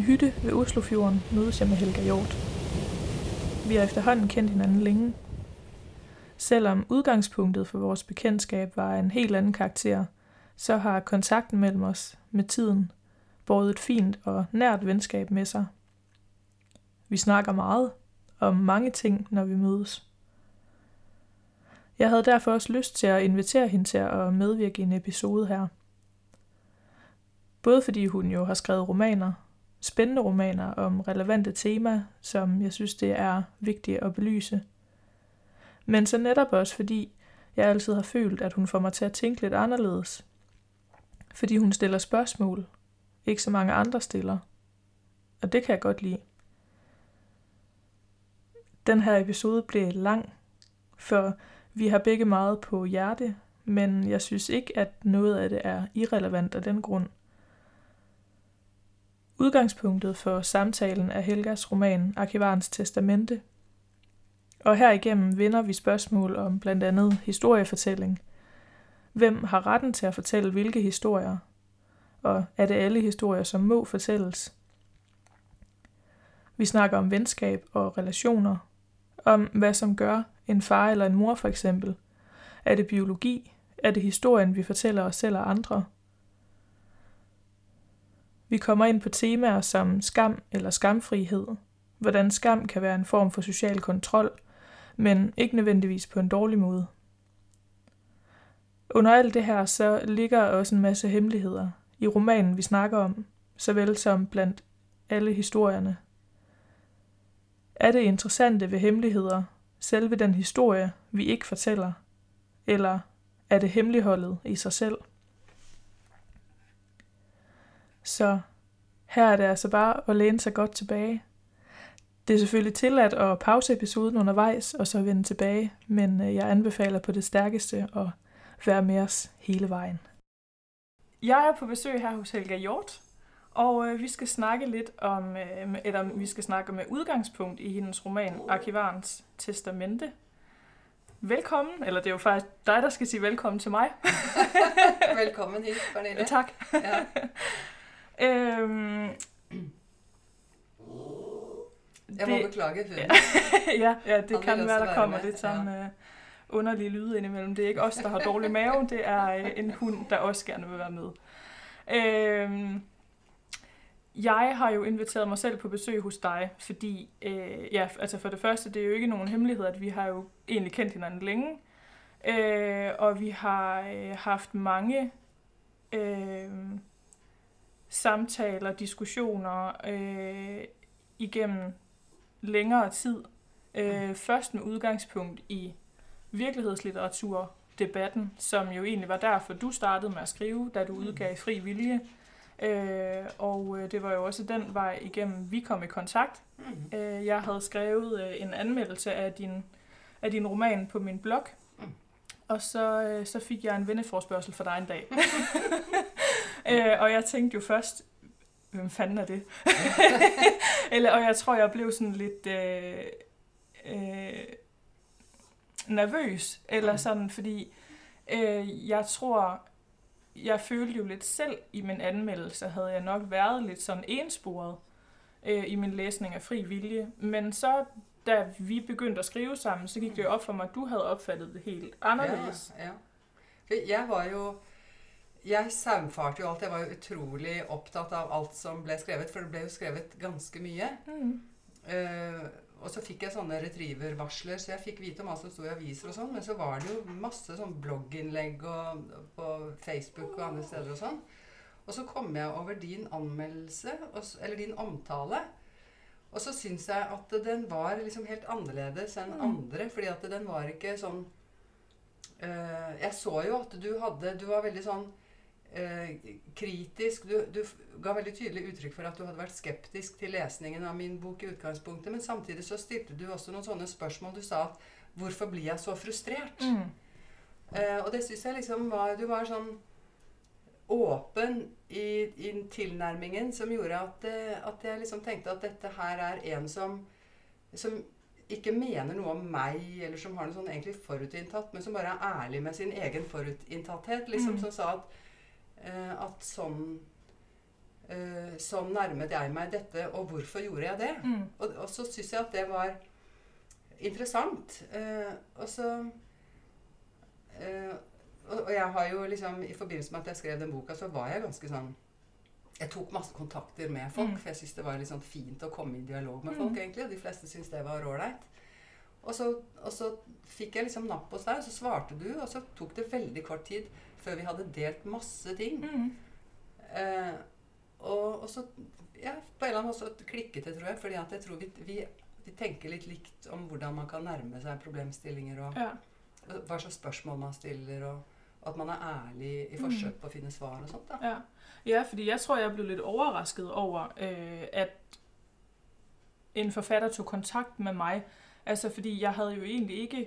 En hytte ved Oslofjorden mødes jeg med Helga Hjort. Vi har efterhånden kendt hinanden længe. Selvom udgangspunktet for vores bekendtskab var en helt anden karakter, så har kontakten mellem os med tiden båret et fint og nært venskab med sig. Vi snakker meget, om mange ting, når vi mødes. Jeg havde derfor også lyst til at invitere hende til at medvirke i en episode her. Både fordi hun jo har skrevet romaner, spændende romaner om relevante temaer, som jeg synes det er vigtigt at belyse. Men så netop også fordi jeg altid har følt, at hun får mig til at tænke lidt anderledes. Fordi hun stiller spørgsmål, ikke så mange andre stiller. Og det kan jeg godt lide. Den her episode blev lang, for vi har begge meget på hjerte, men jeg synes ikke, at noget af det er irrelevant af den grund. Udgangspunktet for samtalen er Helgas roman Arkivarens Testamente, og herigennem vinder vi spørgsmål om blandt andet historiefortælling. Hvem har retten til at fortælle hvilke historier? Og er det alle historier, som må fortælles? Vi snakker om venskab og relationer, om hvad som gør en far eller en mor for eksempel. Er det biologi? Er det historien, vi fortæller os selv og andre? Vi kommer ind på temaer som skam eller skamfrihed, hvordan skam kan være en form for social kontrol, men ikke nødvendigvis på en dårlig måde. Under alt det her så ligger også en masse hemmeligheder i romanen, vi snakker om, såvel som blandt alle historierne. Er det interessante ved hemmeligheder selve den historie, vi ikke fortæller? Eller er det hemmeligholdet i sig selv? Så her er det altså bare at læne sig godt tilbage. Det er selvfølgelig tilladt at pause episoden undervejs og så vende tilbage, men øh, jeg anbefaler på det stærkeste at være med os hele vejen. Jeg er på besøg her hos Helga Hjort, og øh, vi skal snakke lidt om, øh, eller vi skal snakke med udgangspunkt i hendes roman Arkivarens Testamente. Velkommen, eller det er jo faktisk dig, der skal sige velkommen til mig. Velkommen hit, Pernille. tak. Ja. Øhm, Jeg må beklage hunden. ja, ja, det vil kan være, der kommer lidt sådan øh, underlige lyde indimellem. Det er ikke os, der har dårlig mave, det er øh, en hund, der også gerne vil være med. Øhm, jeg har jo inviteret mig selv på besøg hos dig, fordi, øh, ja, altså for det første, det er jo ikke nogen hemmelighed, at vi har jo egentlig kendt hinanden længe, øh, og vi har øh, haft mange øh, samtaler, diskussioner øh, igennem længere tid. Øh, først med udgangspunkt i virkelighedslitteraturdebatten, som jo egentlig var derfor, du startede med at skrive, da du udgav Fri Vilje. Øh, og øh, det var jo også den vej igennem, vi kom i kontakt. Mhm. Øh, jeg havde skrevet øh, en anmeldelse af din, af din roman på min blog, Mm. og så, øh, så fik jeg en venneforspørgsel for dig en dag. øh, og jeg tænkte jo først, hvem fanden er det? Eller, og jeg tror, jeg blev sådan lidt øh, øh, nervøs, eller Mm. sådan, fordi øh, jeg tror, jeg følte jo lidt selv i min anmeldelse, havde jeg nok været lidt sådan ensporet øh, i min læsning af Fri Vilje. Men så, da vi begyndte at skrive sammen, så gik det jo op for mig, at du havde opfattet det helt anderledes. Ja, ja. Jeg var jo Jeg saumfarte jo alt. Jeg var jo utrolig opptatt av alt som ble skrevet, for det ble jo skrevet ganske mye. Mm. Eh, og så fikk jeg sånne retriever-varsler, så jeg fikk vite om hva som sto i aviser og sånn. Men så var det jo masse sånn blogginnlegg og, på Facebook og andre steder og sånn. Og så kom jeg over din anmeldelse, eller din omtale. Og så syns jeg at den var liksom helt annerledes enn Mm. andre, fordi at den var ikke sånn eh, Jeg så jo at du hadde Du var veldig sånn eh, kritisk du, du ga veldig tydelig uttrykk for at du hadde vært skeptisk til lesningen av min bok i utgangspunktet, men samtidig så stilte du også noen sånne spørsmål. Du sa at 'Hvorfor blir jeg så frustrert?' Mm. Eh, og det syns jeg liksom var Du var sånn åpen i, i tilnærmingen som gjorde at, eh, at jeg liksom tenkte at dette her er en som, som ikke mener noe om meg, eller som har noe sånn egentlig forutinntatt, men som bare er ærlig med sin egen forutinntatthet. Liksom, Mm. Som sa at, at sånn eh, Sånn nærmet jeg meg dette, og hvorfor gjorde jeg det? Mm. Og, og så syns jeg at det var interessant. Eh, og så eh, og, jeg har jo liksom I forbindelse med at jeg skrev den boka, så var jeg ganske sånn Jeg tok masse kontakter med folk, Mm. for jeg syntes det var litt sånn fint å komme i dialog med Mm. folk, egentlig. Og de fleste syntes det var ålreit. Og så, og så fikk jeg liksom napp hos deg, og så svarte du, og så tok det veldig kort tid før vi hadde delt masse ting. Mm. Eh, og, og så ja, På en eller annen måte klikket det, tror jeg. fordi jeg tror vi, vi, vi tenker litt likt om hvordan man kan nærme seg problemstillinger, og, Ja. og hva slags spørsmål man stiller, og, og at man er ærlig i forsøk på å finne svar og sånt. da. Ja. ja, fordi jeg tror, jeg blev lidt overrasket over, øh, at en forfatter tog kontakt med mig. Altså, fordi jeg havde jo egentlig ikke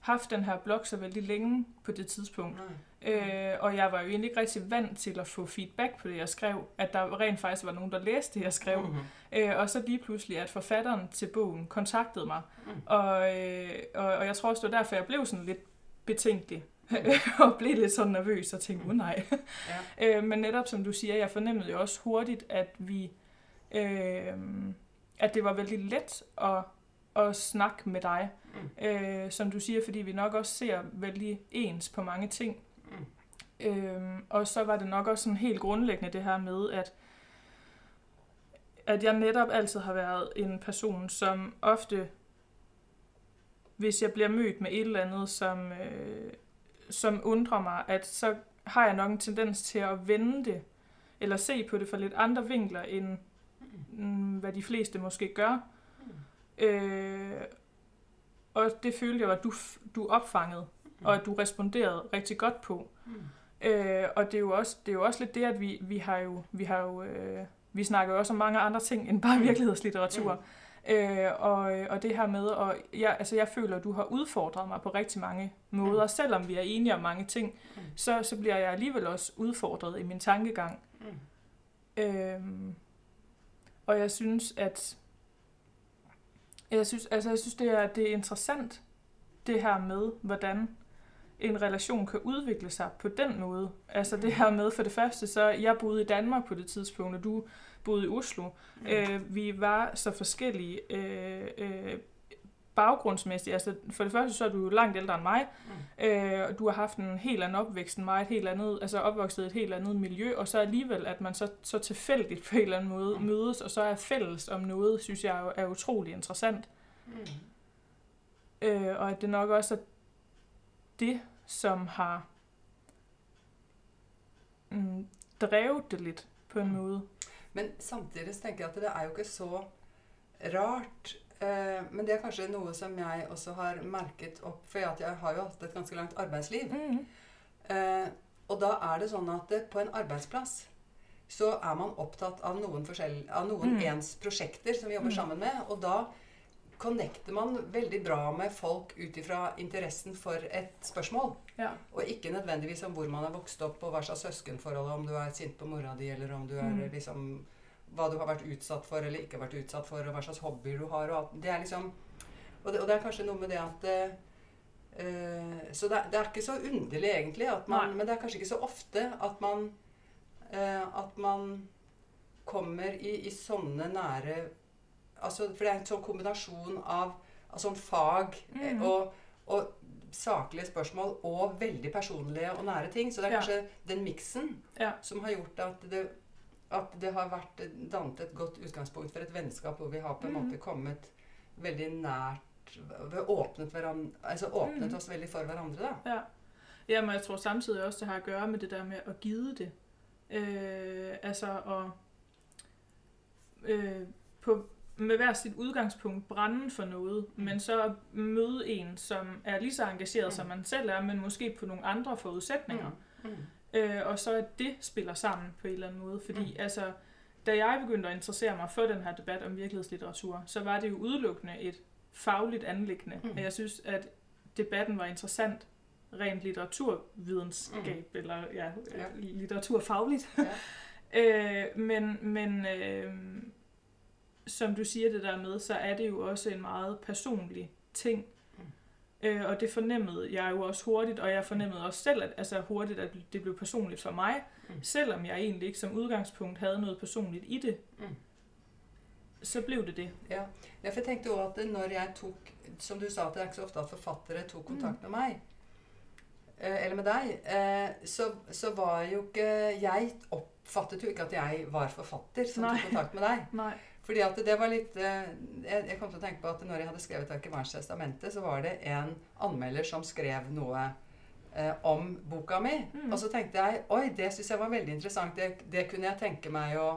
haft den her blog så vældig længe på det tidspunkt. Nei. Øh, og jeg var jo egentlig ikke rigtig vant til at få feedback på det, jeg skrev. At der rent faktisk var nogen, der læste det, jeg skrev. Mhm. Øh, og så lige pludselig, at forfatteren til bogen kontaktede mig. Mm. Og, øh, og, og jeg tror også, det var derfor, jeg blev sådan lidt betænkelig. Mm. og blev lidt sådan nervøs og tænkte, oh nej. Ja. øh, men netop som du siger, jeg fornemmede jo også hurtigt, at vi... Øh, at det var vældig let at, at snakke med dig. Mm. Øh, som du siger, fordi vi nok også ser vældig ens på mange ting. Øhm, og så var det nok også sådan helt grundlæggende det her med, at, at jeg netop altid har været en person, som ofte, hvis jeg bliver mødt med et eller andet, som, øh, som undrer mig, at så har jeg nok en tendens til at vende det, eller se på det fra lidt andre vinkler, end mm, hvad de fleste måske gør. Øh, og det følte jeg, at du, du opfangede, og at du responderede rigtig godt på. Mm. Øh, og det er jo også det er jo også lidt det at vi vi har jo vi har jo øh, vi snakker jo også om mange andre ting end bare Mm. virkelighedslitteratur. Øh, og, og det her med og jeg altså jeg føler at du har udfordret mig på rigtig mange måder, Mm. selvom vi er enige om mange ting, Mm. så så bliver jeg alligevel også udfordret i min tankegang. Mm. Øhm, og jeg synes, at jeg synes, altså jeg synes det, er, det er interessant, det her med, hvordan en relation kan udvikle sig på den måde. Altså det her med, for det første, så jeg boede i Danmark på det tidspunkt, og du boede i Oslo. Mm. Øh, vi var så forskellige øh, øh, baggrundsmæssigt. Altså for det første, så er du jo langt ældre end mig, Mm. Øh, og du har haft en helt anden opvækst end mig, et helt andet, altså opvokset i et helt andet miljø, og så alligevel, at man så, så tilfældigt på en eller anden måde Mm. mødes, og så er fælles om noget, synes jeg er, er utrolig interessant. Mm. Øh, og at det nok også er det, som har mm, drevet det lidt på en Mm. måde. Men samtidig så tenker jeg at det er jo ikke så rart. Eh, men det er kanskje noe som jeg også har merket opp, for at jeg har jo hatt et ganske langt arbeidsliv. Mm. Eh, og da er det sånn at det, på en arbeidsplass så er man opptatt av noen, forskjell, av noen Mm. ens prosjekter som vi jobber Mm. sammen med. Og da connecter man veldig bra med folk ut ifra interessen for et spørsmål. Ja. Og ikke nødvendigvis om hvor man er vokst opp, og hva slags søskenforhold, om du er sint på mora di, eller om du er Mm. liksom Hva du har vært utsatt for eller ikke vært utsatt for, og hva slags hobbyer du har. Og det er liksom Og det, og det er kanskje noe med det at eh, Så det, det er ikke så underlig, egentlig, at man, men det er kanskje ikke så ofte at man eh, At man kommer i, i sånne nære altså, For det er en sånn kombinasjon av, sånn fag eh, Mhm. og, og saklige spørsmål og veldig personlige og nære ting. Så det er Ja. kanskje den miksen Ja. som har gjort at det, at det har vært eh, dannet et godt utgangspunkt for et vennskap hvor vi har på en måte kommet veldig nært Vi har åpnet, hverandre, altså åpnet Mhm. oss veldig for hverandre, da. Ja. ja, men jeg tror samtidig også, det har at gøre med det der med at give det. Øh, altså at øh, på, med hver sit udgangspunkt brænde for noget, Mm. men så møde en, som er lige så engageret, Mm. som man selv er, men måske på nogle andre forudsætninger. Mm. Øh, og så at det spiller sammen på en eller anden måde. Fordi mm. altså, da jeg begyndte at interessere mig for den her debat om virkelighedslitteratur, så var det jo udelukkende et fagligt anlæggende. Mm. Og jeg synes, at debatten var interessant rent litteraturvidenskab, mm. eller ja, ja. litteraturfagligt. Ja. øh, men men øh, som du siger det der med, så er det jo også en meget personlig ting. Mm. Øh, og det fornemmede jeg jo også hurtigt, og jeg fornemmede også selv, at, altså hurtigt, at det blev personligt for mig, mm. selvom jeg egentlig ikke som udgangspunkt havde noget personligt i det. Mm. Så blev det det. Ja, ja for jeg tenkte også, at når jeg tog, som du sa, at det er ikke så ofte at forfattere tog kontakt mm. med mig, eh, eller med dig, eh, så, så var jo ikke, jeg oppfattet jo ikke at jeg var forfatter som Nei. tog kontakt med dig. Nei. Fordi at det var litt eh, Jeg kom til å tenke på at når jeg hadde skrevet Arkivarens testamente, så var det en anmelder som skrev noe eh, om boka mi. Mm. Og så tenkte jeg oi, det syns jeg var veldig interessant. Det, det, kunne jeg tenke meg å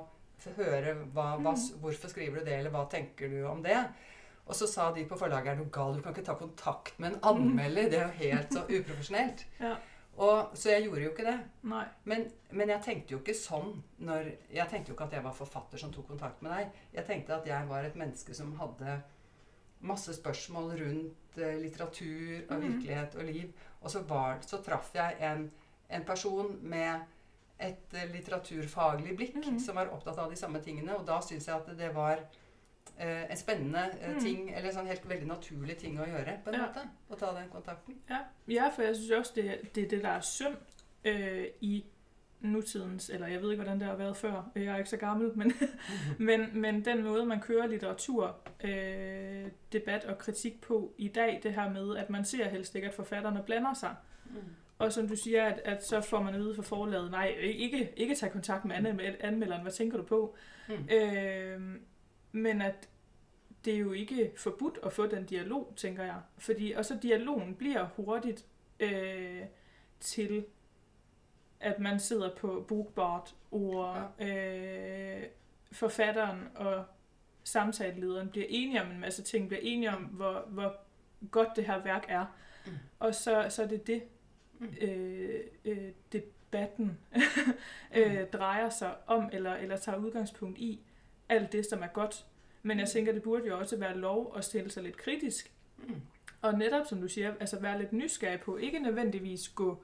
høre. Hva, hva, mm. hvorfor skriver du det, eller hva tenker du om det? Og så sa de på forlaget er du gal, du kan ikke ta kontakt med en anmelder. Det er jo helt så uprofesjonelt. ja. Og, så jeg gjorde jo ikke det. Men, men, jeg tenkte jo ikke sånn når Jeg tenkte jo ikke at jeg var forfatter som tok kontakt med deg. Jeg tenkte at jeg var et menneske som hadde masse spørsmål rundt uh, litteratur og mm. virkelighet og liv. Og så, var, så traff jeg en, en, person med et uh, litteraturfaglig blikk mm. som var opptatt av de samme tingene. Og da syns jeg at det var eh, en spennende eh, mm. ting, eller sånn helt veldig naturlig ting å gjøre, på en ja. måte. Å ta den kontakten. Ja, ja for jeg synes også, det, det er det, der er synd øh, i nutidens, eller jeg ved ikke, hvordan det har været før, jeg er ikke så gammel, men, men, men den måde, man kører litteratur, øh, debat og kritik på i dag, det her med, at man ser helst ikke, at forfatterne blander sig. Mm. Og som du siger, at, at så får man at vide fra forlaget, nej, ikke, ikke tage kontakt med anmelderen, hvad tænker du på? Mm. Øh, men at det er jo ikke forbudt at få den dialog, tænker jeg. Fordi også dialogen bliver hurtigt øh, til, at man sidder på bookboard, og øh, forfatteren og samtalelederen bliver enige om en masse ting, bliver enige om, hvor, hvor godt det her værk er. Mm. Og så, så er det det, mm. øh, øh, debatten øh, drejer sig om, eller, eller tager udgangspunkt i alt det, som er godt. Men jeg mm. tænker, det burde jo også være lov at stille sig lidt kritisk. Mm. Og netop, som du siger, altså være lidt nysgerrig på, ikke nødvendigvis gå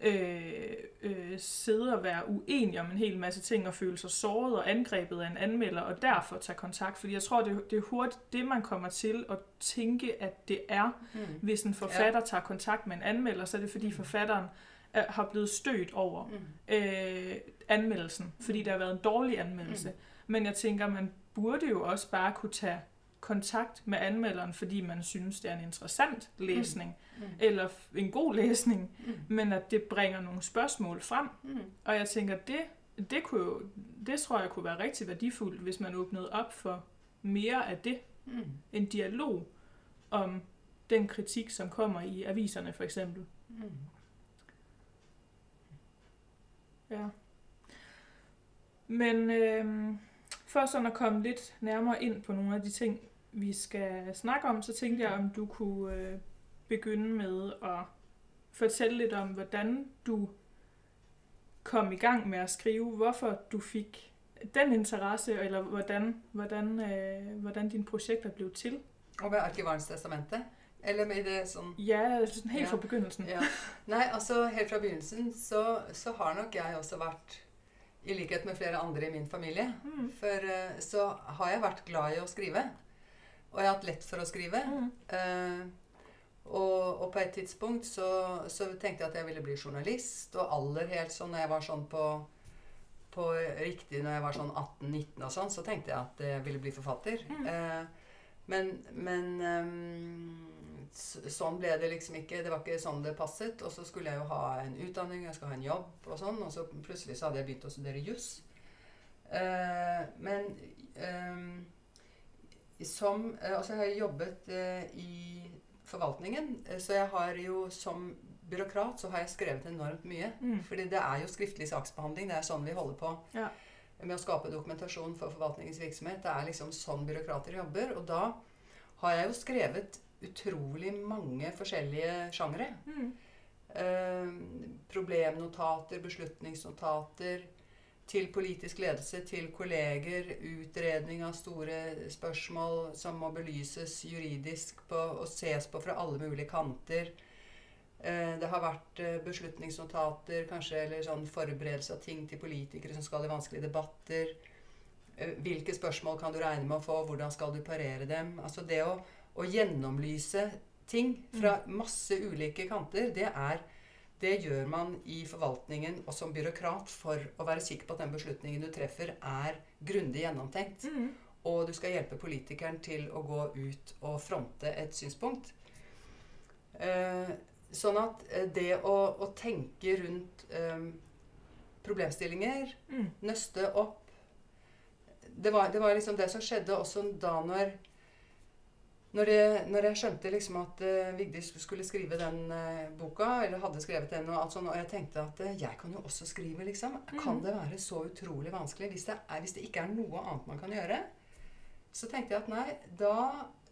øh, øh, sidde og være uenig om en hel masse ting og føle sig såret og angrebet af en anmelder, og derfor tage kontakt. Fordi jeg tror, det, det er hurtigt det, man kommer til at tænke, at det er, mm. hvis en forfatter ja. tager kontakt med en anmelder, så er det fordi mm. forfatteren er, har blevet stødt over mm. øh, anmeldelsen, fordi der har været en dårlig anmeldelse. Mm. Men jeg tænker, man burde jo også bare kunne tage kontakt med anmelderen, fordi man synes, det er en interessant læsning, mm. Mm. eller en god læsning, mm. men at det bringer nogle spørgsmål frem. Mm. Og jeg tænker, det, det, kunne jo, det tror jeg kunne være rigtig værdifuldt, hvis man åbnede op for mere af det. Mm. En dialog om den kritik, som kommer i aviserne for eksempel. Mm. Ja. Men øh, for sådan at komme lidt nærmere ind på nogle af de ting, vi skal snakke om, så tænkte jeg, om du kunne øh, begynde med at fortælle lidt om, hvordan du kom i gang med at skrive, hvorfor du fik den interesse, eller hvordan, hvordan, øh, hvordan dine projekter blev til. Og Arkivarens testamente? Eller med det sånn Ja, sådan helt ja. fra begyndelsen. Ja. Nei, altså helt fra begynnelsen så, så har nok jeg også vært i likhet med flere andre i min familie. Mm. For uh, så har jeg vært glad i å skrive. Og jeg har hatt lett for å skrive. Mm. Uh, og, og, på et tidspunkt så, så, tenkte jeg at jeg ville bli journalist. Og aller helt sånn når jeg var sånn på, på riktig når jeg var sånn 18-19 og sånn, så tenkte jeg at jeg ville bli forfatter. Mm. Uh, men, men um, sånn ble det liksom ikke. Det var ikke sånn det passet. Og så skulle jeg jo ha en utdanning, jeg skulle ha en jobb og sånn. Og så plutselig så hadde jeg begynt å studere juss. Uh, men um, som uh, Altså, jeg har jobbet uh, i forvaltningen, så jeg har jo som byråkrat så har jeg skrevet enormt mye. Mm. Fordi det er jo skriftlig saksbehandling. Det er sånn vi holder på. Ja. Med å skape dokumentasjon for forvaltningens virksomhet. Det er liksom sånn byråkrater jobber. Og da har jeg jo skrevet utrolig mange forskjellige sjangre. Mm. Eh, problemnotater, beslutningsnotater til politisk ledelse, til kolleger, utredning av store spørsmål som må belyses juridisk på, og ses på fra alle mulige kanter. Eh, det har vært eh, beslutningsnotater, kanskje, eller sånn forberedelse av ting til politikere som skal i vanskelige debatter. Eh, hvilke spørsmål kan du regne med å få? Hvordan skal du parere dem? Altså det å, å gjennomlyse ting fra masse ulike kanter, det er det gjør man i forvaltningen og som byråkrat for å være sikker på at den beslutningen du treffer, er grundig gjennomtenkt. Mm. Og du skal hjelpe politikeren til å gå ut og fronte et synspunkt. Eh, sånn at eh, det å, å tenke rundt eh, problemstillinger, Mm. nøste opp det var, det var liksom det som skjedde også da når når, det, når jeg skjønte liksom at uh, Vigdis skulle skrive den eh, boka, eller hadde skrevet den, og alt sånt, og jeg tenkte at eh, jeg kan jo også skrive, liksom. Kan Mhm. det være så utrolig vanskelig hvis det, er, hvis det ikke er noe annet man kan gjøre? Så tenkte jeg at nei, da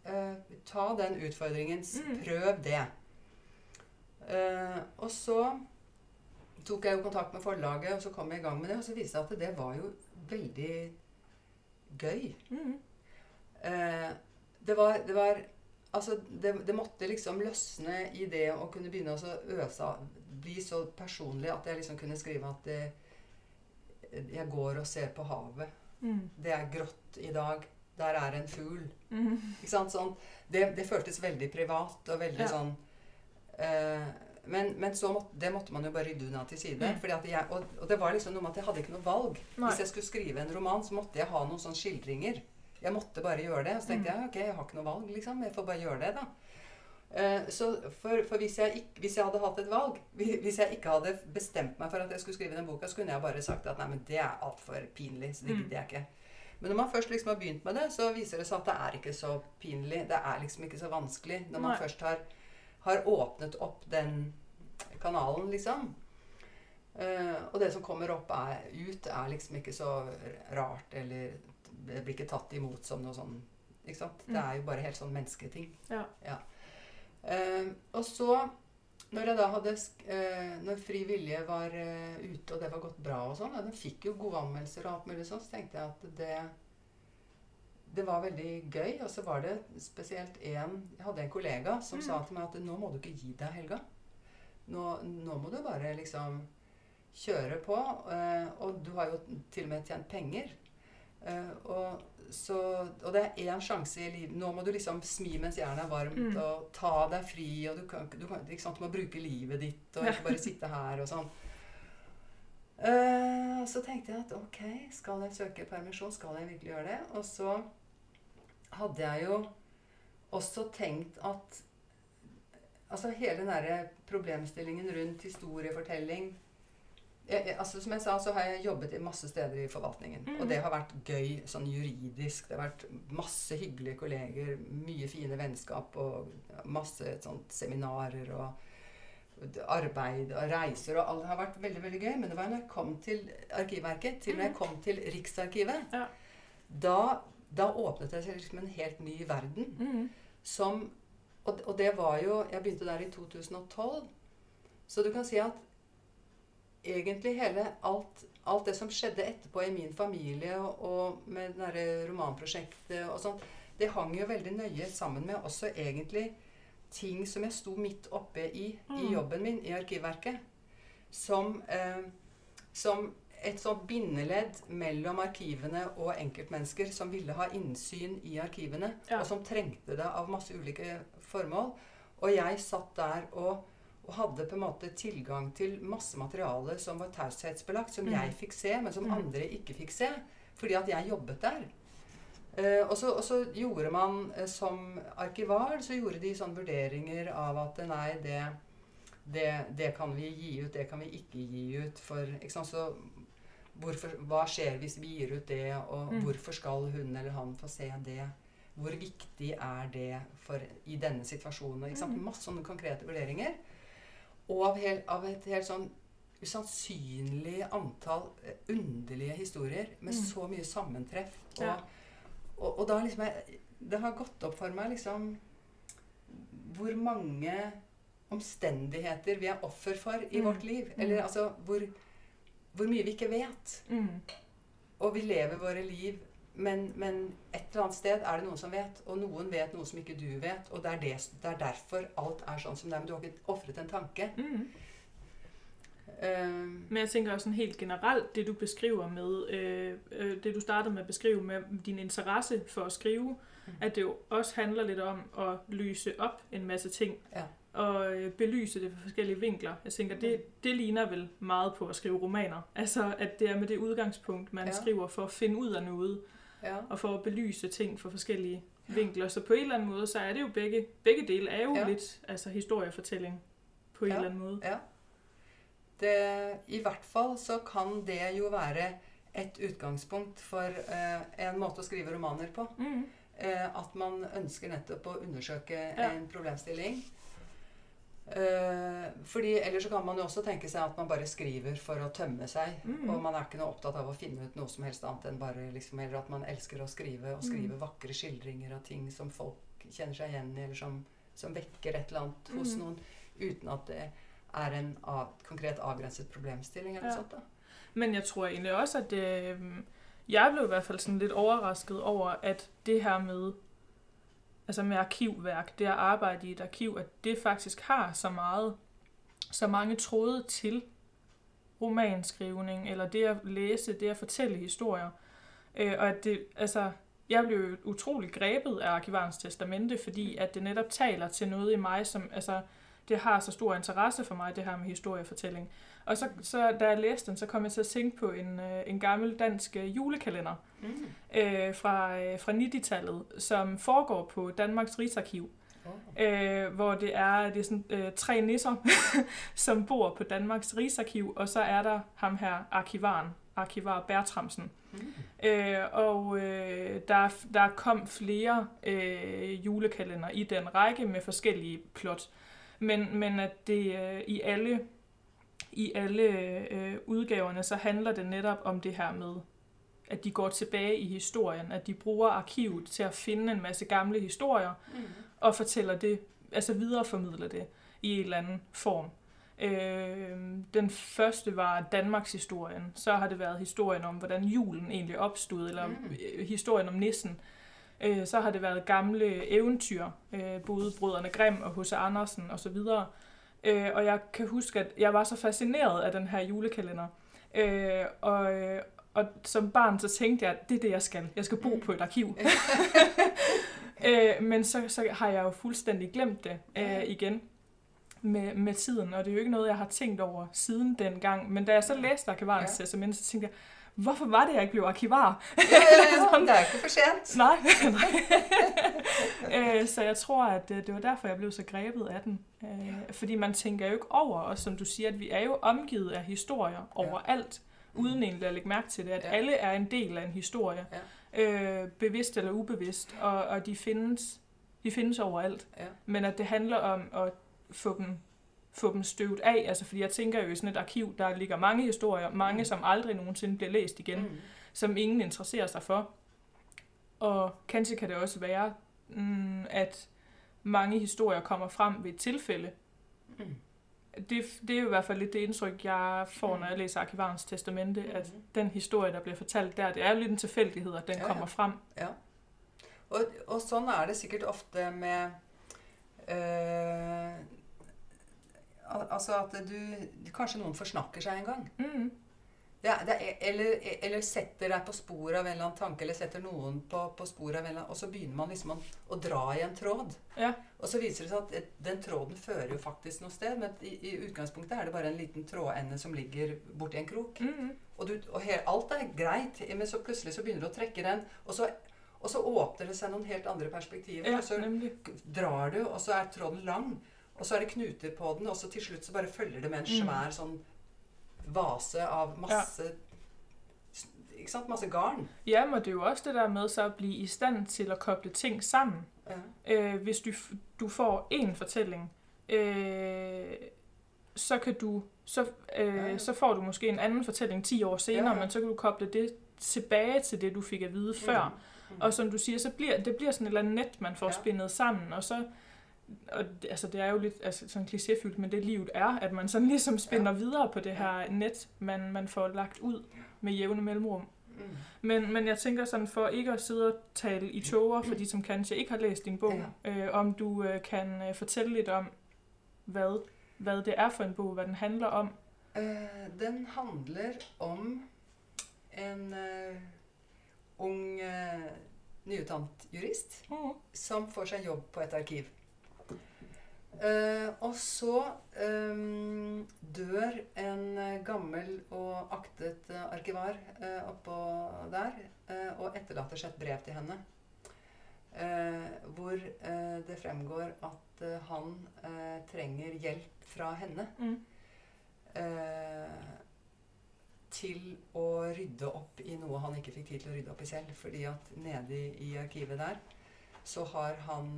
eh, ta den utfordringen. Mhm. Prøv det. Eh, og så tok jeg jo kontakt med forlaget, og så kom jeg i gang med det. Og så viste det at det var jo veldig gøy. Mm. Eh, det var, det var Altså, det, det måtte liksom løsne i det å kunne begynne å øse Bli så personlig at jeg liksom kunne skrive at det, jeg går og ser på havet. Mm. Det er grått i dag. Der er en fugl. Mm. Ikke sant? Sånn, det, det føltes veldig privat og veldig Ja. sånn eh, men, men så måtte, det måtte man jo bare rydde unna til side. Mm. Fordi at jeg, og, og det var liksom noe med at jeg hadde ikke noe valg. Nei. Hvis jeg skulle skrive en roman, så måtte jeg ha noen sånne skildringer. Jeg måtte bare gjøre det. Så tenkte Mm. jeg ok, jeg har ikke noe valg, liksom. Jeg får bare gjøre det, da. Eh, så for, for hvis, jeg ikke, hvis jeg hadde hatt et valg, hvi- hvis jeg ikke hadde bestemt meg for at jeg skulle skrive den boka, så kunne jeg bare sagt at nei, men det er altfor pinlig. Så det Mm. gidder jeg ikke. Men når man først liksom har begynt med det, så viser det seg at det er ikke så pinlig. Det er liksom ikke så vanskelig når man Nei. først har, har åpnet opp den kanalen, liksom. Eh, og det som kommer opp er, ut, er liksom ikke så rart, eller det blir ikke tatt imot som noe sånn Ikke sant? Det Mm. er jo bare helt sånn mennesketing. Ja. Eh, og så, når jeg da hadde eh, Når Fri Vilje var eh, ute, og det var gått bra og sånn, og den fikk jo gode anmeldelser og alt mulig sånn, så tenkte jeg at det det var veldig gøy. Og så var det spesielt en Jeg hadde en kollega som Mm. sa til meg at nå må du ikke gi deg, Helga. Nå, nå må du bare liksom kjøre på. eh, og du har jo til og med tjent penger. Eh, og, så, og det er én sjanse i livet. Nå må du liksom smi mens jernet er varmt, Mm. og ta deg fri. Og du, kan, du, kan, sant, du må bruke livet ditt, og ikke bare sitte her og sånn. Eh, så tenkte jeg at ok, skal jeg søke permisjon? Skal jeg virkelig gjøre det? Og så hadde jeg jo også tenkt at Altså hele den derre problemstillingen rundt historiefortelling jeg, altså Som jeg sa, så har jeg jobbet i masse steder i forvaltningen. Mhm. Og det har vært gøy sånn juridisk. Det har vært masse hyggelige kolleger, mye fine vennskap og masse sånt seminarer og arbeid og reiser og alt har vært veldig veldig gøy. Men det var når jeg kom til Arkivverket, til når jeg kom til Riksarkivet, Ja. da, da åpnet det seg liksom en helt ny verden. Mm. Som og, og det var jo Jeg begynte der i 2012. Så du kan si at egentlig hele alt, alt det som skjedde etterpå i min familie og, med det romanprosjektet og sånn, det hang jo veldig nøye sammen med også egentlig ting som jeg sto midt oppe i i Mm. jobben min i Arkivverket. Som, eh, som et sånt bindeledd mellom arkivene og enkeltmennesker som ville ha innsyn i arkivene, Ja. og som trengte det av masse ulike formål. Og jeg satt der og, og hadde på en måte tilgang til masse materiale som var taushetsbelagt, som Mm. jeg fikk se, men som Mm. andre ikke fikk se. Fordi at jeg jobbet der. Eh, og, så, og så gjorde man eh, som arkivar så gjorde de sånne vurderinger av at nei, det, det, det kan vi gi ut, det kan vi ikke gi ut. For, sant? Så hvorfor, hva skjer hvis vi gir ut det, og Mm. hvorfor skal hun eller han få se det? Hvor viktig er det for, i denne situasjonen? Ikke sant? Mm. Masse sånne konkrete vurderinger. Og av, hel, av et helt sånn usannsynlig antall eh, underlige historier med Mm. så mye sammentreff. Og, Ja. og, og da liksom jeg, Det har gått opp for meg liksom hvor mange omstendigheter vi er offer for i Mm. vårt liv. Mm. Eller altså hvor, hvor mye vi ikke vet. Mm. Og vi lever våre liv, men, men et eller annet sted er det noen som vet. Og noen vet noe som ikke du vet. Og det er, det, det er derfor alt er sånn som det er. Men du har ikke ofret en tanke. Mm. Eh, Men jeg tænker også sådan helt generelt, det du beskriver med, øh, øh, det du startede med at beskrive med din interesse for at skrive, Mm. at det jo også handler lidt om at lyse op en masse ting, Ja. og øh, belyse det fra forskellige vinkler. Jeg tænker, Mm. det, det ligner vel meget på at skrive romaner. Altså, at det er med det udgangspunkt, man Ja. skriver for at finde ud af noget, ja. og for at belyse ting fra forskellige vinkler. Så på en eller anden måde, så er det jo begge, begge dele er jo Ja. ja. lidt altså historiefortælling på en Ja. eller anden måde. Ja. Det, I hvert fall så kan det jo være et utgangspunkt for eh, en måte å skrive romaner på. Mm. Eh, at man ønsker nettopp å undersøke Ja. en problemstilling. Eh, fordi Ellers så kan man jo også tenke seg at man bare skriver for å tømme seg. Mm. Og man er ikke noe opptatt av å finne ut noe som helst annet enn bare liksom, Eller at man elsker å skrive, og skrive Mm. vakre skildringer av ting som folk kjenner seg igjen i, eller som, som vekker et eller annet hos Mm. noen, uten at det er en av, konkret avgrenset problemstilling eller Ja. sånt. da. Men jeg tror egentlig også, at det, jeg blev i hvert fald sådan lidt overrasket over, at det her med, altså med arkivværk, det at arbejde i et arkiv, at det faktisk har så meget, så mange tråde til romanskrivning, eller det at læse, det at fortælle historier. Øh, og at det, altså, jeg blev jo utrolig grebet af Arkivarens Testamente, fordi at det netop taler til noget i mig, som, altså, det har så stor interesse for mig, det her med historiefortælling. Og så, så da jeg læste den, så kom jeg til at tænke på en, øh, en gammel dansk øh, julekalender Mm. øh, fra, øh, fra 90-tallet, som foregår på Danmarks Rigsarkiv, Oh. øh, hvor det er, det er sådan, øh, tre nisser, som bor på Danmarks Rigsarkiv, og så er der ham her, arkivaren, arkivar Bertramsen. Mm. Øh, og øh, der, der kom flere øh, julekalender i den række med forskellige plot. Men, men at det øh, i alle, i alle øh, udgaverne, så handler det netop om det her med, at de går tilbage i historien, at de bruger arkivet til at finde en masse gamle historier, Mm. og fortæller det, altså videreformidler det i en eller anden form. Øh, den første var Danmarks historien. Så har det været historien om, hvordan julen egentlig opstod, eller Mm. mm. historien om nissen. Øh, så har det været gamle eventyr, øh, både Brødrene Grimm og H.C. Andersen osv. Øh, og jeg kan huske, at jeg var så fascineret af den her julekalender. Øh, og, øh, og som barn så tænkte jeg, at det er det, jeg skal. Jeg skal bo Mm. på et arkiv. øh, men så, så har jeg jo fuldstændig glemt det øh, igen med, med tiden, og det er jo ikke noget, jeg har tænkt over siden dengang. Men da jeg så læste Arkivarens Ja. testament, så tænkte jeg, hvorfor var det, jeg ikke blev arkivar? Ja, ja, ja. Det er ikke for sent. Nej. øh, så jeg tror, at øh, det var derfor, jeg blev så grebet af den. Øh, fordi man tænker jo ikke over, og som du siger, at vi er jo omgivet af historier overalt, uden egentlig at lægge mærke til det, at Ja. alle er en del af en historie, øh, bevidst eller ubevidst, og, og de findes de findes overalt. Ja. Men at det handler om at få dem, få dem støvet af, altså fordi jeg tænker jo i sådan et arkiv, der ligger mange historier, mange Mm. som aldrig nogensinde bliver læst igen, Mm. som ingen interesserer sig for. Og kanskje kan det også være, mm, at mange historier kommer frem ved et tilfælde. Mm. Det, det er jo i hvert fald lidt det indtryk, jeg får, når jeg læser Arkivarens Testamente, at Mm. den historie, der bliver fortalt der, det er jo lidt en tilfældighed, at den Ja, ja. kommer frem. Ja. Og, og sånn er det sikkert ofte med eh, al- Altså at du Kanskje noen forsnakker seg en gang. Mm. Det det er, eller, eller setter deg på sporet av en eller annen tanke, eller setter noen på, på sporet av en eller annen Og så begynner man liksom å, å dra i en tråd. Ja. Og så viser det seg at et- den tråden fører jo faktisk noe sted, men i, i utgangspunktet er det bare en liten trådende som ligger borti en krok. Mm. Og, du, og he, alt er greit, men så plutselig så begynner du å trekke den, og så, og så åpner det seg noen helt andre perspektiver. Ja, og så nemlig. drar du, og så er tråden lang, og så er det knuter på den, og så til slutt så bare følger det med en Mm. svær sånn vase av masse Ikke sant? Masse garn. Ja, men det er jo også det der med så at blive i stand til at koble ting sammen. Ja. Øh, hvis du, du får en fortælling, øh, så kan du så, øh, Ja, ja. så får du måske en anden fortælling 10 år senere, Ja, ja. men så kan du koble det tilbage til det, du fik at vide før. Mm. Og som du siger, så bliver det bliver sådan et eller andet net, man får Ja. ja. spændet sammen, og så og det, altså, det er jo lidt altså, sådan klichéfyldt, men det livet er, at man sådan ligesom spænder ja. videre på det her net, man, man får lagt ud med jævne mellemrum. Mm. Men, men jeg tænker sådan, for ikke at sidde og tale i toger, for de som kanskje ikke har læst din bog, øh, om du øh, kan øh, fortælle lidt om, hvad, hvad det er for en bog, hvad den handler om. Eh, den handler om en eh, ung eh, nyutdannet jurist Mm. som får seg jobb på et arkiv. Eh, og så eh, dør en eh, gammel og aktet arkivar eh, oppå der eh, og etterlater seg et brev til henne. Hvor det fremgår at han trenger hjelp fra henne Mm. til å rydde opp i noe han ikke fikk tid til å rydde opp i selv. Fordi at nede i, i arkivet der så har han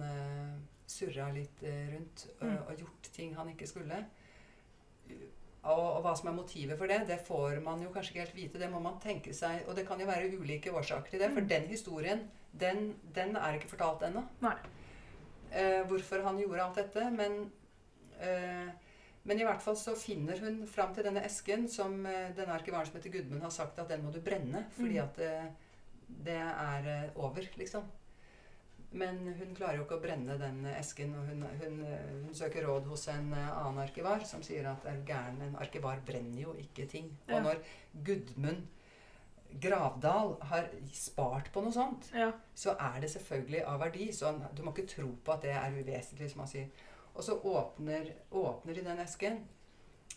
surra litt eh, rundt Mm. og gjort ting han ikke skulle. Og, og hva som er motivet for det, det får man jo kanskje ikke helt vite. Det må man tenke seg, Og det kan jo være ulike årsaker til det. For Mm. den historien, den, den er ikke fortalt ennå. Eh, hvorfor han gjorde alt dette. Men, eh, men i hvert fall så finner hun fram til denne esken som eh, denne arkivaren som heter Gudmund har sagt at den må du brenne. Fordi Mm. at eh, det er over, liksom. Men hun klarer jo ikke å brenne den esken, og hun, hun, hun søker råd hos en annen arkivar som sier at er gæren, en arkivar brenner jo ikke ting. Ja. Og når Gudmund Gravdal har spart på noe sånt, Ja. så er det selvfølgelig av verdi. Så du må ikke tro på at det er uvesentlig, som han sier. Og så åpner, åpner de den esken,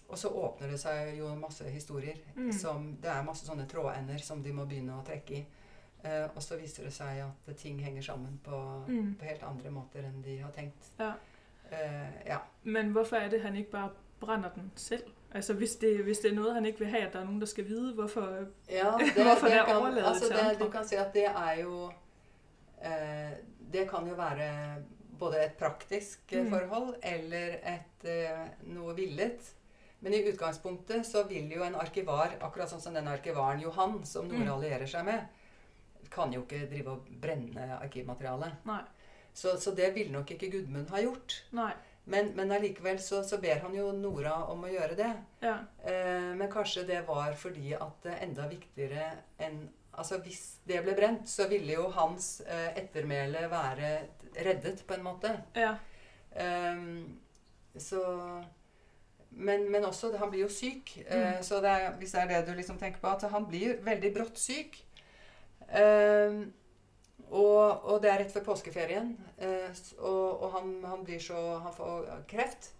og så åpner det seg jo masse historier. Mm. Som, det er masse sånne trådender som de må begynne å trekke i. Eh, og så viser det seg at ting henger sammen på, Mm. på helt andre måter enn de har tenkt. Ja. Eh, ja. Men hvorfor er det, han ikke bare brænder den selv? Altså hvis det, hvis det er noget, han ikke vil have, at der er nogen, der skal vide, hvorfor... Ja, det, Hvorfor det det er kan, overladet altså til det, andre? Du kan si at det er jo eh, Det kan jo være både et praktisk eh, Mm. forhold eller et eh, noe villet. Men i utgangspunktet så vil jo en arkivar, akkurat sånn som den arkivaren Johan, som Nora Mm. allierer seg med, kan jo ikke drive og brenne arkivmateriale. Nej, Så, så det ville nok ikke Gudmund ha gjort. nej, Men, men allikevel så, så ber han jo Nora om å gjøre det. ja, Eh, men kanskje det var fordi at det enda viktigere enn Altså hvis det ble brent, så ville jo hans eh, ettermæle være reddet, på en måte. ja, Ehm, så men, men også Han blir jo syk. Eh, Mm. Så det er, hvis det er det du liksom tenker på, at han blir veldig brått syk. Ehm, og, og det er rett før påskeferien. Eh, og og han, han blir så Han får kreft.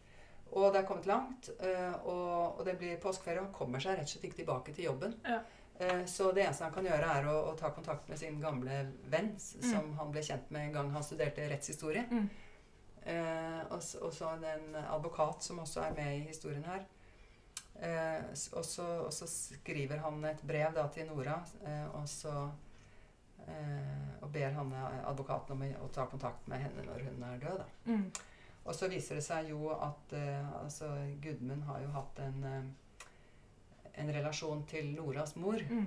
Og det er kommet langt. eh, og, og det blir påskeferie. Og han kommer seg rett og slett ikke tilbake til jobben. Ja. Eh, så det eneste han kan gjøre, er å, å ta kontakt med sin gamle venn, Mm. som han ble kjent med en gang han studerte rettshistorie. Mm. Eh, og, så en advokat som også er med i historien her. Eh, og, så, skriver han et brev da til Nora, eh, og så og ber han eh, advokaten om å, ta kontakt med henne når hun er død. Da. mm, Og så viser det seg jo at eh, altså, Gudmund har jo hatt en, eh, en relasjon til Noras mor. mm,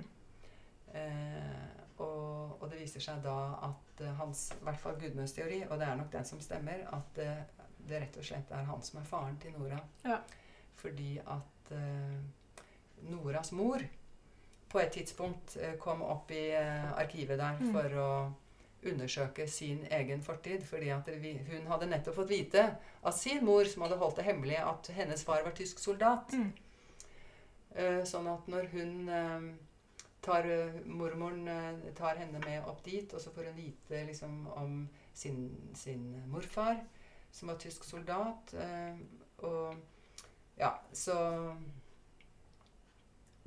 Eh, og, og det viser seg da at eh, hans, i hvert fall Gudmunds teori, og det er nok den som stemmer, at eh, det rett og slett er han som er faren til Nora. Ja. Fordi at eh, Noras mor på et tidspunkt eh, kom opp i eh, arkivet der Mm. for å undersøke sin egen fortid. Fordi at hun hadde nettopp fått vite av sin mor, som hadde holdt det hemmelig, at hennes far var tysk soldat. mm, Eh, sånn at når hun tar Mormoren tar henne med opp dit, og så får hun vite liksom om sin, sin morfar, som var tysk soldat. og ja, så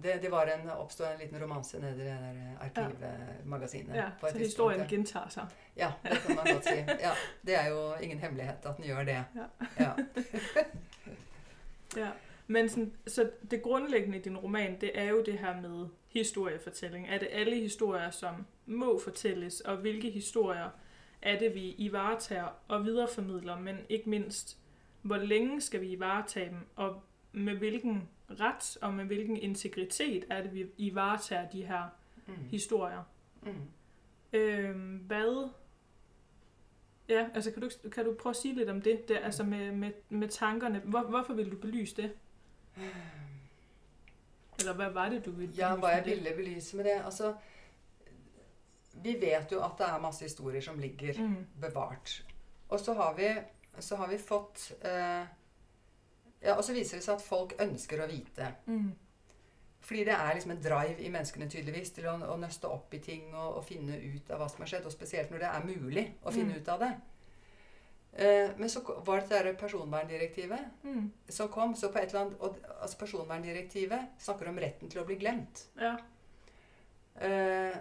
det, det var en, oppstod en liten romanse nede i det der eh, arkivmagasinet. ja. på et Så tidspunkt, historien ja. gentager sig. Ja, det kan man godt si. Ja, det er jo ingen hemmelighet at den gjør det. Ja. Ja. Ja. Men sådan, så det grundlæggende i din roman, det er jo det her med historiefortælling. Er det alle historier, som må fortælles, og hvilke historier er det, vi i varetager og videreformidler, men ikke mindst, hvor længe skal vi varetage dem, og med hvilken ret og med hvilken integritet er det, vi i varetager de her Mm. historier. Mm. Øhm, hvad, Ja, altså kan du, kan du prøve at sige lidt om det, der, altså med, med, med tankerne? Hvor, hvorfor vil du belyse det? Eller hvad var det, du ville Ja, hva jeg ville belyse med det Altså, vi vet jo at det er masse historier som ligger Mm. bevart. Og så har vi, så har vi fått eh, Ja, og så viser det seg at folk ønsker å vite. Mm. Fordi det er liksom en drive i menneskene tydeligvis til å, å nøste opp i ting og, og finne ut av hva som har skjedd. Og spesielt når det er mulig å finne Mm. ut av det. Eh, men så var det det der personverndirektivet Mm. som kom. Så på et eller annet, og, altså Personverndirektivet snakker om retten til å bli glemt. Ja. Eh,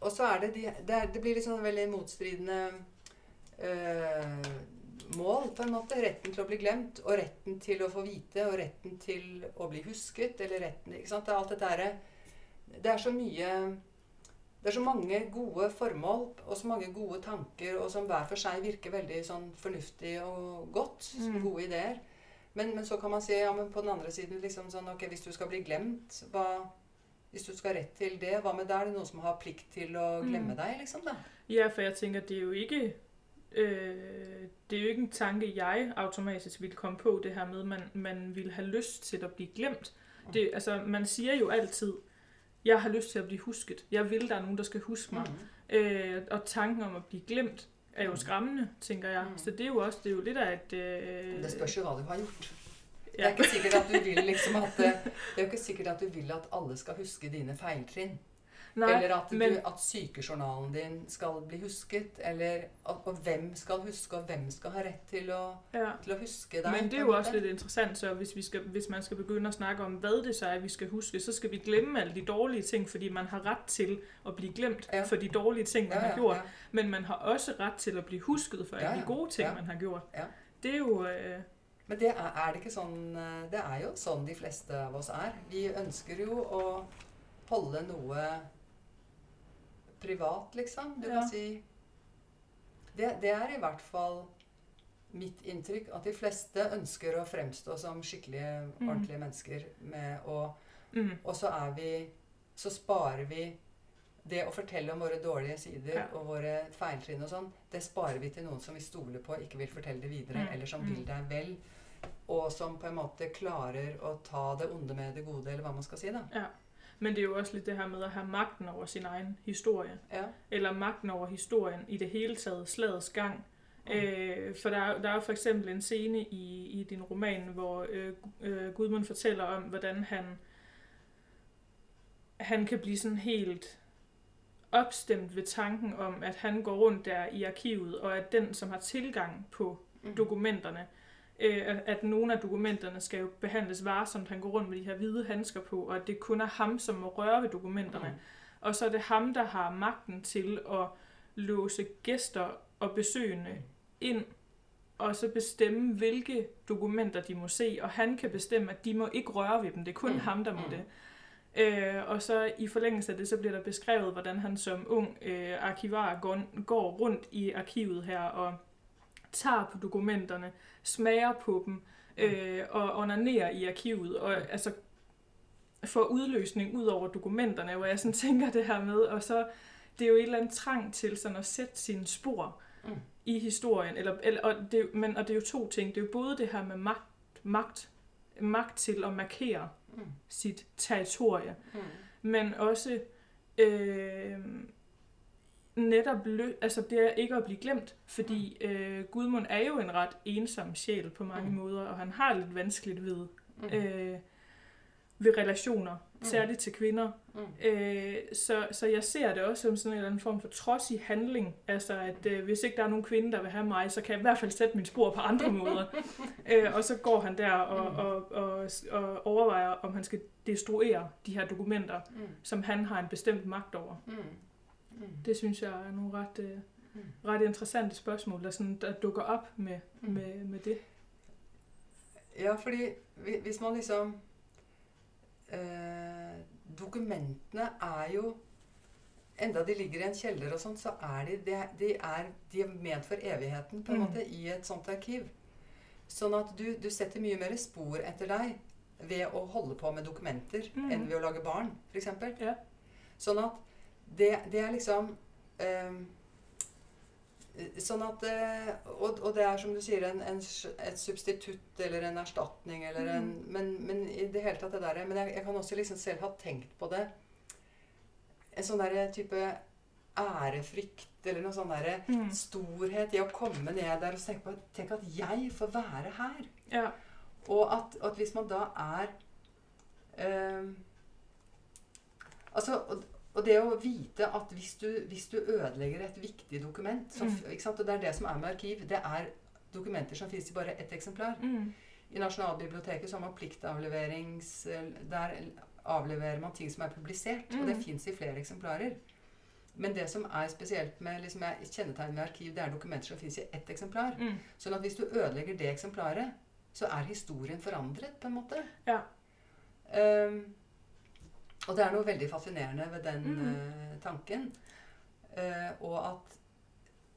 og så er det de, det, er, det blir litt sånn veldig motstridende eh, mål, på en måte. Retten til å bli glemt, og retten til å få vite, og retten til å bli husket, eller retten Ikke sant? Det er alt dette herre Det er så mye Det er så mange gode formål og så mange gode tanker, og som hver for seg virker veldig sånn fornuftig og godt. Mm. gode ideer. Men, men så kan man si ja, men på den andre siden liksom sånn Ok, hvis du skal bli glemt, hva hvis du skal ha rett til det, hva med det? Er det noen som har plikt til å glemme Mm. deg, liksom? da? Ja, for jeg tænker, det er jo ikke... Øh, det er jo ikke en tanke, jeg automatisk ville komme på, det her med, man, man ville have lyst til at blive glemt. Det, altså, man siger jo altid, jeg har lyst til at blive husket. Jeg vil, der er nogen, der skal huske mig. Mm. Øh, og tanken om at blive glemt er jo Mm. skræmmende, tænker jeg. Mm. Så det er jo også det er jo lidt af et... Øh, Det spørs jo hva du har gjort. Det er ja. ikke sikkert at du vil liksom at det, det er ikke sikkert at du vil at alle skal huske dine feiltrinn. Nej, eller at, du, men, at sykejournalen din skal bli husket. Eller at, og hvem skal huske, og hvem skal ha rett til å, ja. til å huske deg. Men det er jo også lidt interessant, så hvis, vi skal, hvis man skal begynde at snakke om, hvad det så er, vi skal huske, så skal vi glemme alle de dårlige ting, fordi man har ret til at blive glemt Ja. for de dårlige ting, man ja, har gjort. Men man har også ret til at blive husket for alle de gode ting, man har gjort. Det er jo... Øh, Men det er, er det ikke sånn eh, Det er jo sånn de fleste av oss er. Vi ønsker jo å holde noe privat, liksom. Du Ja. kan si det, det er i hvert fall mitt inntrykk at de fleste ønsker å fremstå som skikkelige, Mm. ordentlige mennesker med å mm, Og så er vi Så sparer vi det å fortelle om våre dårlige sider Ja. og våre feiltrinn og sånn, det sparer vi til noen som vi stoler på, ikke vil fortelle det videre, Mm. eller som Mm. vil deg vel, og som på en måte klarer å ta det onde med det gode, eller hva man skal si, da. ja. Men det er jo også lidt det her med at have magten over sin egen historie. Ja. Eller magten over historien i det hele taget, slagets gang. Mm. Øh, for der, er- der er jo for eksempel en scene i, i din roman, hvor øh, øh, Gudmund fortæller om, hvordan han, han kan blive sådan helt opstemt ved tanken om, at han går rundt der i arkivet, og at den, som har tilgang på Mm. dokumenterne, øh, at, nogle af dokumenterne skal jo behandles varsomt. Han går rundt med de her hvide handsker på, og at det kun er ham, som må røre ved dokumenterne. Mm. Og så er det ham, der har magten til at låse gæster og besøgende ind, og så bestemme, hvilke dokumenter de må se, og han kan bestemme, at de må ikke røre ved dem. Det er kun Mm. mm. ham, der må Mm. det. Øh, og så i forlængelse af det, så bliver der beskrevet, hvordan han som ung øh, arkivar går, går rundt i arkivet her og tager på dokumenterne, smager på dem øh, og onanerer i arkivet. Og altså får udløsning ud over dokumenterne, hvor jeg sådan tænker det her med, og så det er jo et eller andet trang til sådan at sætte sine spor Mm. i historien. Eller, eller, og, det, men, og det er jo to ting. Det er jo både det her med magt, magt, magt til at markere Mm. sit territorie, Mm. men også øh, netop lø- altså det er ikke at blive glemt, fordi øh, Gudmund er jo en ret ensom sjæl på mange Mm. måder, og han har lidt vanskeligt ved, Mm. øh, ved relationer, Mm. særligt til kvinder. Mm. Øh, så, så jeg ser det også som sådan en eller anden form for trodsig handling. Altså, at øh, hvis ikke der er nogen kvinde, der vil have mig, så kan jeg i hvert fald sætte min spor på andre måder. Øh, og så går han der og, Mm. og, og, og overvejer, om han skal destruere de her dokumenter, Mm. som han har en bestemt magt over. Mm. Mm. Det synes jeg er nogle ret, øh, Mm. ret interessante spørgsmål, der, sådan, der dukker op med, Mm. med, med det. Ja, fordi hvi- hvis man liksom eh, Dokumentene er jo Enda de ligger i en kjeller og sånt, så er de, de, de, er, de er ment for evigheten på en Mm. måte i et sånt arkiv. Sånn at du, du setter mye mer spor etter deg ved å holde på med dokumenter Mm. enn ved å lage barn, f.eks. Ja. Sånn at det, det er liksom ehm, sånn at eh, og, og det er som du sier, en, en, et substitutt eller en erstatning eller en men, men i det hele tatt det derre Men jeg, jeg kan også liksom selv ha tenkt på det En sånn derre type ærefrykt eller noe sånn derre Mm. storhet i å komme ned der og tenke på Tenk at jeg får være her. Ja. Og at, at hvis man da er eh, Altså og, det å vite at hvis du, hvis du ødelegger et viktig dokument så, Mm. ikke sant? Og det er det som er med arkiv. Det er dokumenter som finnes i bare ett eksemplar. Mm. I Nasjonalbiblioteket så har man pliktavleverings... Der avleverer man ting som er publisert. Og det Mm. fins i flere eksemplarer. Men det som er spesielt med liksom, kjennetegn med arkiv, det er dokumenter som fins i ett eksemplar. Mm. Sånn at hvis du ødelegger det eksemplaret, så er historien forandret, på en måte. Ja. Ehm, og det er noe veldig fascinerende ved den Mhm. eh, tanken. Eh, og at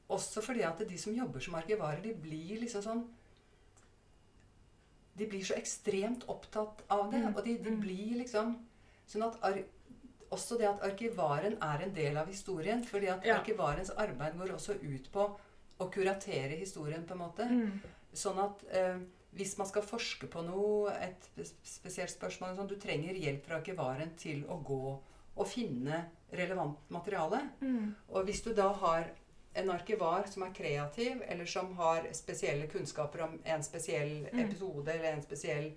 Også fordi at de som jobber som arkivarer, de blir liksom sånn De blir så ekstremt opptatt av det. Mm, Og de, de mm. blir liksom Sånn at ar, også det at arkivaren er en del av historien. Fordi at Ja. arkivarens arbeid går også ut på å kuratere historien, på en måte. Mm. Sånn at eh, hvis man skal forske på noe, et sp- spesielt spørsmål, sånn, du trenger hjelp fra arkivaren til å gå og finne relevant materiale. Mm. Og hvis du da har en arkivar som er kreativ, eller som har spesielle kunnskaper om en spesiell Mm. episode eller en spesiell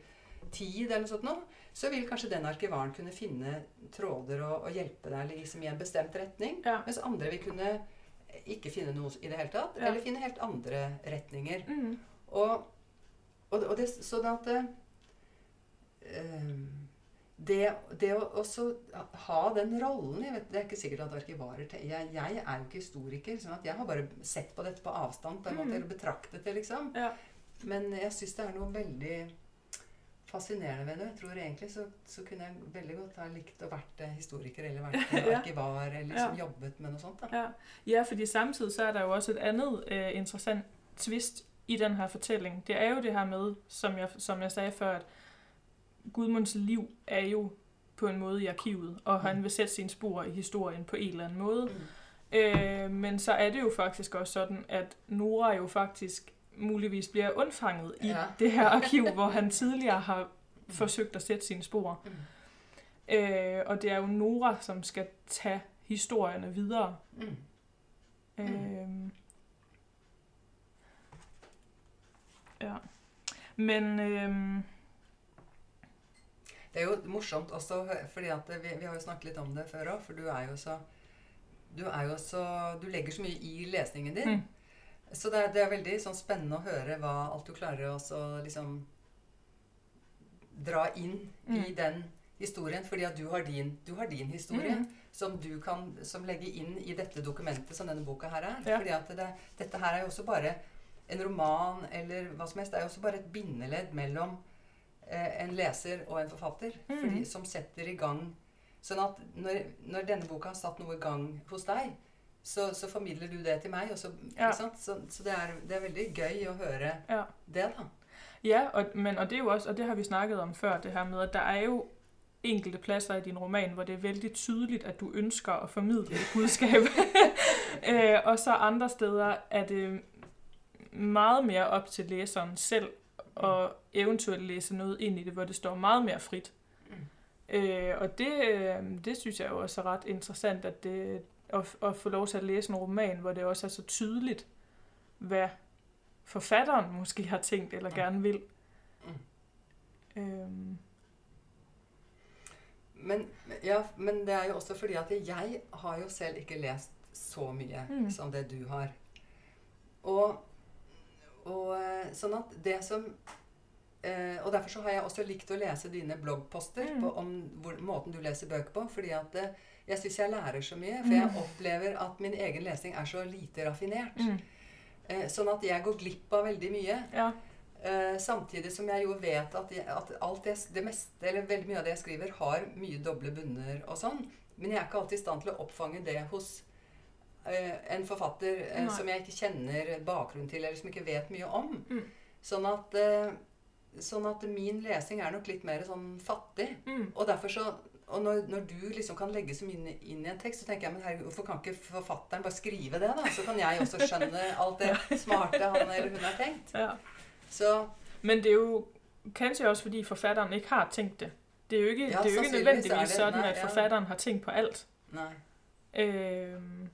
tid, eller noe sånt noe, så vil kanskje den arkivaren kunne finne tråder og, og hjelpe deg liksom, i en bestemt retning. Ja. Mens andre vil kunne ikke finne noe i det hele tatt, Ja. eller finne helt andre retninger. Mm. Og, og, og det, sånn at det, eh, det, det å også ha den rollen jeg vet, Det er ikke sikkert at arkivarer jeg, jeg er jo ikke historiker, sånn at jeg har bare sett på dette på avstand på en måte, Mm. eller betraktet det, liksom. Ja. Men jeg syns det er noe veldig fascinerende ved det. Jeg tror egentlig så, så kunne jeg veldig godt ha likt å vært eh, historiker eller vært eh, Ja. arkivar eller liksom Ja. jobbet med noe sånt. da. Ja. ja, fordi samtidig så er der jo også et andet øh, interessant twist i den her fortælling. Det er jo det her med, som jeg, som jeg sagde før, at Gudmunds liv er jo på en måde i arkivet, og han Mm. vil sætte sine spor i historien på en eller anden måde. Mm. Øh, men så er det jo faktisk også sådan, at Nora jo faktisk muligvis bliver undfanget i Ja. det her arkiv, hvor han tidligere har forsøgt at sætte sine spor. Mm. Øh, og det er jo Nora, som skal tage historierne videre. Mm. Øhm. Ja. Men øhm, Det er jo morsomt også, fordi at vi, vi har jo snakket litt om det før òg, for du er jo så Du er jo så Du legger så mye i lesningen din. Mm. Så det er, det er veldig sånn spennende å høre hva alt du klarer å så liksom dra inn i Mm. den historien. Fordi at du har din, du har din historie Mm. som du kan som legge inn i dette dokumentet som denne boka her er. Ja. Fordi at det, dette her er jo også bare en roman eller hva som helst. Det er jo også bare et bindeledd mellom eh, en leser og en forfatter. Mm. Fordi, som setter i gang Sånn at når, når denne boka har satt noe i gang hos deg, så, så formidler du det til meg. Og så, Ja. ikke sant? så, så det, er, det er veldig gøy å høre ja. det, da. Ja, og, men, og det er jo også, og det har vi snakket om før, det her med, at der er jo enkelte pladser i din roman, hvor det er vældig tydeligt, at du ønsker at formidle et budskab. øh, og så andre steder er det meget mere op til læseren selv, og eventuelt læse noget ind i det, hvor det står meget mere frit. Øh, og det, øh, det synes jeg jo også er ret interessant, at, det, at, at få lov til at læse en roman, hvor det også er så tydeligt, hvad forfatteren måske har tænkt eller gerne vil. Mm. Øhm, Men, ja, men det er jo også fordi at jeg har jo selv ikke lest så mye Mm. som det du har. Og, og eh, sånn at det som eh, Og derfor så har jeg også likt å lese dine bloggposter Mm. på, om hvor, måten du leser bøker på. Fordi at eh, jeg syns jeg lærer så mye. For jeg Mm. opplever at min egen lesing er så lite raffinert. mm, Eh, sånn at jeg går glipp av veldig mye. ja, Eh, samtidig som jeg jo vet at, jeg, at alt det, det meste, eller veldig mye av det jeg skriver, har mye doble bunner og sånn. Men jeg er ikke alltid i stand til å oppfange det hos en forfatter eh, Nei. som jeg ikke kjenner bakgrunnen til, eller som ikke vet mye om. Mm. Sånn, at, eh, sånn at min lesing er nok litt mer sånn fattig. mm, Og derfor så og når, når du liksom kan legge så mye inn i en tekst, så tenker jeg men herregud, hvorfor kan ikke forfatteren bare skrive det, da? Så kan jeg også skjønne alt det smarte han eller hun har tenkt. Ja. Så Men det er jo kanskje også, fordi forfatteren ikke har tænkt det. Det er jo ikke, Ja, det er jo ikke nødvendigvis det- sådan, nej, at ja. forfatteren har tænkt på alt. nei. Øhm,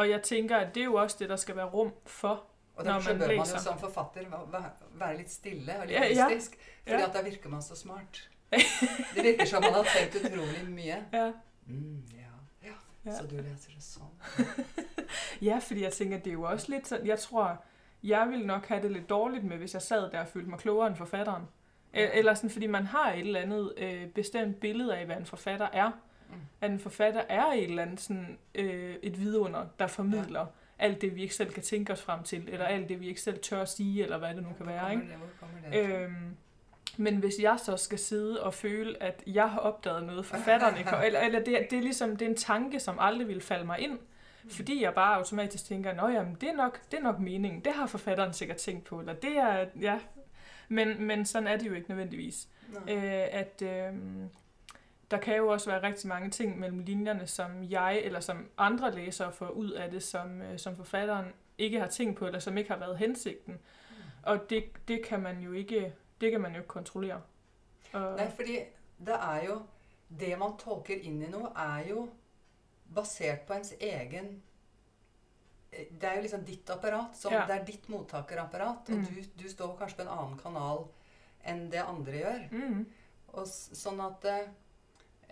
og jeg tænker, at det er jo også det, der skal være rum for. Og derfor så man bør man jo som forfatter være litt stille og litt Ja, ja. mystisk. Fordi Ja. at da virker man så smart. Det virker som man har tenkt utrolig mye. Ja. Mm, ja. ja. Ja. Så du leser det sånn. ja, fordi jeg tænker, det er jo også lidt sådan, jeg tror, jeg ville nok have det lidt dårligt med, hvis jeg sad der og følte mig klogere end forfatteren. E- Eller sådan, fordi man har et eller andet øh, bestemt billede af, hvad en forfatter er. Mm. At en forfatter er et eller andet sådan, øh, et vidunder, der formidler alt det, vi ikke selv kan tænke os frem til, eller alt det, vi ikke selv tør at sige, eller hvad det nu kan Hvor være. Ikke? det-? Øhm, men hvis jeg så skal sidde og føle, at jeg har opdaget noget, har, eller, eller det, det er ligesom det er en tanke, som aldrig vil falde mig ind, fordi jeg bare automatisk tænker, at jamen, det, er nok, det er nok meningen, det har forfatteren sikkert tænkt på, eller det er, ja, men, men sådan er det jo ikke nødvendigvis. Øh, at øh, der kan jo også være rigtig mange ting mellem linjerne, som jeg eller som andre læsere får ud af det, som, øh, som forfatteren ikke har tænkt på, eller som ikke har været hensigten. Og det, det kan man jo ikke, det kan man jo ikke kontrollere. Og, Nei, fordi det er jo Det man tolker inn i noe, er jo basert på ens egen eh, Det er jo liksom ditt apparat. Som, Ja. Det er ditt mottakerapparat. Og Mm. du, du står kanskje på en annen kanal enn det andre gjør. mm, Og sånn at eh,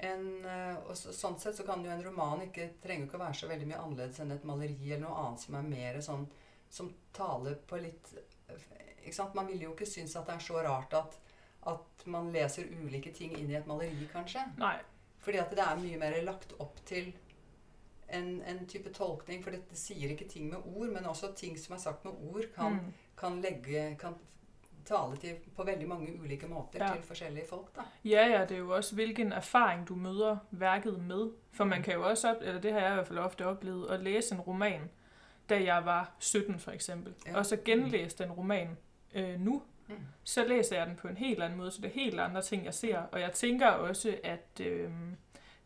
en, eh, og så, Sånn sett så kan jo en roman ikke trenger ikke å være så veldig mye annerledes enn et maleri eller noe annet som er mer sånn Som taler på litt ikke sant? Man vil jo ikke synes at det er så rart at, at man leser ulike ting inn i et maleri, kanskje. nej, Fordi at det er mye mer lagt opp til en, en type tolkning. For dette sier ikke ting med ord, men også ting som er sagt med ord, kan, mm, kan legge kan tale til på veldig mange ulike måter Ja. til forskjellige folk. da. Ja, ja, det er jo også, hvilken erfaring du møder værket med. For man Mm. kan jo også, op, eller det har jeg i hvert fald ofte oplevet, at læse en roman, da jeg var 17 for eksempel, Ja. og så genlæse den roman øh, nu, Mm. så læser jeg den på en helt anden måde, så det er helt andre ting, jeg ser. Og jeg tænker også, at øh,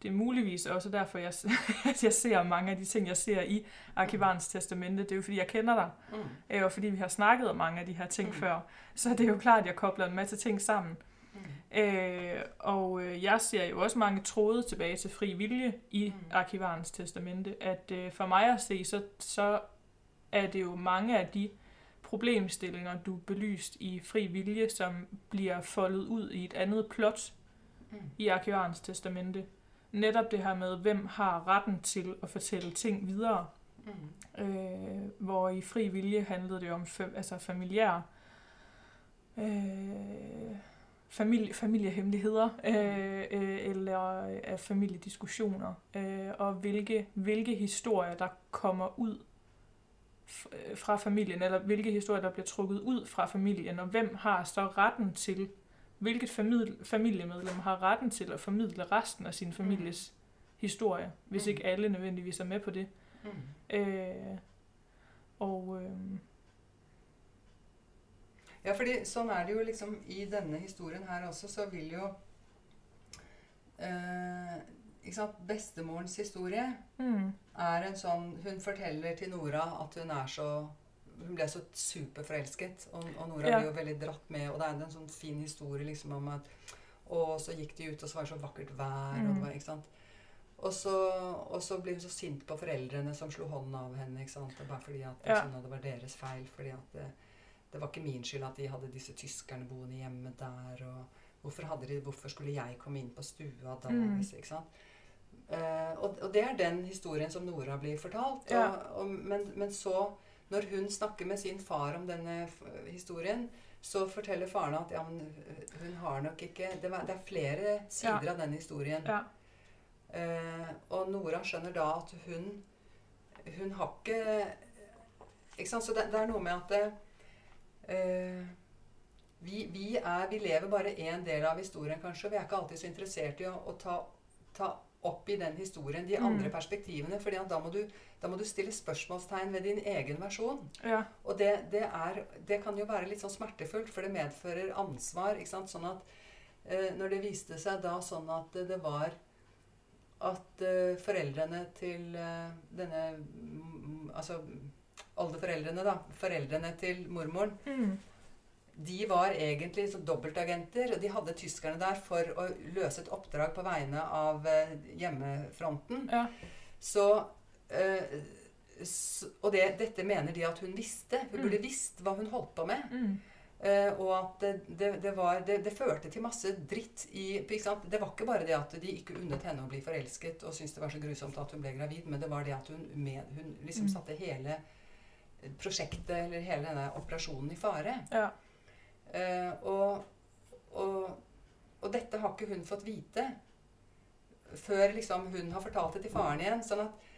det er muligvis også derfor, jeg, at jeg ser mange af de ting, jeg ser i Arkivarens Testamente. Det er jo fordi, jeg kender dig, Mm. øh, og fordi vi har snakket om mange af de her ting Mm. før. Så det er jo klart, at jeg kobler en masse ting sammen. Mm. Øh, og øh, jeg ser jo også mange tråde tilbage til fri vilje i Mm. Arkivarens Testamente. At øh, for mig at se, så, så er det jo mange af de problemstillinger, du belyst i fri vilje, som bliver foldet ud i et andet plot Mm. i Arkivarens Testamente. Netop det her med, hvem har retten til at fortælle ting videre. Mm. Øh, hvor i fri vilje handlede det om fam, altså familiær øh, familie, familiehemmeligheder øh, øh, eller af familiediskussioner øh, og hvilke, hvilke historier der kommer ud øh, fra familien eller hvilke historier der bliver trukket ud fra familien og hvem har så retten til hvilket familie, familiemedlem har retten til at formidle resten af sin families historie hvis Mm. ikke alle nødvendigvis er med på det Mm. Øh, og øh, Ja, fordi sånn er det jo liksom i denne historien her også, så vil jo eh, Ikke sant? Bestemorens historie mm, er en sånn Hun forteller til Nora at hun er så Hun ble så superforelsket, og, og Nora Ja. blir jo veldig dratt med. Og det er en sånn fin historie liksom om at Og så gikk de ut, og så var det så vakkert vær. Og, Mm. det var, ikke sant? Og, så, og så blir hun så sint på foreldrene som slo hånden av henne. ikke sant? Og Bare fordi at Ja. liksom, det var deres feil. fordi at det, det var ikke min skyld at de hadde disse tyskerne boende hjemme der. og Hvorfor, de, hvorfor skulle jeg komme inn på stua da? Mm. Ikke sant? Eh, og, og det er den historien som Nora blir fortalt. Ja. Og, og, men, men så, når hun snakker med sin far om denne historien, så forteller faren at ja, men øh, hun har nok ikke Det, var, det er flere sider av den historien. ja, Eh, og Nora skjønner da at hun Hun har ikke Ikke sant? Så det, det er noe med at eh, vi, vi, er, vi lever bare én del av historien, kanskje. Vi er ikke alltid så interessert i å, å ta, ta opp i den historien de Mm. andre perspektivene. fordi da da må du stille spørsmålstegn ved din egen versjon. ja, Og det, det, er, det kan jo være litt sånn smertefullt, for det medfører ansvar. ikke sant? Sånn at eh, Når det viste seg da sånn at det, var at eh, foreldrene til eh, denne mm, Altså oldeforeldrene, da. Foreldrene til mormoren. Mm. De var egentlig så dobbeltagenter, og de hadde tyskerne der for å løse et oppdrag på vegne av eh, hjemmefronten. Ja. Så, eh, s- Og det, dette mener de at hun visste. Hun Mm. burde visst hva hun holdt på med. Mm. Eh, og at det, det, det, var, det, det førte til masse dritt i ikke sant? Det var ikke bare det at de ikke unnet henne å bli forelsket og syntes det var så grusomt at hun ble gravid, men det var det at hun, med, hun liksom Mm. satte hele prosjektet eller hele denne operasjonen i fare. Ja. Eh, og, og, og dette har ikke hun fått vite før liksom hun har fortalt det til faren igjen. sånn at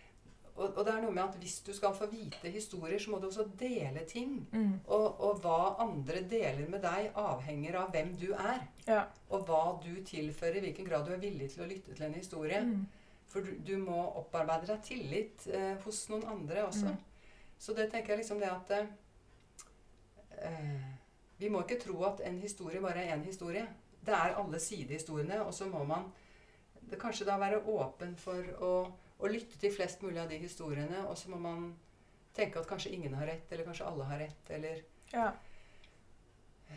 og, og det er noe med at hvis du skal få vite historier, så må du også dele ting. Mm. Og, og hva andre deler med deg, avhenger av hvem du er. Ja. Og hva du tilfører, i hvilken grad du er villig til å lytte til en historie. Mm. For du, du må opparbeide deg tillit eh, hos noen andre også. Mm. Så det tenker jeg liksom det at eh, eh, Vi må ikke tro at en historie bare er én historie. Det er alle sidehistoriene, og så må man det kanskje da være åpen for å, å lytte til flest mulig av de historiene, og så må man tenke at kanskje ingen har rett, eller kanskje alle har rett, eller Ja.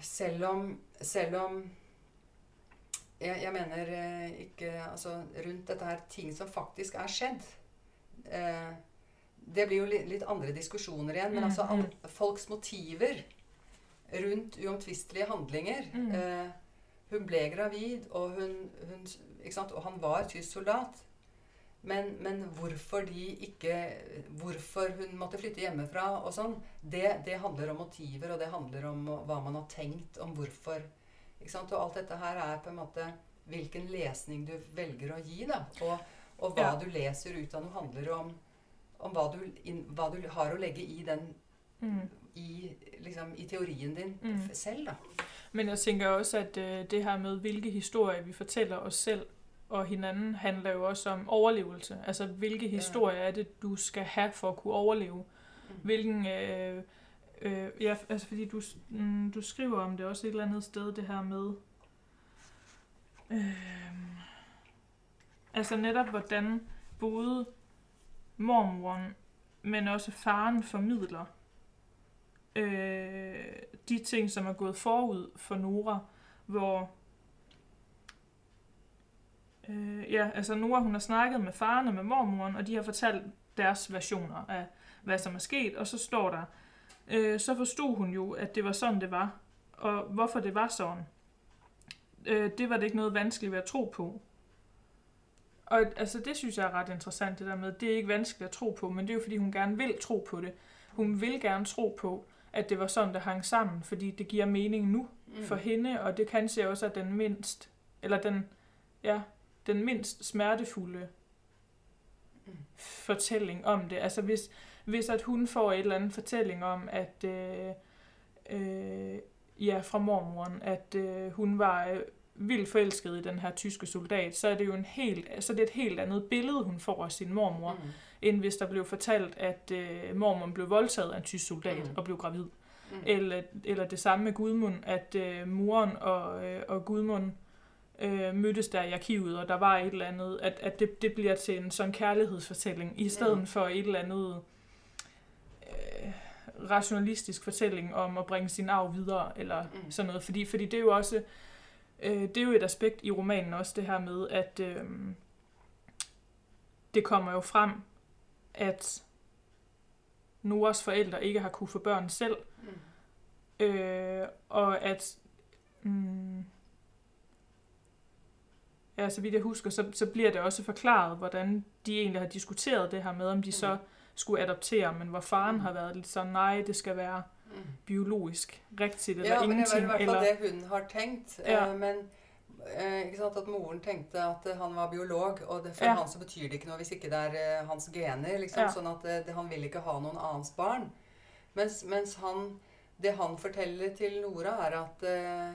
selv om, selv om jeg, jeg mener eh, ikke Altså rundt dette her ting som faktisk er skjedd. Eh, det blir jo litt, litt andre diskusjoner igjen. Men Mm, altså mm. all, folks motiver rundt uomtvistelige handlinger Mm. eh, Hun ble gravid, og, hun, hun, ikke sant? og han var tysk soldat. Men, men hvorfor de ikke Hvorfor hun måtte flytte hjemmefra og sånn, det, det handler om motiver, og det handler om hva man har tenkt om hvorfor. Ikke sant? Og alt dette her er på en måte hvilken lesning du velger å gi, da. Og, og hva Ja. du leser ut av noe, handler om, om hva, du, inn, hva du har å legge i den Mm. i, liksom, i teorien din Mm. selv, da. Men jeg tænker også, at øh, det her med, hvilke historier vi fortæller os selv og hinanden, handler jo også om overlevelse. Altså, hvilke historier er det, du skal have for at kunne overleve? Mm. Hvilken... Øh, øh, ja, altså fordi du, mm, du skriver om det også et eller andet sted, det her med... Øh, altså netop, hvordan både mormoren, men også faren formidler øh, de ting, som er gået forud for Nora, hvor øh, ja, altså Nora, hun har snakket med faren og med mormoren, og de har fortalt deres versioner af, hvad som er sket, og så står der, øh, så forstod hun jo, at det var sådan, det var, og hvorfor det var sådan. Øh, det var det ikke noget vanskeligt ved at tro på. Og altså, det synes jeg er ret interessant, det der med, det er ikke vanskeligt at tro på, men det er jo fordi, hun gerne vil tro på det. Hun vil gerne tro på, at det var sådan, det hang sammen, fordi det giver mening nu Mm. for hende, og det kan jeg også er den mindst, eller den, ja, den mindst smertefulde Mm. fortælling om det. Altså hvis, hvis at hun får et eller andet fortælling om, at øh, øh, ja, fra mormoren, at øh, hun var øh, vildt forelsket i den her tyske soldat, så er det jo en helt, så det er et helt andet billede, hun får af sin mormor, Mm. End hvis der blev fortalt, at øh, mormoren blev voldtaget af en tysk soldat Mm. og blev gravid. Mm. Eller, eller det samme med Gudmund, at øh, moren og, øh, og Gudmund øh, mødtes der i arkivet, og der var et eller andet, at, at det, det bliver til en sådan kærlighedsfortælling, i stedet Mm. for et eller andet øh, rationalistisk fortælling om at bringe sin arv videre, eller mm. sådan noget. Fordi, fordi det er jo også, øh, det er jo et aspekt i romanen også, det her med, at øh, det kommer jo frem, at Noras forældre ikke har kunne få børn selv, Mm. Øh, og at... Mm, ja, så vidt jeg husker, så, så bliver det også forklaret, hvordan de egentlig har diskuteret det her med, om de så Mm. skulle adoptere, men hvor faren Mm. har været lidt sådan, nej, det skal være Mm. biologisk rigtigt, eller Ja, men det var i ingenting. hvert Eller, fall det hun har tenkt. Ja. Eh, men ikke sant, at moren tenkte at eh, han var biolog, og det, for Ja. han så betyr det ikke noe hvis ikke det er eh, hans gener. Liksom, Ja. Sånn at eh, det, han vil ikke ha noen annens barn. Mens, mens han, det han forteller til Nora, er at eh,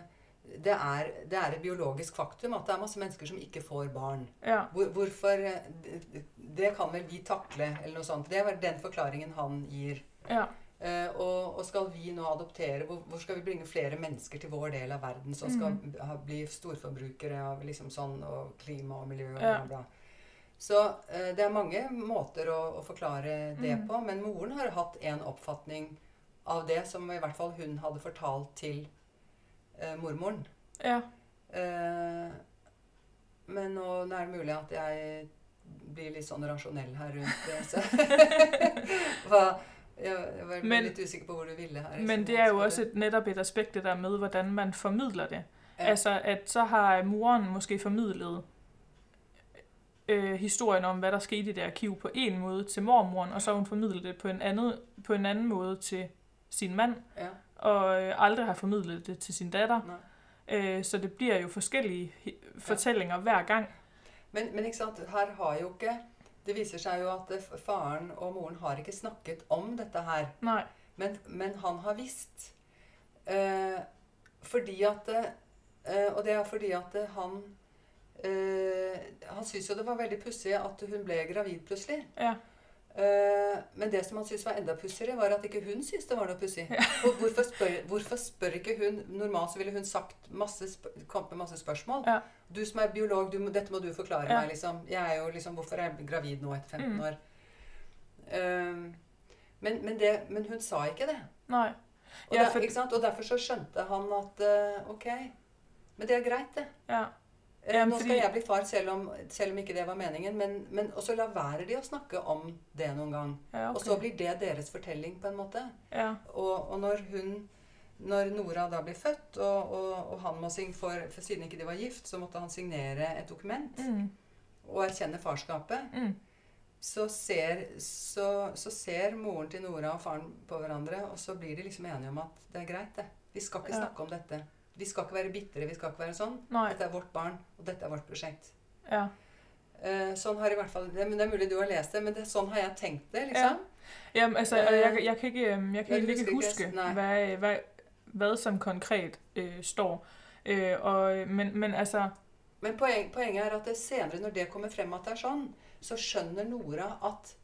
det, er, det er et biologisk faktum at det er masse mennesker som ikke får barn. ja, Hvor, hvorfor eh, det, det kan vel vi takle, eller noe sånt. Det er den forklaringen han gir. ja, Eh, og, og skal vi nå adoptere, hvor, hvor skal vi bringe flere mennesker til vår del av verden som skal Mm. ha, bli storforbrukere av liksom sånn, og klima og miljø og bla, bla. Så eh, det er mange måter å, å forklare det Mm. på. Men moren har hatt en oppfatning av det som i hvert fall hun hadde fortalt til eh, mormoren. Ja. Eh, men nå nå er det mulig at jeg blir litt sånn rasjonell her rundt det. Så jeg, jeg var Men- litt usikker på hvor du ville her. Men det er jo også et, netop et aspekt det der med, hvordan man formidler det. Ja. Altså, at så har moren måske formidlet øh, historien om, hvad der skete i det arkiv på en måde til mormoren, og så hun formidlet det på en, andet, på en anden måde til sin mand, Ja, og øh, aldrig har formidlet det til sin datter. nei. Øh, så det bliver jo forskellige fortællinger hver gang. Men, men ikke sant, her har jo ikke Det viser seg jo at faren og moren har ikke snakket om dette her. Nej, Men, men han har visst. Eh, fordi at eh, Og det er fordi at han eh, Han syntes jo det var veldig pussig at hun ble gravid plutselig. ja, men det som han syntes var enda pussigere, var at ikke hun syntes det var noe pussig. Og hvorfor spør, hvorfor spør ikke hun Normalt så ville hun sagt masse kommet med masse spørsmål. Ja. Du som er biolog, du dette må du forklare Ja. meg. liksom. Jeg er jo liksom, Hvorfor er jeg gravid nå etter 15 Mm. år? Eh, men, men, det, men hun sa ikke det. nej, Og, Ja, der, for- ikke sant? og derfor så skjønte han at eh, ok, men det er greit, det. ja, Jamen, Nå skal jeg bli far selv om, selv om ikke det var meningen. Men, men og så la være de å snakke om det noen gang. ja, Og så okay. blir det deres fortelling, på en måte. Ja, Og, og når hun når Nora da blir født, og, og, og han må sign for, for siden ikke de var gift, så måtte han signere et dokument mm, og erkjenne farskapet. mm, Så ser, så, så ser moren til Nora og faren på hverandre, og så blir de liksom enige om at det er greit, det. Vi skal ikke Ja. snakke om dette. Vi skal ikke være bitre, vi skal ikke være sånn. nej, Dette er vårt barn, og dette er vårt prosjekt. ja, Eh, sånn har i hvert fall, det, men det er mulig du har lest det, men det, sånn har jeg tenkt det, liksom. Jamen, altså, og jeg, jeg kan ikke, øhm, jeg kan Ja, ikke ikke huske, hvad, hvad, hvad som konkret øh, står. Øh, og, men, men altså, Men poeng, poenget er at det senere, når det kommer frem at det er sånn, så skjønner Nora at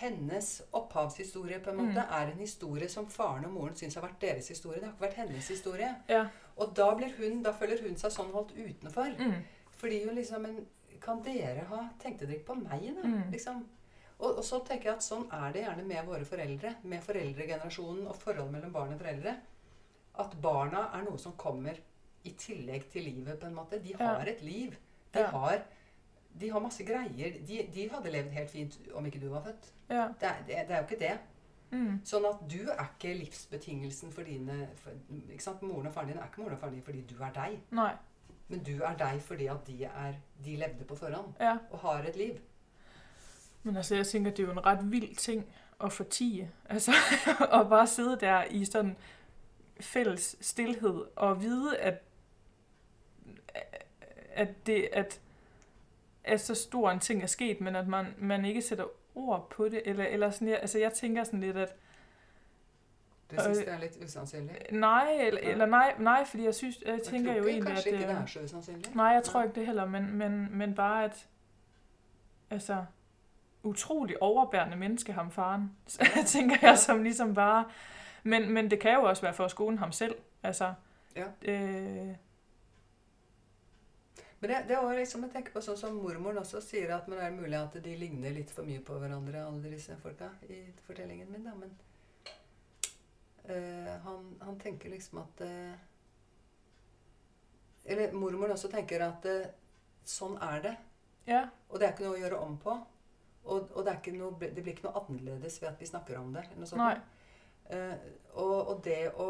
hennes opphavshistorie på en Mm. måte er en historie som faren og moren syns har vært deres historie. Det har ikke vært hennes historie. ja, Og da, blir hun, da føler hun seg sånn holdt utenfor. mm, Fordi hun liksom Men kan dere ha Tenkte dere ikke på meg, da? Mm. Liksom. Og, og så tenker jeg at sånn er det gjerne med våre foreldre. Med foreldregenerasjonen og forholdet mellom barn og foreldre. At barna er noe som kommer i tillegg til livet, på en måte. De har et liv. De, Ja. har, de har masse greier. De, de hadde levd helt fint om ikke du var født. ja, Det er, det, det er jo ikke det. mm, Sånn at du er ikke livsbetingelsen for dine for, ikke sant? Moren og faren din er ikke moren og faren din fordi du er deg. nej, Men du er deg fordi at de, er, de levde på forhånd ja. og har et liv. Men altså, jeg tænker, det er jo en ret vild ting at fortige. Altså, at bare sidde der i sådan fælles stillhed og vide, at, at, det, at, at så stor en ting er sket, men at man, man ikke sætter ord på det. Eller, eller sådan, jeg, altså, jeg tænker sådan lidt, at syns Øh, det er litt usannsynlig? nej, eller, eller nej, nej, fordi jeg synes, jeg Jeg tænker tror jo egentlig, at ikke det øh, er så. Nej, jeg tror ikke det heller, men, men, men bare at, altså, utrolig overbærende menneske ham faren, Ja. tænker jeg, Ja. som ligesom bare, men, men det kan jo også være for at skåne ham selv, altså, Ja. øh, Men det, det var liksom, jeg tenker på sånn som mormoren også sier at men det er mulig at de ligner litt for mye på hverandre, alle disse folka, i fortellingen min, da, men eh, han, han tenker liksom at eh, Eller mormoren også tenker at eh, sånn er det. ja, Og det er ikke noe å gjøre om på. Og, og det, er ikke noe, det blir ikke noe annerledes ved at vi snakker om det. Eller noe sånt. nej, Eh, og, og det å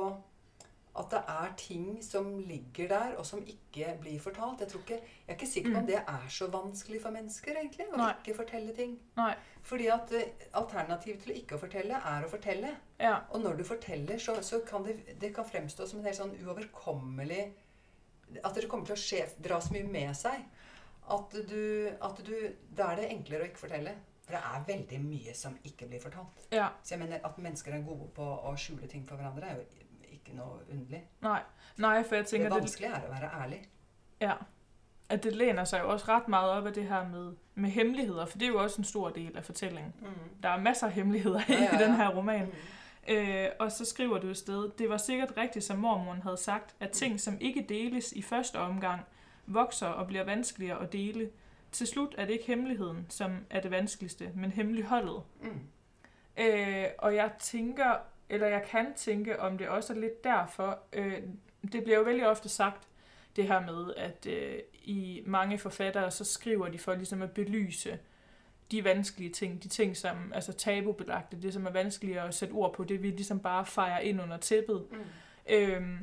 At det er ting som ligger der, og som ikke blir fortalt. Jeg, tror ikke, jeg er ikke sikker på om Mm. det er så vanskelig for mennesker, egentlig. Å Nei. ikke fortelle ting. nej, Fordi at eh, alternativet til ikke å fortelle, er å fortelle. ja, Og når du forteller, så, så kan det, det kan fremstå som en helt sånn uoverkommelig At det kommer til å skje, dra så mye med seg. At du, at du Da er det enklere å ikke fortelle. For det er veldig mye som ikke blir fortalt. ja, Så jeg mener At mennesker er gode på å skjule ting for hverandre, er jo ikke noe underlig. nej, nej, for jeg Det tænker, det, er å være ærlig. ja, at det læner sig jo også ret meget op af det her med, med hemmeligheder, for det er jo også en stor del af fortællingen. Der er masser af hemmeligheder Ja, ja, i den ja. her roman. Mm. Øh, og så skriver du et sted, det var sikkert rigtigt, som mormoren havde sagt, at ting, som ikke deles i første omgang, vokser og bliver vanskeligere at dele, til slut er det ikke hemmeligheden, som er det vanskeligste, men hemmeligholdet. Mm. Øh, og jeg tænker, eller jeg kan tænke, om det også er lidt derfor. Øh, det bliver jo vældig ofte sagt, det her med, at øh, i mange forfattere, så skriver de for ligesom at belyse de vanskelige ting, de ting, som altså tabubelagte, det som er vanskeligt at sætte ord på, det vi ligesom bare fejrer ind under tæppet. Mm. Øhm,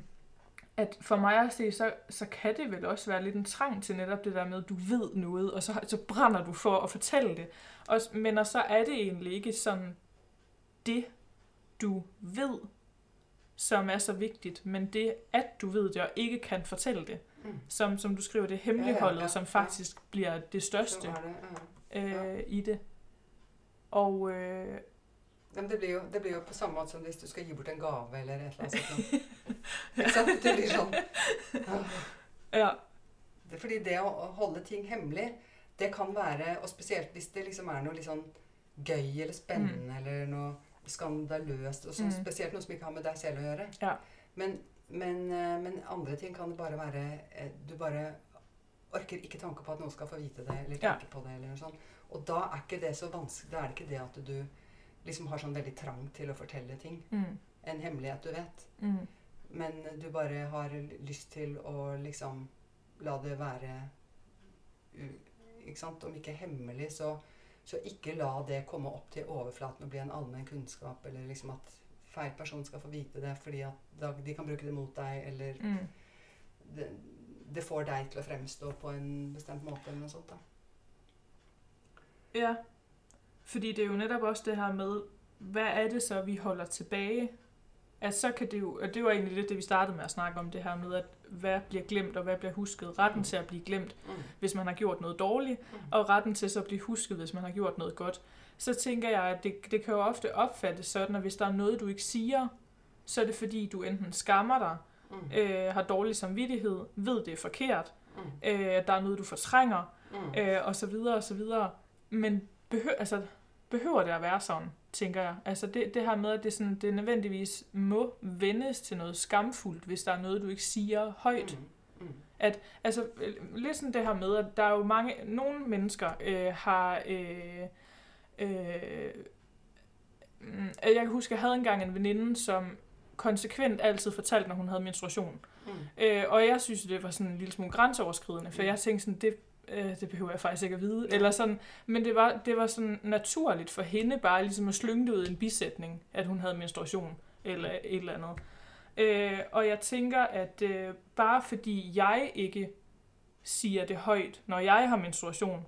at for mig at se, så, så kan det vel også være lidt en trang til netop det der med, at du ved noget, og så, så brænder du for at fortælle det. Og, men og så er det egentlig ikke sådan det, du ved, som er så vigtigt, men det, at du ved det og ikke kan fortælle det, Mm. som, som du skriver, det hemmeligholdet, Ja, ja, ja, som ja. faktisk bliver det største det, ja. øh, i det. Og øh, Jamen, det, blir jo, det blir jo på samme måte som hvis du skal gi bort en gave eller et eller annet sånt. Ikke sant? Det blir sånn ja, Det, fordi det å holde ting hemmelig, det kan være Og spesielt hvis det liksom er noe litt sånn gøy eller spennende eller noe skandaløst. og sånn, Mm. Spesielt noe som ikke har med deg selv å gjøre. Ja. Men, men, eh, men andre ting kan det bare være eh, Du bare orker ikke tanke på at noen skal få vite det eller Ja. tenke på det. eller noe sånt. Og da er ikke det så vanskelig, da er det ikke det at du liksom har sånn veldig trang til å fortelle ting. mm, En hemmelighet du vet. mm, Men du bare har lyst til å liksom la det være Ikke sant? Om ikke hemmelig, så, så ikke la det komme opp til overflaten og bli en allmenn kunnskap, eller liksom at feil person skal få vite det fordi at de kan bruke det mot deg, eller mm. det, det får deg til å fremstå på en bestemt måte, eller noe sånt. da. Ja, fordi det er jo netop også det her med, hvad er det så, vi holder tilbage? At så kan det jo, og det var egentlig lidt det, vi startede med at snakke om, det her med, at hvad bliver glemt, og hvad bliver husket. Retten Mm. til at blive glemt, Mm. hvis man har gjort noget dårligt, Mm. og retten til så at blive husket, hvis man har gjort noget godt. Så tænker jeg, at det, det kan jo ofte opfattes sådan, at hvis der er noget, du ikke siger, så er det fordi, du enten skammer dig, Mm. øh, har dårlig samvittighed, ved det er forkert, Mm. øh, der er noget, du fortrænger, Mm. øh, og så videre og så videre. Men behøver, altså, behøver det at være sådan, tænker jeg. Altså det, det her med, at det, sådan, det nødvendigvis må vendes til noget skamfuldt, hvis der er noget, du ikke siger højt. Mm. Mm. Altså øh, lidt sådan det her med, at der er jo mange, nogle mennesker øh, har... Øh, øh, jeg kan huske, jeg havde engang en veninde, som konsekvent altid fortalte, når hun havde menstruation. Mm. Øh, og jeg synes, det var sådan en lille smule grænseoverskridende, for Mm. jeg tænkte sådan, det, øh, det behøver jeg faktisk ikke at vide. Eller sådan, men det var, det var sådan naturligt for hende bare ligesom at slynge det ud i en bisætning, at hun havde menstruation, eller et eller andet. Øh, og jeg tænker, at øh, bare fordi jeg ikke siger det højt, når jeg har menstruation,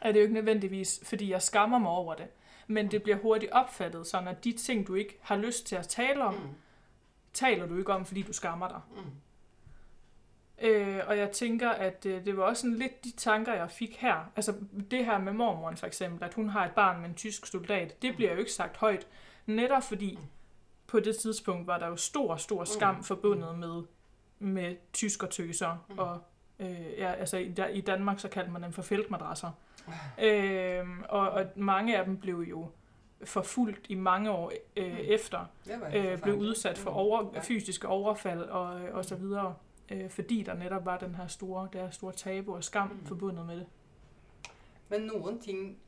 er det jo ikke nødvendigvis, fordi jeg skammer mig over det. Men det bliver hurtigt opfattet, sådan at de ting, du ikke har lyst til at tale om, Mm. taler du ikke om, fordi du skammer dig. Mm. Øh, og jeg tænker, at øh, det var også sådan lidt de tanker, jeg fik her. Altså det her med mormoren for eksempel, at hun har et barn med en tysk soldat, det bliver jo ikke sagt højt. Netop fordi på det tidspunkt var der jo stor, stor skam Mm. forbundet med, med tyskertøser. Mm. Og øh, ja, altså i, Da- i Danmark så kaldte man dem for feltmadrasser. Øh, og, og mange af dem blev jo forfulgt i mange år øh, Mm. efter øh, blev udsat for Mm. over, Ja. fysiske overfald og, og så videre, øh, fordi der netop var den her store, der store tabu og skam Mm. forbundet med det. Men noen ting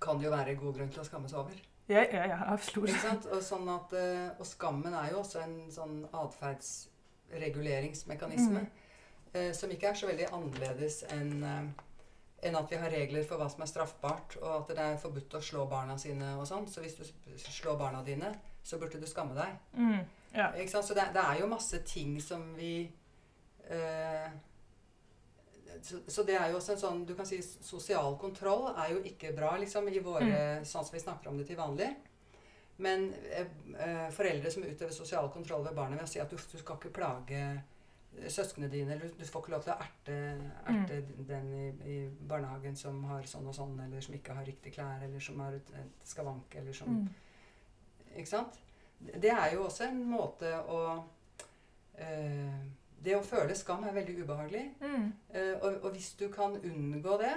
kan det jo være god grunn til å skamme seg over. Ja, ja, ja, absolut. Ikke sant? Og, sånn at, eh, og skammen er jo også en sånn atferdsreguleringsmekanisme. Mm. eh, som ikke er så veldig annerledes enn eh, enn at vi har regler for hva som er straffbart, og at det er forbudt å slå barna sine og sånn. Så hvis du slår barna dine, så burde du skamme deg. Mm, ja. Ikke sant? Så det, det er jo masse ting som vi eh, så, så det er jo også en sånn Du kan si sosial kontroll er jo ikke bra liksom, i våre Sånn som vi snakker om det til vanlig. Men eh, eh, foreldre som utøver sosial kontroll ved barnet ved å si at du, du skal ikke plage eh, søsknene dine, eller du får ikke lov til å erte, erte den i, i barnehagen som har sånn og sånn, eller som ikke har riktig klær, eller som har et, et skavank, eller som Mm. ikke sant? Det er jo også en måte å eh, Det å føle skam er veldig ubehagelig. Mm. Eh, og, og hvis du kan unngå det,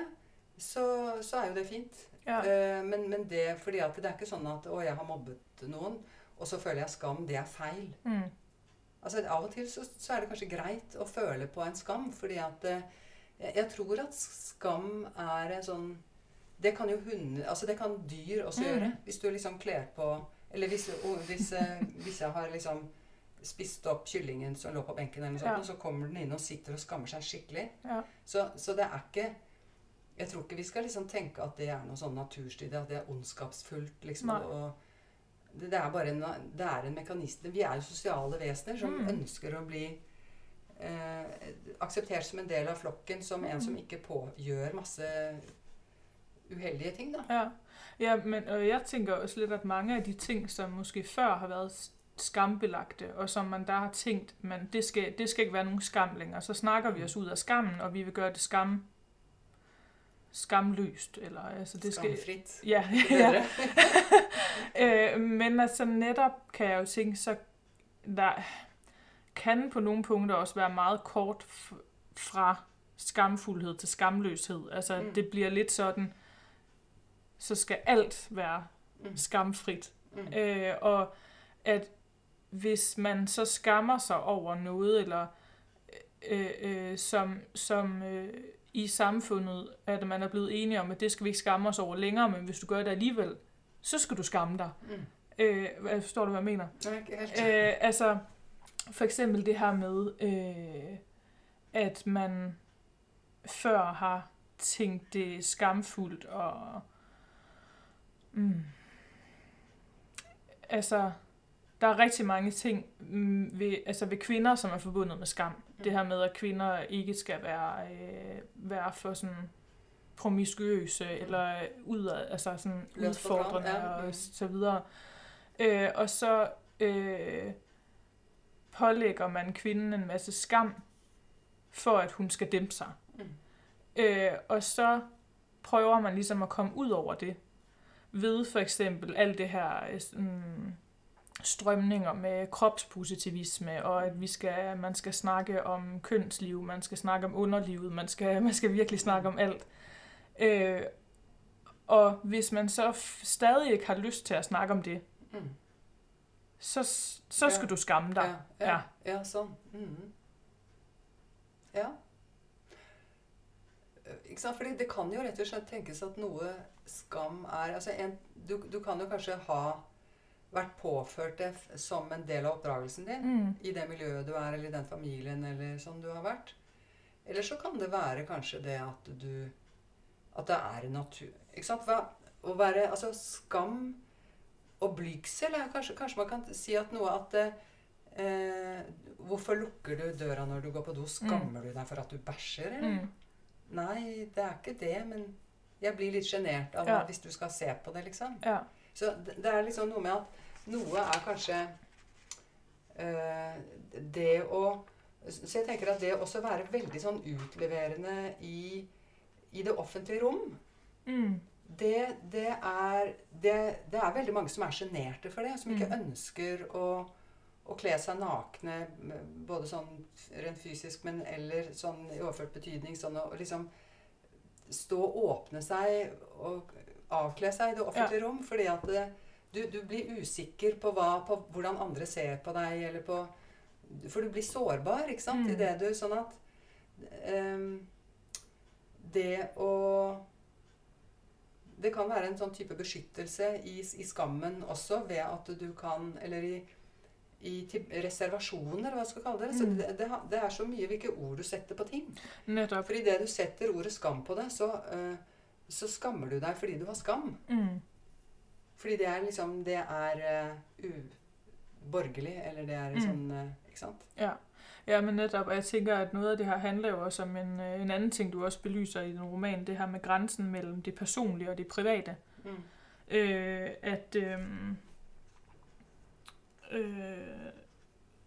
så, så er jo det fint. Ja. Eh, men, men det fordi at det er ikke sånn at 'Å, jeg har mobbet noen', og så føler jeg skam. Det er feil. Mm. Altså Av og til så, så er det kanskje greit å føle på en skam, fordi at eh, jeg, tror at skam er en sånn Det kan jo hunder Altså det kan dyr også Mhm. gjøre. Hvis du liksom kler på Eller hvis, og hvis, eh, hvis jeg har liksom spist opp kyllingen som lå på benken, eller noe sånt, Ja. og så kommer den inn og sitter og skammer seg skikkelig. Ja. Så, så det er ikke Jeg tror ikke vi skal liksom tenke at det er noe sånn naturstudie, at det er ondskapsfullt. liksom, Nei. og det, det er bare en, det er en mekanisme. Vi er jo sosiale vesener som Mm. ønsker å bli eh, akseptert som en del av flokken, som en som Mm. ikke på, gjør masse uheldige ting. da. Ja, ja men og jeg tænker også lidt, at mange af de ting, som måske før har været skambelagte, og som man der har tænkt, men det skal, det skal ikke være nogen skam længere, så snakker vi os ud af skammen, og vi vil gøre det skam skamløst, eller altså det skal... Ja, ja. øh, men altså netop kan jeg jo tænke, så der kan på nogle punkter også være meget kort fra skamfuldhed til skamløshed. Altså Mm. mm. det bliver lidt sådan, så skal alt være Mm. skamfrit. Mm. Øh, og at hvis man så skammer sig over noget, eller øh, øh, som, som øh, i samfundet, at man er blevet enige om, at det skal vi ikke skamme os over længere, men hvis du gør det alligevel, så skal du skamme dig. Mm. Øh, hvad- forstår du, hvad jeg mener? Helt. Øh, altså, for eksempel det her med, øh, at man før har tænkt det skamfuldt og... Mm, altså, der er rigtig mange ting mm, ved, altså ved kvinder, som er forbundet med skam. Mm. Det her med, at kvinder ikke skal være, øh, være for sådan promiskuøse eller ud af, altså sådan udfordrende ja. og Mm. så videre. Øh, og så øh, pålægger man kvinden en masse skam, for at hun skal dæmpe sig. Mm. Øh, og så prøver man ligesom at komme ud over det, ved for eksempel alt det her sådan, strømninger med kropspositivisme, og at vi skal, man skal snakke om kønsliv, man skal snakke om underlivet, man skal, man skal virkelig snakke om alt. Øh, og hvis man så stadig ikke har lyst til at snakke om det, Mm. så, så skal Ja. du skamme dig. Ja, ja, ja, sånn. Mhm. Ja. Ikke sant? Fordi det kan jo rett og slett tenkes at noe skam er altså en, du, du kan jo kanskje ha vært påført det som en del av oppdragelsen din Mm. i det miljøet du er, eller i den familien eller sånn du har vært. Eller så kan det være kanskje det at du At det er natur Ikke sant? Å være Altså skam og blygsel kanskje, kanskje man kan si at noe at eh, Hvorfor lukker du døra når du går på do? Skammer du deg for at du bæsjer, eller? Mm. Nei, det er ikke det, men jeg blir litt sjenert av Ja. hvis du skal se på det, liksom. Ja. Så det, det er liksom noe med at noe er kanskje eh, det å Så jeg tenker at det å også være veldig sånn utleverende i, i det offentlige rom, Mm. det, det, er, det, det er veldig mange som er sjenerte for det. Som ikke Mm. ønsker å, å kle seg nakne, både sånn rent fysisk, men eller sånn i overført betydning. Sånn å liksom stå og åpne seg og avkle seg i det offentlige rom. Fordi at det, du, du blir usikker på, hva, på hvordan andre ser på deg, eller på For du blir sårbar, ikke sant, Mm. i det du Sånn at ehm, Det å det kan være en sånn type beskyttelse i, i skammen også, ved at du kan Eller i, i reservasjoner, hva skal jeg kalle det. Så Mm. det, det, det er så mye hvilke ord du setter på ting. Netop. For idet du setter ordet skam på det, så, øh, så skammer du deg fordi du har skam. Mm. Fordi det er liksom Det er øh, uborgerlig, eller det er Mm. sånn øh, Ikke sant? Ja. ja, men netop, og jeg tænker, at noget af det her handler jo også om en, en anden ting, du også belyser i den roman, det her med grænsen mellem det personlige og det private. Mm. Øh, at øh, øh,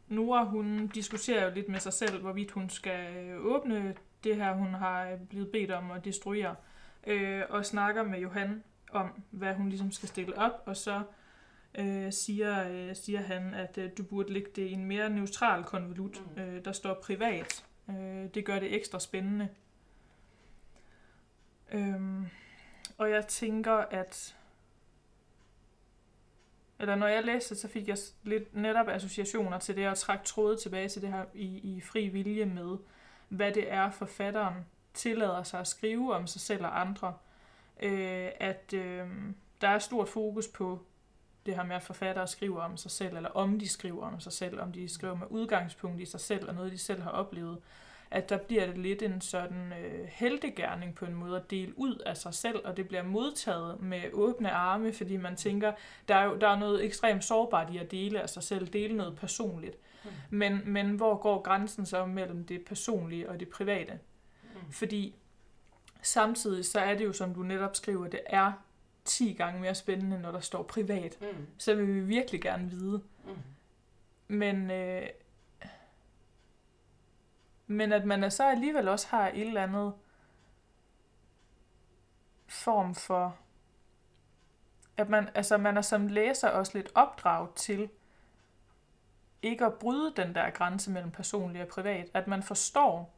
Nora, hun diskuterer jo lidt med sig selv, hvorvidt hun skal åbne det her, hun har blevet bedt om at destruere, øh, og snakker med Johan om, hvad hun ligesom skal stille op, og så øh, siger, øh, siger han, at øh, du burde lægge det i en mere neutral konvolut, Mm. øh, der står privat. Øh, det gør det ekstra spændende. Øhm, og jeg tænker, at eller når jeg læste, så fik jeg lidt netop associationer til det, og trække tråde tilbage til det her i, i fri vilje med, hvad det er forfatteren tillader sig at skrive om sig selv og andre, øh, at øh, der er stort fokus på det her med, at forfattere skriver om sig selv, eller om de skriver om sig selv, om de skriver med udgangspunkt i sig selv, og noget de selv har oplevet, at der bliver det lidt en sådan øh, heldegærning på en måde at dele ud af sig selv, og det bliver modtaget med åbne arme, fordi man tænker, der er jo der er noget ekstremt sårbart i at dele af sig selv, dele noget personligt. Mm. Men, men hvor går grænsen så mellem det personlige og det private? Mm. Fordi samtidig så er det jo, som du netop skriver, det er 10 gange mere spændende, når der står privat. Mm. Så vil vi virkelig gerne vide. Mm. Men, øh, men at man så alligevel også har et eller andet form for, at man, altså man er som læser også lidt opdraget til ikke at bryde den der grænse mellem personlig og privat. At man forstår,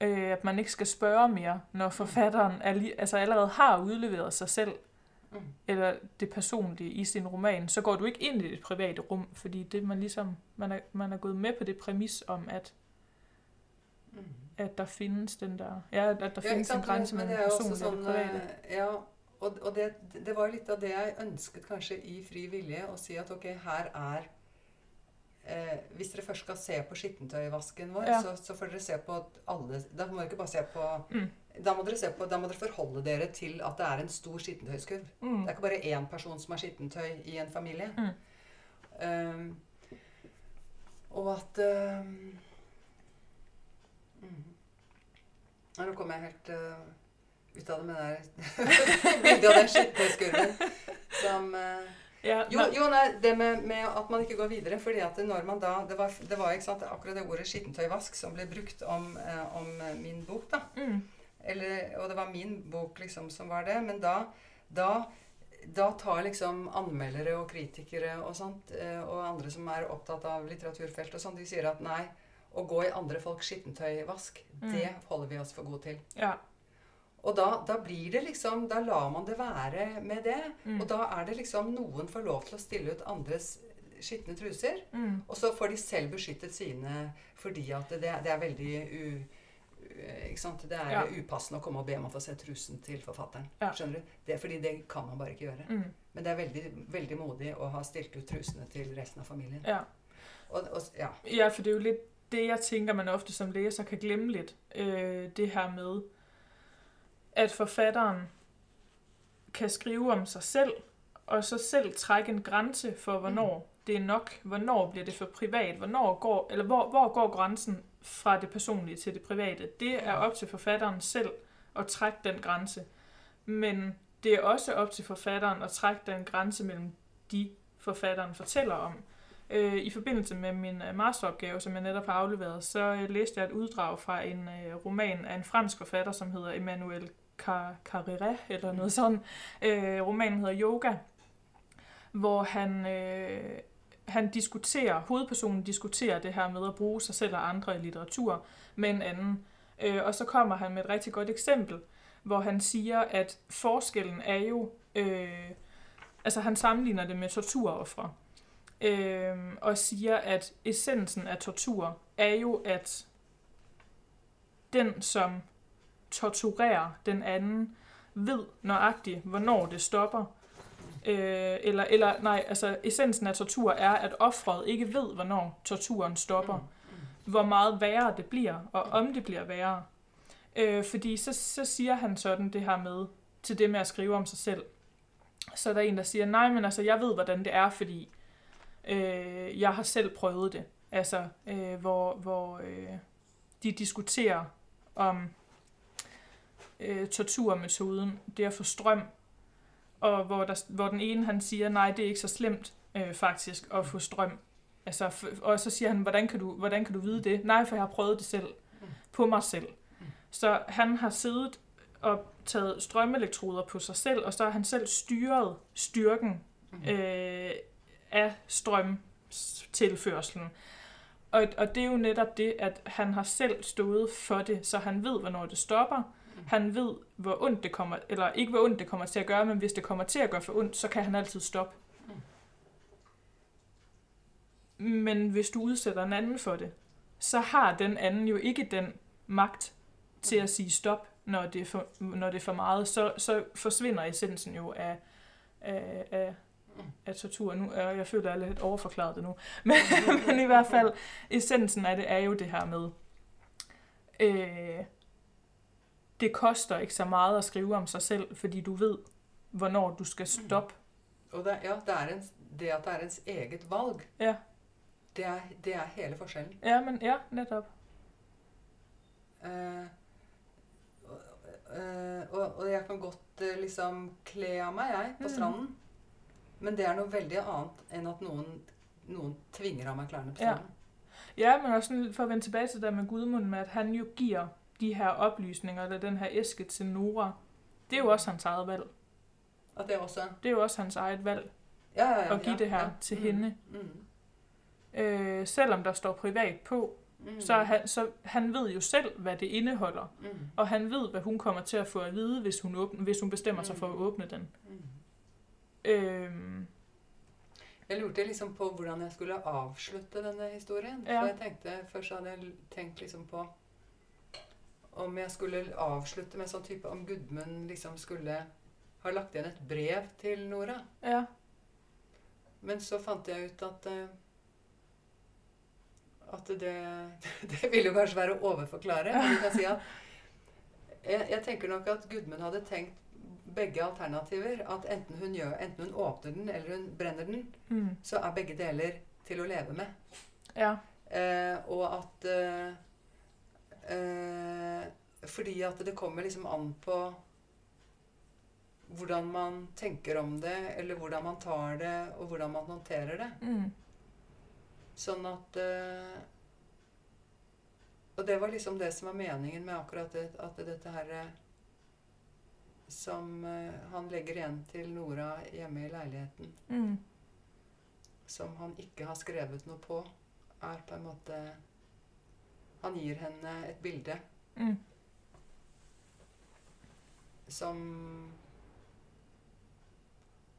øh, at man ikke skal spørge mere, når forfatteren er li- altså allerede har udleveret sig selv, mm. eller det personlige i sin roman, så går du ikke ind i det private rum, fordi det man ligesom, man er, man er gået med på det præmis om, at mm. at der findes den der, ja, at der ja, findes en grænse mellem personlige og det private. Øh, ja, og, og det, det var litt av det jeg ønsket kanskje i Fri vilje, å si at ok, her er eh, Hvis dere først skal se på skittentøyvasken vår, ja. så, så, får dere se på alle Da må dere ikke bare se på mm. da, må dere se på, da må dere forholde dere til at det er en stor skittentøyskurv. Mm. Det er ikke bare én person som har skittentøy i en familie. Mm. Um, og at um, mm. Nå kom jeg helt uh, ut av det med det bildet av den skittentøyskurven som uh, ja, jo, jo, nei, det med, med, at man ikke går videre. fordi at når man da, Det var, det var sant, akkurat det ordet skittentøyvask som ble brukt om, eh, om min bok. da. Mm. Eller, og det var min bok liksom som var det. Men da, da, da tar liksom anmeldere og kritikere og sånt, eh, og andre som er opptatt av litteraturfelt, og sånt, de sier at nei, å gå i andre folks skittentøyvask, mm. det holder vi oss for gode til. Ja. Og da, da, blir det liksom Da lar man det være med det. Mm. Og da er det liksom Noen får lov til å stille ut andres skitne truser. Mm. Og så får de selv beskyttet sine fordi at det, det er veldig u, ikke sant? Det er ja. upassende å komme og be om å få se trusen til forfatteren. Ja. Skjønner du? Det er fordi det kan man bare ikke gjøre. Mm. Men det er veldig, veldig modig å ha stilt ut trusene til resten av familien. Ja. Og, og, ja. ja, for det er jo litt det jeg tenker man ofte som leser kan glemme litt. Øh, det her med at forfatteren kan skrive om sig selv, og så selv trække en grænse for, hvornår mm. det er nok, hvornår bliver det for privat, hvornår går, eller hvor, hvor går grænsen fra det personlige til det private. Det er op til forfatteren selv at trække den grænse. Men det er også op til forfatteren at trække den grænse mellem de, forfatteren fortæller om. Øh, I forbindelse med min øh, masteropgave, som jeg netop har afleveret, så øh, læste jeg et uddrag fra en øh, roman af en fransk forfatter, som hedder Emmanuel Carrère, eller noget sådan. Øh, romanen hedder Yoga, hvor han, han diskuterer, hovedpersonen diskuterer det her med at bruge sig selv og andre i litteratur med en anden. og så kommer han med et rigtig godt eksempel, hvor han siger, at forskellen er jo, øh, altså han sammenligner det med torturoffre øh, og siger, at essensen af tortur er jo, at den, som torturerer den anden, ved nøjagtigt, hvornår det stopper. Øh, eller, eller nej, altså essensen af tortur er, at offret ikke ved, hvornår torturen stopper. Hvor meget værre det bliver, og om det bliver værre. Øh, fordi så, så siger han sådan det her med, til det med at skrive om sig selv. Så er der en, der siger, nej, men altså, jeg ved, hvordan det er, fordi Øh, jeg har selv prøvet det, altså øh, hvor, hvor øh, de diskuterer om øh, torturmetoden, det at få strøm, og hvor, der, hvor den ene han siger, nej, det er ikke så slemt øh, faktisk at få strøm. Altså, og så siger han, hvordan kan, du, hvordan kan du vide det? Nej, for jeg har prøvet det selv, på mig selv. Så han har siddet og taget strømelektroder på sig selv, og så har han selv styret styrken øh, af strømtilførselen. Og, og det er jo netop det, at han har selv stået for det, så han ved, hvornår det stopper. Mm. Han ved, hvor ondt det kommer, eller ikke hvor ondt det kommer til at gøre, men hvis det kommer til at gøre for ondt, så kan han altid stoppe. Mm. Men hvis du udsætter en anden for det, så har den anden jo ikke den magt til at sige stop, når det er for, når det er for meget, så, så forsvinder essensen jo af, af, af, af tortur. Nu, jeg, jeg føler, at jeg er lidt overforklaret det nu. Men, men i hvert fald, essensen af det er jo det her med, øh, det koster ikke så meget at skrive om sig selv, fordi du ved, hvornår du skal stoppe. Og det, ja, det, er ens, det at det er ens eget valg, Ja, det er, det er hele forskjellen. ja, men ja, netop. Og- eh, og, og jeg kan godt eh, liksom kle av meg, jeg, på Mm. Men det er noe veldig annet enn at noen, noen tvinger av meg klærne på Ja. stranden. Ja, men også for at vende tilbage til det med Gudmund, med at han jo giver de her oplysninger, eller den her æske til Nora, det er jo også hans eget valg. At det også Det er jo også hans eget valg Ja, ja, ja. at give ja, det her ja. til Mm, hende. Mm, Øh, selvom der står privat på, mm, så, er han, så han ved jo selv, hvad det indeholder. mm, Og han ved, hvad hun kommer til at få at vide, hvis hun, åbner, hvis hun bestemmer sig for at åbne den. mm. Øhm, Jeg lurte liksom på hvordan jeg skulle avslutte denne historien. Ja. For jeg tenkte, Først hadde jeg tenkt liksom på om jeg skulle avslutte med sånn type Om Gudmund liksom skulle ha lagt igjen et brev til Nora. ja, Men så fant jeg ut at eh, at det, det ville jo kanskje være å overforklare. Men du kan si at jeg, jeg tenker nok at Gudmund hadde tenkt begge alternativer. At enten hun, gjør, enten hun åpner den, eller hun brenner den, mm, så er begge deler til å leve med. ja, Eh, og at eh, eh, Fordi at det kommer liksom an på hvordan man tenker om det, eller hvordan man tar det, og hvordan man håndterer det. mm, Sånn at eh, Og det var liksom det som var meningen med akkurat det, at dette her eh, Som eh, han legger igjen til Nora hjemme i leiligheten, mm, som han ikke har skrevet noe på, er på en måte Han gir henne et bilde. Mm, som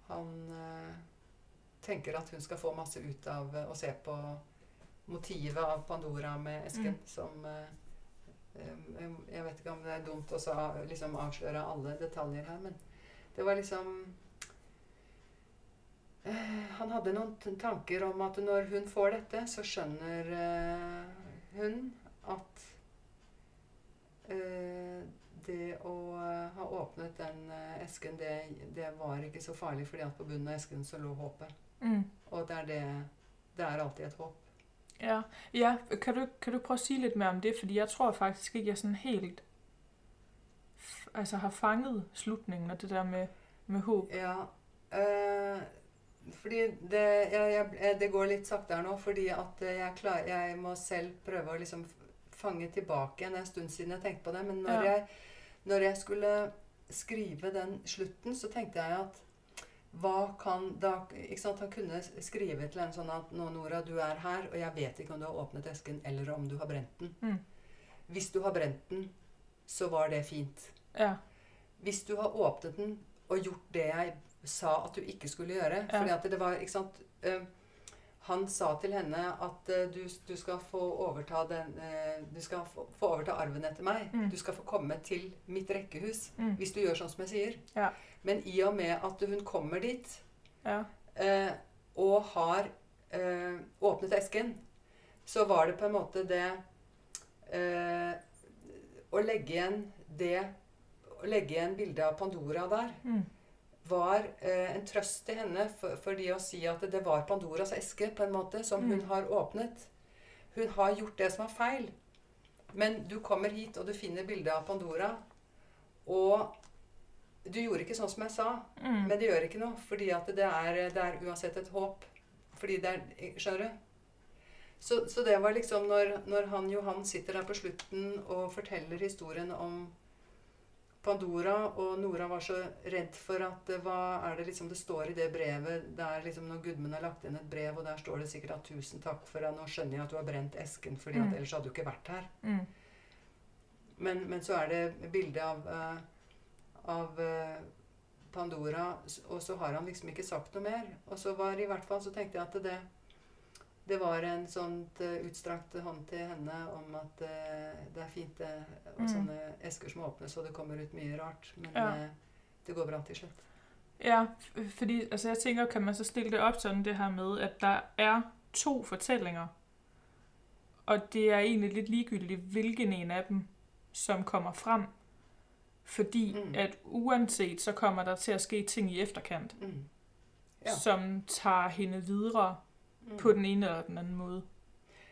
han eh, tenker at hun skal få masse ut av eh, å se på motivet av Pandora med esken, Mm. som eh, eh, Jeg vet ikke om det er dumt å liksom avsløre alle detaljer her, men det var liksom eh, Han hadde noen tanker om at når hun får dette, så skjønner eh, hun at eh, det å ha åpnet den esken, det, det var ikke så farlig, fordi at på bunnen av esken så lå håpet. mm. Og det er det Det er alltid et håp. Ja, ja. Kan, du, kan du prøve at sige lidt mere om det? Fordi jeg tror faktisk ikke, jeg sådan helt altså har fanget slutningen og det der med, med håb. Ja. eh, fordi det, jeg, jeg, det går litt sakte her nå, fordi at jeg, klar, jeg må selv prøve å liksom fange. Det er en stund siden jeg tenkte på det. Men når, Ja. jeg, når jeg skulle skrive den slutten, så tenkte jeg at hva kan da ikke sant, Han kunne skrive til en sånn at nå, Nora, du er her, og jeg vet ikke om du har åpnet esken, eller om du har brent den. Mm. Hvis du har brent den, så var det fint. Ja, Hvis du har åpnet den og gjort det jeg sa at du ikke skulle gjøre Ja. fordi at det var, ikke sant eh, Han sa til henne at eh, du, du skal få overta den eh, Du skal få, få overta arven etter meg. Mm. Du skal få komme til mitt rekkehus mm. hvis du gjør sånn som jeg sier. Ja. Men i og med at hun kommer dit ja, eh, og har eh, åpnet esken, så var det på en måte det eh, Å legge igjen det Å legge igjen bildet av Pandora der mm. var eh, en trøst til henne for, fordi å si at det var Pandoras eske på en måte som hun Mm. har åpnet. Hun har gjort det som er feil. Men du kommer hit, og du finner bildet av Pandora. Og du gjorde ikke sånn som jeg sa. Mm. Men det gjør ikke noe, fordi at det er, det er uansett et håp. Fordi det er Skjønner du? Så, så det var liksom når, når han Johan sitter der på slutten og forteller historien om Pandora, og Nora var så redd for at Hva er det liksom det står i det brevet der liksom når Gudmund har lagt inn et brev, og der står det sikkert at 'Tusen takk for at nå skjønner jeg at du har brent esken', fordi Mm. ellers hadde du ikke vært her. Mm. Men, men så er det bilde av, eh, av eh, Pandora, og så har han liksom ikke sagt noe mer. Og så var i hvert fall så tenkte jeg at det Det var en sånt uh, utstrakt hånd til henne om at uh, det er fint det, og Mm. sånne esker som åpnes, og det kommer ut mye rart. Men Ja. det går bra til slutt. Ja, fordi altså jeg tænker, kan man så stille det op sådan det her med, at der er to fortællinger, og det er egentlig lidt ligegyldigt, hvilken en af dem, som kommer frem. Fordi Mm. at uanset, så kommer der til at ske ting i efterkant, Mm. ja. Ja. som tager hende videre Mm. på den ene eller den anden måde.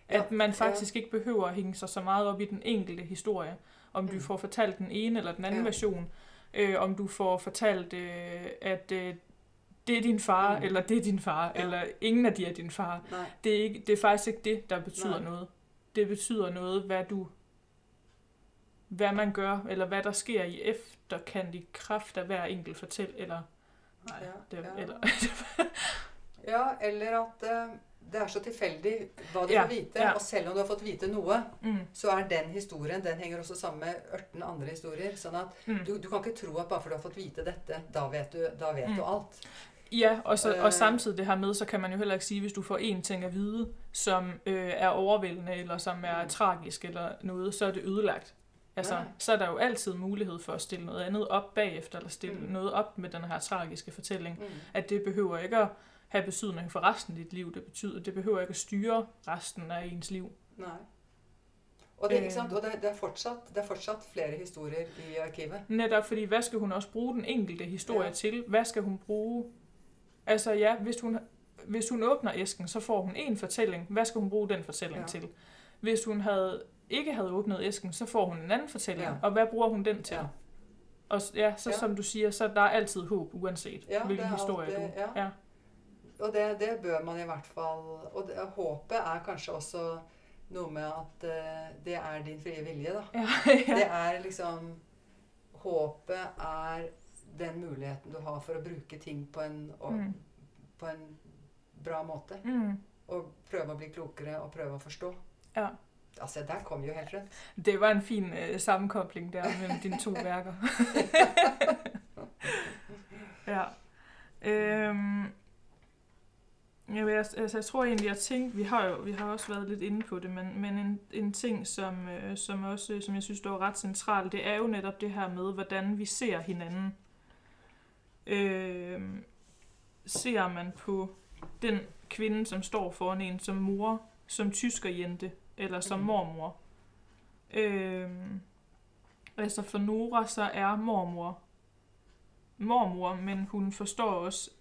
Ja, At man faktisk ikke behøver at hænge sig så meget op i den enkelte historie. Om du Mm. får fortalt den ene eller den anden Ja. version. Øh, om du får fortalt, øh, at øh, det er din far, Mm. eller det er din far, Ja. eller ingen af de er din far. Nej. Det er, ikke, det er faktisk ikke det, der betyder Nej. noget. Det betyder noget, hvad du hvad man gør, eller hvad der sker i efterkant i kraft af hver enkelt fortæl, eller nej, Ja, det, ja. eller Ja, eller at uh, det er så tilfeldig hva du Ja, får vite. ja. Og selv om du har fått vite noe, mm, så er den historien den henger også sammen med 18 andre historier. sånn at mm. du, du kan ikke tro at bare fordi du har fått vite dette, da vet du, da vet Mm. du alt. Ja, og, så, Øh. og samtidig det her med, så kan man jo heller ikke sige, hvis du får en ting at vide, som øh, er overvældende, eller som er Mm. tragisk eller noget, så er det ødelagt. Altså, Nej. så er der jo altid mulighed for at stille noget andet op bagefter, eller stille Mm. noget op med den her tragiske fortælling. Mm. At det behøver ikke at have betydning for resten af dit liv. Det betyder, det behøver ikke at styre resten af ens liv. Nei. Og, det, Øh. ikke sant? og det, det, er fortsatt, det er fortsatt flere historier i arkivet. Netop fordi, hvad skal hun også bruge den enkelte historie Ja. til? Hvad skal hun bruge? Altså ja, hvis hun, hvis hun åbner æsken, så får hun en fortælling. Hvad skal hun bruge den fortælling ja. til? Hvis hun havde, ikke havde åbnet æsken, så får hun en anden fortælling. Ja. Og hvad bruger hun den til? Ja. Og ja, så Ja. som du siger, så der er altid håb, uanset Ja, hvilken det historie alltid- du... ja. ja. Og det, det bør man i hvert fall Og det, håpet er kanskje også noe med at eh, det er din frie vilje, da. Ja, Det ja. er liksom Håpet er den muligheten du har for å bruke ting på en, og, Mm. på en bra måte. Mm. Og prøve å bli klokere og prøve å forstå. Ja. Altså, der kom jo helt rundt. Det var en fin øh, sammenkobling der mellem dine to værker. ja. Øhm, jeg, altså, jeg tror egentlig, jeg tænkte, vi har jo vi har også været lidt inde på det, men, men en, en ting, som, øh, som også, som jeg synes, er ret central, det er jo netop det her med, hvordan vi ser hinanden. Øhm, ser man på den kvinde, som står foran en som mor, som tyskerjente, eller som Mhm. mormor. Øhm, altså for Nora, så er mormor mormor, men hun forstår også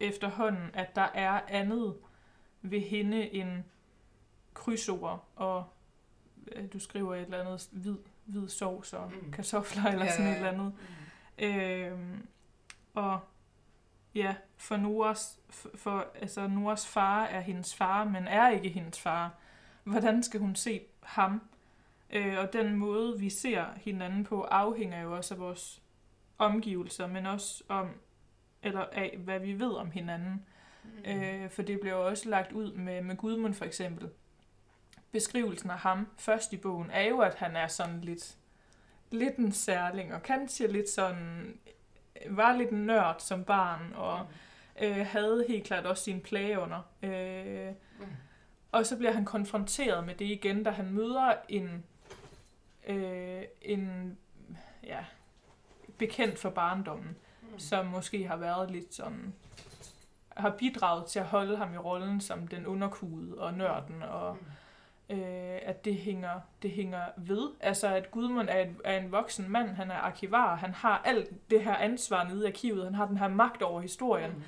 efterhånden, at der er andet ved hende end krydsord og øh, du skriver et eller andet hvid, hvid sovs og Mm. kartofler eller Ja, sådan et eller andet. Øhm, og ja, for Noras, for, for, altså Noras far er hendes far, men er ikke hendes far. Hvordan skal hun se ham? Øh, og den måde, vi ser hinanden på, afhænger jo også af vores omgivelser, men også om, eller af, hvad vi ved om hinanden. Mm. Øh, for det bliver jo også lagt ud med, med Gudmund for eksempel. Beskrivelsen af ham først i bogen er jo, at han er sådan lidt, lidt en særling, og kanskje lidt sådan, var lidt en nørd som barn, og øh, havde helt klart også sin plage under. Øh, Mm. Og så bliver han konfronteret med det igen, da han møder en, øh, en ja, bekendt for barndommen, Mm. som måske har været lidt sådan har bidraget til at holde ham i rollen som den underkude og nørden, og Mm. øh, at det hænger, det hænger ved. Altså, at Gudmund er, et, er en voksen mand, han er arkivar, han har alt det her ansvar nede i arkivet, han har den her magt over historien. Mm.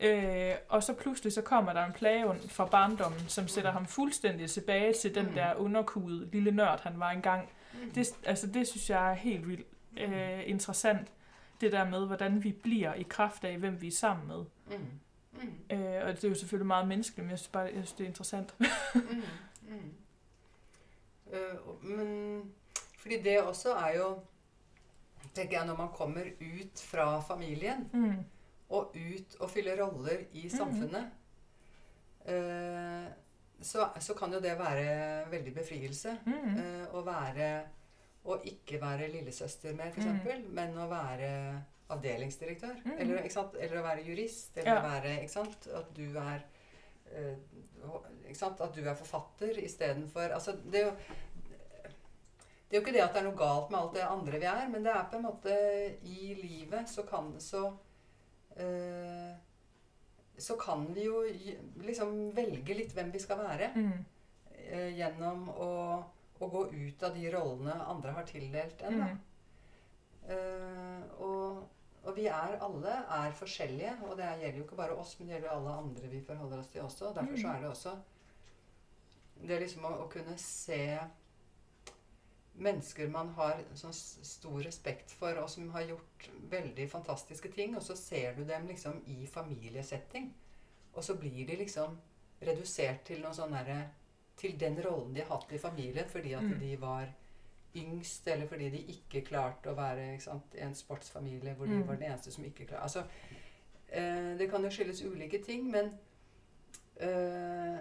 Øh, og så pludselig så kommer der en plage fra barndommen, som sætter ham fuldstændig tilbage til den Mm. der underkude lille nørd, han var engang. Mm. Det, altså, det synes jeg er helt vildt øh, interessant. Det der med, hvordan vi bliver i kraft af, hvem vi er sammen med. Mm. Mm. Øh, og det er jo selvfølgelig meget menneskeligt, men jeg synes bare, jeg synes, det er interessant. Mm, mm. Og- men fordi det også er jo tenker jeg, Når man kommer ut fra familien Mm. Og ut og fyller roller i samfunnet, eh, så, så kan jo det være veldig befrielse. Mm. Eh, å være Å ikke være lillesøster mer, f.eks., Mm. eksempel, men å være avdelingsdirektør. Mm. Eller, eller å være jurist. Eller Ja. å være ikke sant? At du er eh, ikke sant? At du er forfatter istedenfor altså, det, er jo, det er jo ikke det at det er noe galt med alt det andre vi er, men det er på en måte I livet så kan så Så kan vi jo liksom velge litt hvem vi skal være. Mm. eh, gjennom å, å gå ut av de rollene andre har tildelt en. da. Mm. Eh, og, og vi er alle er forskjellige, og det gjelder jo ikke bare oss, men det gjelder alle andre vi forholder oss til også. Derfor så Mhm. er det også det liksom å, å kunne se mennesker man har sånn stor respekt for, og som har gjort veldig fantastiske ting, og så ser du dem liksom i familiesetting, og så blir de liksom redusert til noe sånn derre Til den rollen de har hatt i familien fordi at Mm. de var yngst, eller fordi de ikke klarte å være sant, en sportsfamilie hvor de Mm. var den eneste som ikke klarte Altså, eh, det kan jo skyldes ulike ting, men eh,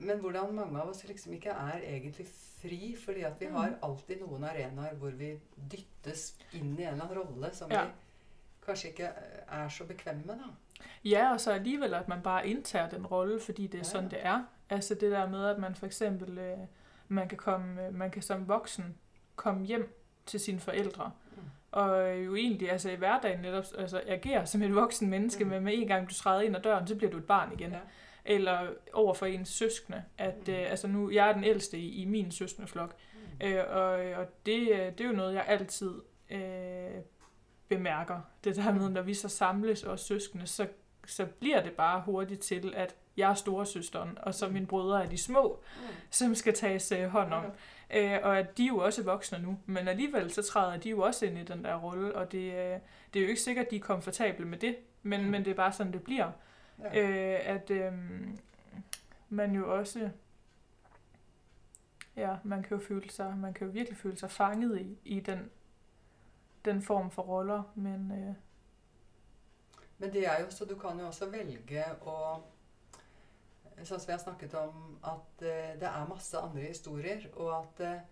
Men hvordan mange av oss liksom ikke er egentlig fri, fordi at vi Mm. har alltid noen arenaer hvor vi dyttes inn i en eller annen rolle som Ja. vi kanskje ikke er så bekvemme med, da. Ja, og så alligevel, at man bare indtager den rolle, fordi det er Ja, sådan, ja. det er. Altså det der med, at man for eksempel, øh, man kan, komme, øh, man kan som voksen komme hjem til sine forældre, Mm. og jo egentlig altså i hverdagen netop altså, agere som et voksen menneske, Mm. men med en gang du træder ind ad døren, så bliver du et barn igen. Ja. Eller over for ens søskende. At, Mm. øh, altså nu, jeg er den ældste i, i min søskendeflok, Mm. Øh, og og det, øh, det er jo noget, jeg altid øh, bemærker. Det der med, når vi så samles og søskende, så, så bliver det bare hurtigt til, at jeg er storesøsteren, og så mine brødre er de små, Mm. som skal tages øh, hånd om. Øh, og at de er jo også voksne nu, men alligevel så træder de jo også ind i den der rolle, og det, øh, det er jo ikke sikkert, at de er komfortable med det, men, Mm. men det er bare sådan, det bliver. Ja. Øh, at øh, man jo også ja, man kan jo føle sig, man kan jo virkelig føle sig fanget i, i den, den form for roller, men øh, Men det er jo så du kan jo også velge å Sånn som vi har snakket om, at eh, det er masse andre historier, og at eh,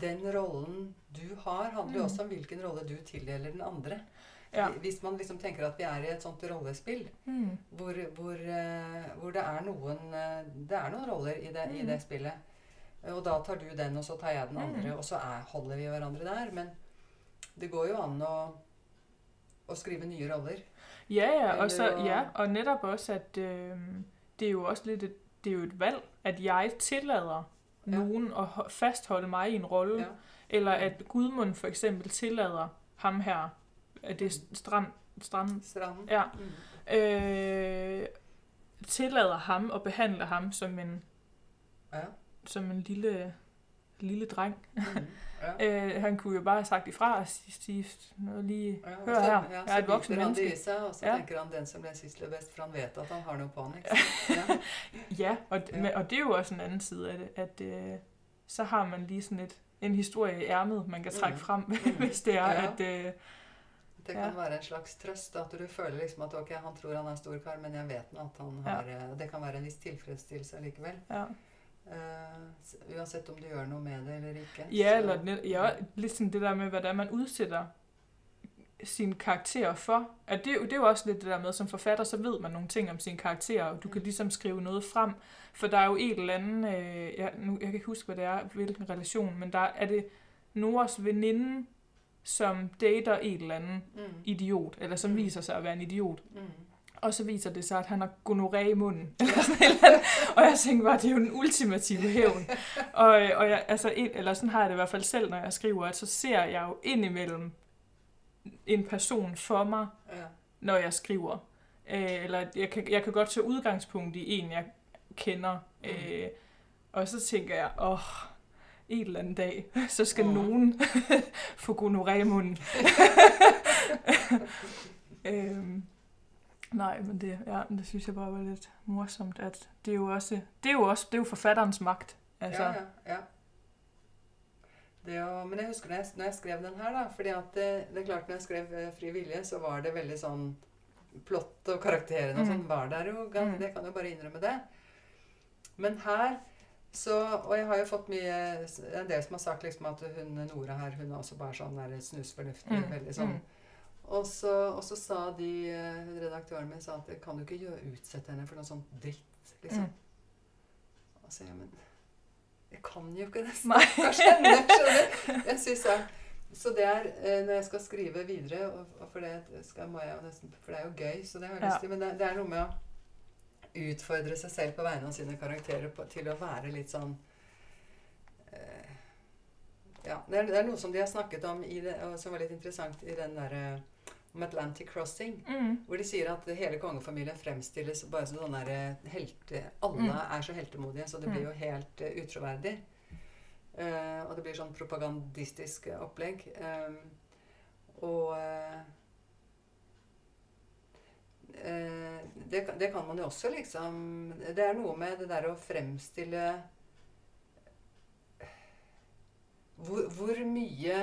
den rollen du har, handler jo Mm. også om hvilken rolle du tildeler den andre. Ja. Hvis man liksom tenker at vi er i et sånt rollespill, Mm. hvor, hvor, eh, hvor det er noen eh, Det er noen roller i det, i Mm. det spillet. Og da tar du den, og så tar jeg den andre, Mm. og så er, holder vi hverandre der. Men det går jo an å, å skrive nye roller. Ja, ja, og, så, ja, og netop også, at øh, det er jo også lidt et, det er jo et valg, at jeg tillader Ja. nogen at ho- fastholde mig i en rolle, Ja. eller at Gudmund for eksempel tillader ham her, at det er strand, strand Stranden. ja, Mm. øh, tillader ham og behandler ham som en, Ja. som en lille, lille dreng. Mm. Ja. Øh, han kunne jo bare have sagt ifra og sige, noget lige, Ja, hør her, ja, jeg er et voksen biter han det menneske. i seg, og så Ja. tenker han den som ble sist ble best, for han vet at han har noe på han. Ikke? Ja. Ja, og, Ja. ja. og det er jo også en anden side af det, at øh, så har man lige sådan et, en historie i ærmet, man kan trække Mm. frem, Mm. hvis det er, Ja. at... Øh, Det kan være en slags trøst, at du føler liksom at ok, han tror han er storkar, men jeg vet nå at han Ja. har eh, Det kan være en viss tilfredsstillelse likevel. ja. S- uansett om du gjør noe med det eller ikke. ja, så- eller ja, sådan det der med, hvordan man udsætter sine karakterer for. At det, jo- det er jo også lidt det der med, som forfatter, så ved man nogle ting om sine karakterer, og du kan Mm. ligesom skrive noget frem. For der er jo et eller andet, øh, jeg, nu, jeg kan ikke huske, hvad det er, hvilken relation, men der er det Noras veninde, som dater et eller andet Mm. idiot, eller som Mm. viser sig at være en idiot. Mm. Og så viser det sig, at han har gonoré i munden. Eller sådan eller andet. og jeg tænkte bare, det er jo den ultimative hævn. og, og jeg, altså, en, eller sådan har jeg det i hvert fald selv, når jeg skriver, at så ser jeg jo indimellem en person for mig, Ja. når jeg skriver. Øh, eller jeg kan, jeg kan godt tage udgangspunkt i en, jeg kender. Mm. Øh, og så tænker jeg, åh, en eller anden dag, så skal Mm. nogen få gonoré i munden. øhm, nej, men det, ja, men det synes jeg bare var lidt morsomt, at det er jo også, det er jo også, det er jo forfatterens magt. Altså, Ja, ja, ja. Det å, men jeg husker når jeg, når jeg skrev den her, da. fordi at det, det er klart når jeg skrev eh, Fri vilje, så var det veldig sånn Plott og karakterene og Mm. sånn var der jo. Mm. Det kan jo bare innrømme det. Men her så Og jeg har jo fått mye En del som har sagt liksom at hun Nora her, hun er også bare sånn der snusfornuftig. Mm. Veldig sånn. Mm. Og, så, og så sa de eh, Redaktøren min sa at kan du ikke gjøre, utsette henne for noe sånt dritt, liksom. Mm. så jeg, men jeg kan jo ikke det. Stakkars henne, skjønner. Jeg synes jeg, så det er eh, når jeg skal skrive videre, og, og for det skal, må jeg nesten For det er jo gøy, så det har jeg Ja. lyst til. Men det, det er noe med å utfordre seg selv på vegne av sine karakterer på, til å være litt sånn eh, Ja. Det er, det er noe som de har snakket om i det, som var litt interessant i den derre om Atlantic Crossing. Mm. Hvor de sier at hele kongefamilien fremstilles bare som sånn der helte... Alle Mm. er så heltemodige, så det blir jo helt uh, utroverdig. Eh, og det blir sånn propagandistisk eh, opplegg. Eh, og eh, eh, det, kan- det kan man jo også, liksom Det er noe med det der å fremstille hvor, hvor mye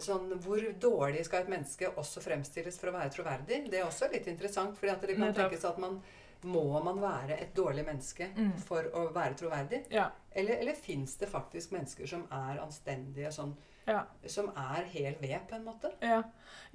sånn, Hvor dårlig skal et menneske også fremstilles for å være troverdig? Det er også litt interessant. fordi det kan tenkes at man må man være et dårlig menneske Mm. for å være troverdig? Ja. Eller, eller fins det faktisk mennesker som er anstendige, sånn, Ja. som er hel ved, på en måte? Ja.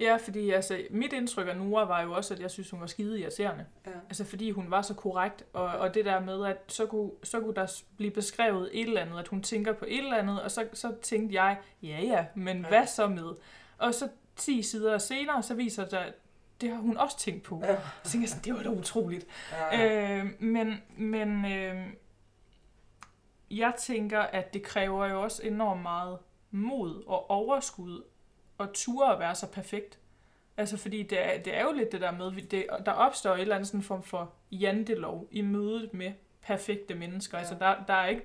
ja, fordi altså, mit indtryk af Nora var jo også, at jeg synes, hun var skide irriterende. Ja. Altså fordi hun var så korrekt, og, og det der med, at så kunne, så kunne der blive beskrevet et eller andet, at hun tænker på et eller andet, og så, så tænkte jeg, ja ja, men Ja. hvad så med? Og så 10 sider senere, så viser det, at det har hun også tænkt på. Ja. Så tænkte jeg sådan, det var da utroligt. Ja. Øh, men men øh, jeg tænker, at det kræver jo også enormt meget mod og overskud og ture at være så perfekt. Altså fordi det er, det er jo lidt det der med, det, der opstår et eller andet sådan form for jantelov i mødet med perfekte mennesker. Ja. Altså der, der, er ikke,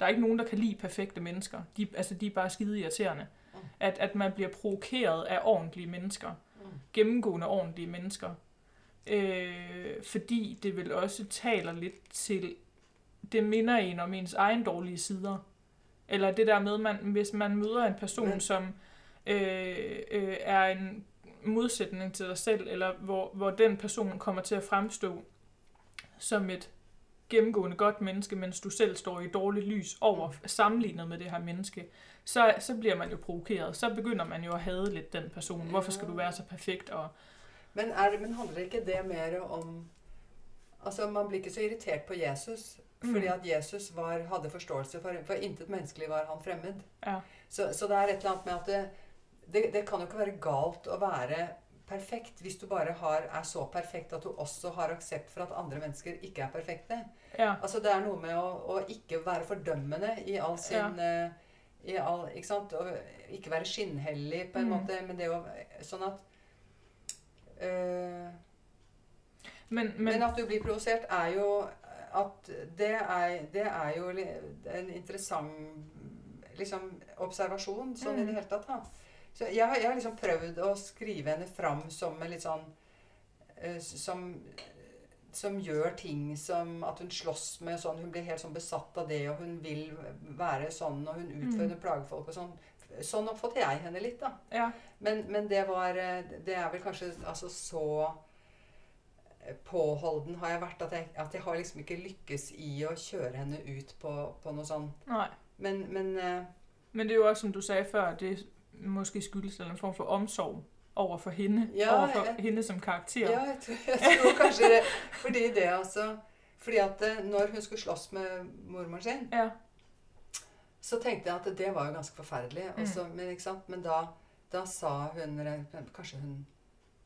der er ikke nogen, der kan lide perfekte mennesker. De, altså de er bare skide irriterende. Mm. At, at man bliver provokeret af ordentlige mennesker Mm. gennemgående ordentlige mennesker. Øh, fordi det vel også taler lidt til, det minder en om ens egen dårlige sider. Eller det der med, man, hvis man møder en person, Men- som øh, øh, er en modsætning til dig selv, eller hvor, hvor den person kommer til at fremstå som et gennemgående godt menneske, mens du selv står i dårligt lys over sammenlignet med det her menneske, så, så bliver man jo provokeret. Så begynder man jo at hade lidt den person. Hvorfor skal du være så perfekt? Og, Men, er det, men handler ikke det mer om Altså, Man blir ikke så irritert på Jesus fordi Mm. at Jesus var, hadde forståelse for For intet menneskelig var han fremmed. ja, Så, så det er et eller annet med at det, det, det kan jo ikke være galt å være perfekt hvis du bare har, er så perfekt at du også har aksept for at andre mennesker ikke er perfekte. ja, Altså Det er noe med å, å ikke være fordømmende i all sin eh, i all, ikke sant? Og ikke være skinnhellig på en Mm. måte, men det å Sånn at eh, men, men, Men at du blir provosert, er jo at det er, det er jo en interessant liksom, observasjon sånn i Mm. det hele tatt. Da. Så jeg, har- jeg har liksom prøvd å skrive henne fram som en litt sånn eh, som, som gjør ting som at hun slåss med sånn Hun blir helt sånn besatt av det, og hun vil være sånn, og hun utfordrer plagefolk og sånn. Sånn oppfattet jeg henne litt, da. ja, Men, men det var eh, Det er vel kanskje altså så påholden har jeg vært at jeg, at jeg har liksom ikke lykkes i å kjøre henne ut på, på noe sånn nej. Men, men eh, Men det er jo også, som du sagde før, det måske skyldes en form for omsorg over for hende, Ja, over for ja. hende som karakter. Ja, jeg tror, jeg tror kanskje det Fordi det, altså Fordi at eh, når hun skulle slåss med mormoren sin, Ja, så tenkte jeg at det var jo ganske forferdelig. Mm. Og så- men, ikke sant? men da, da sa hun Kanskje hun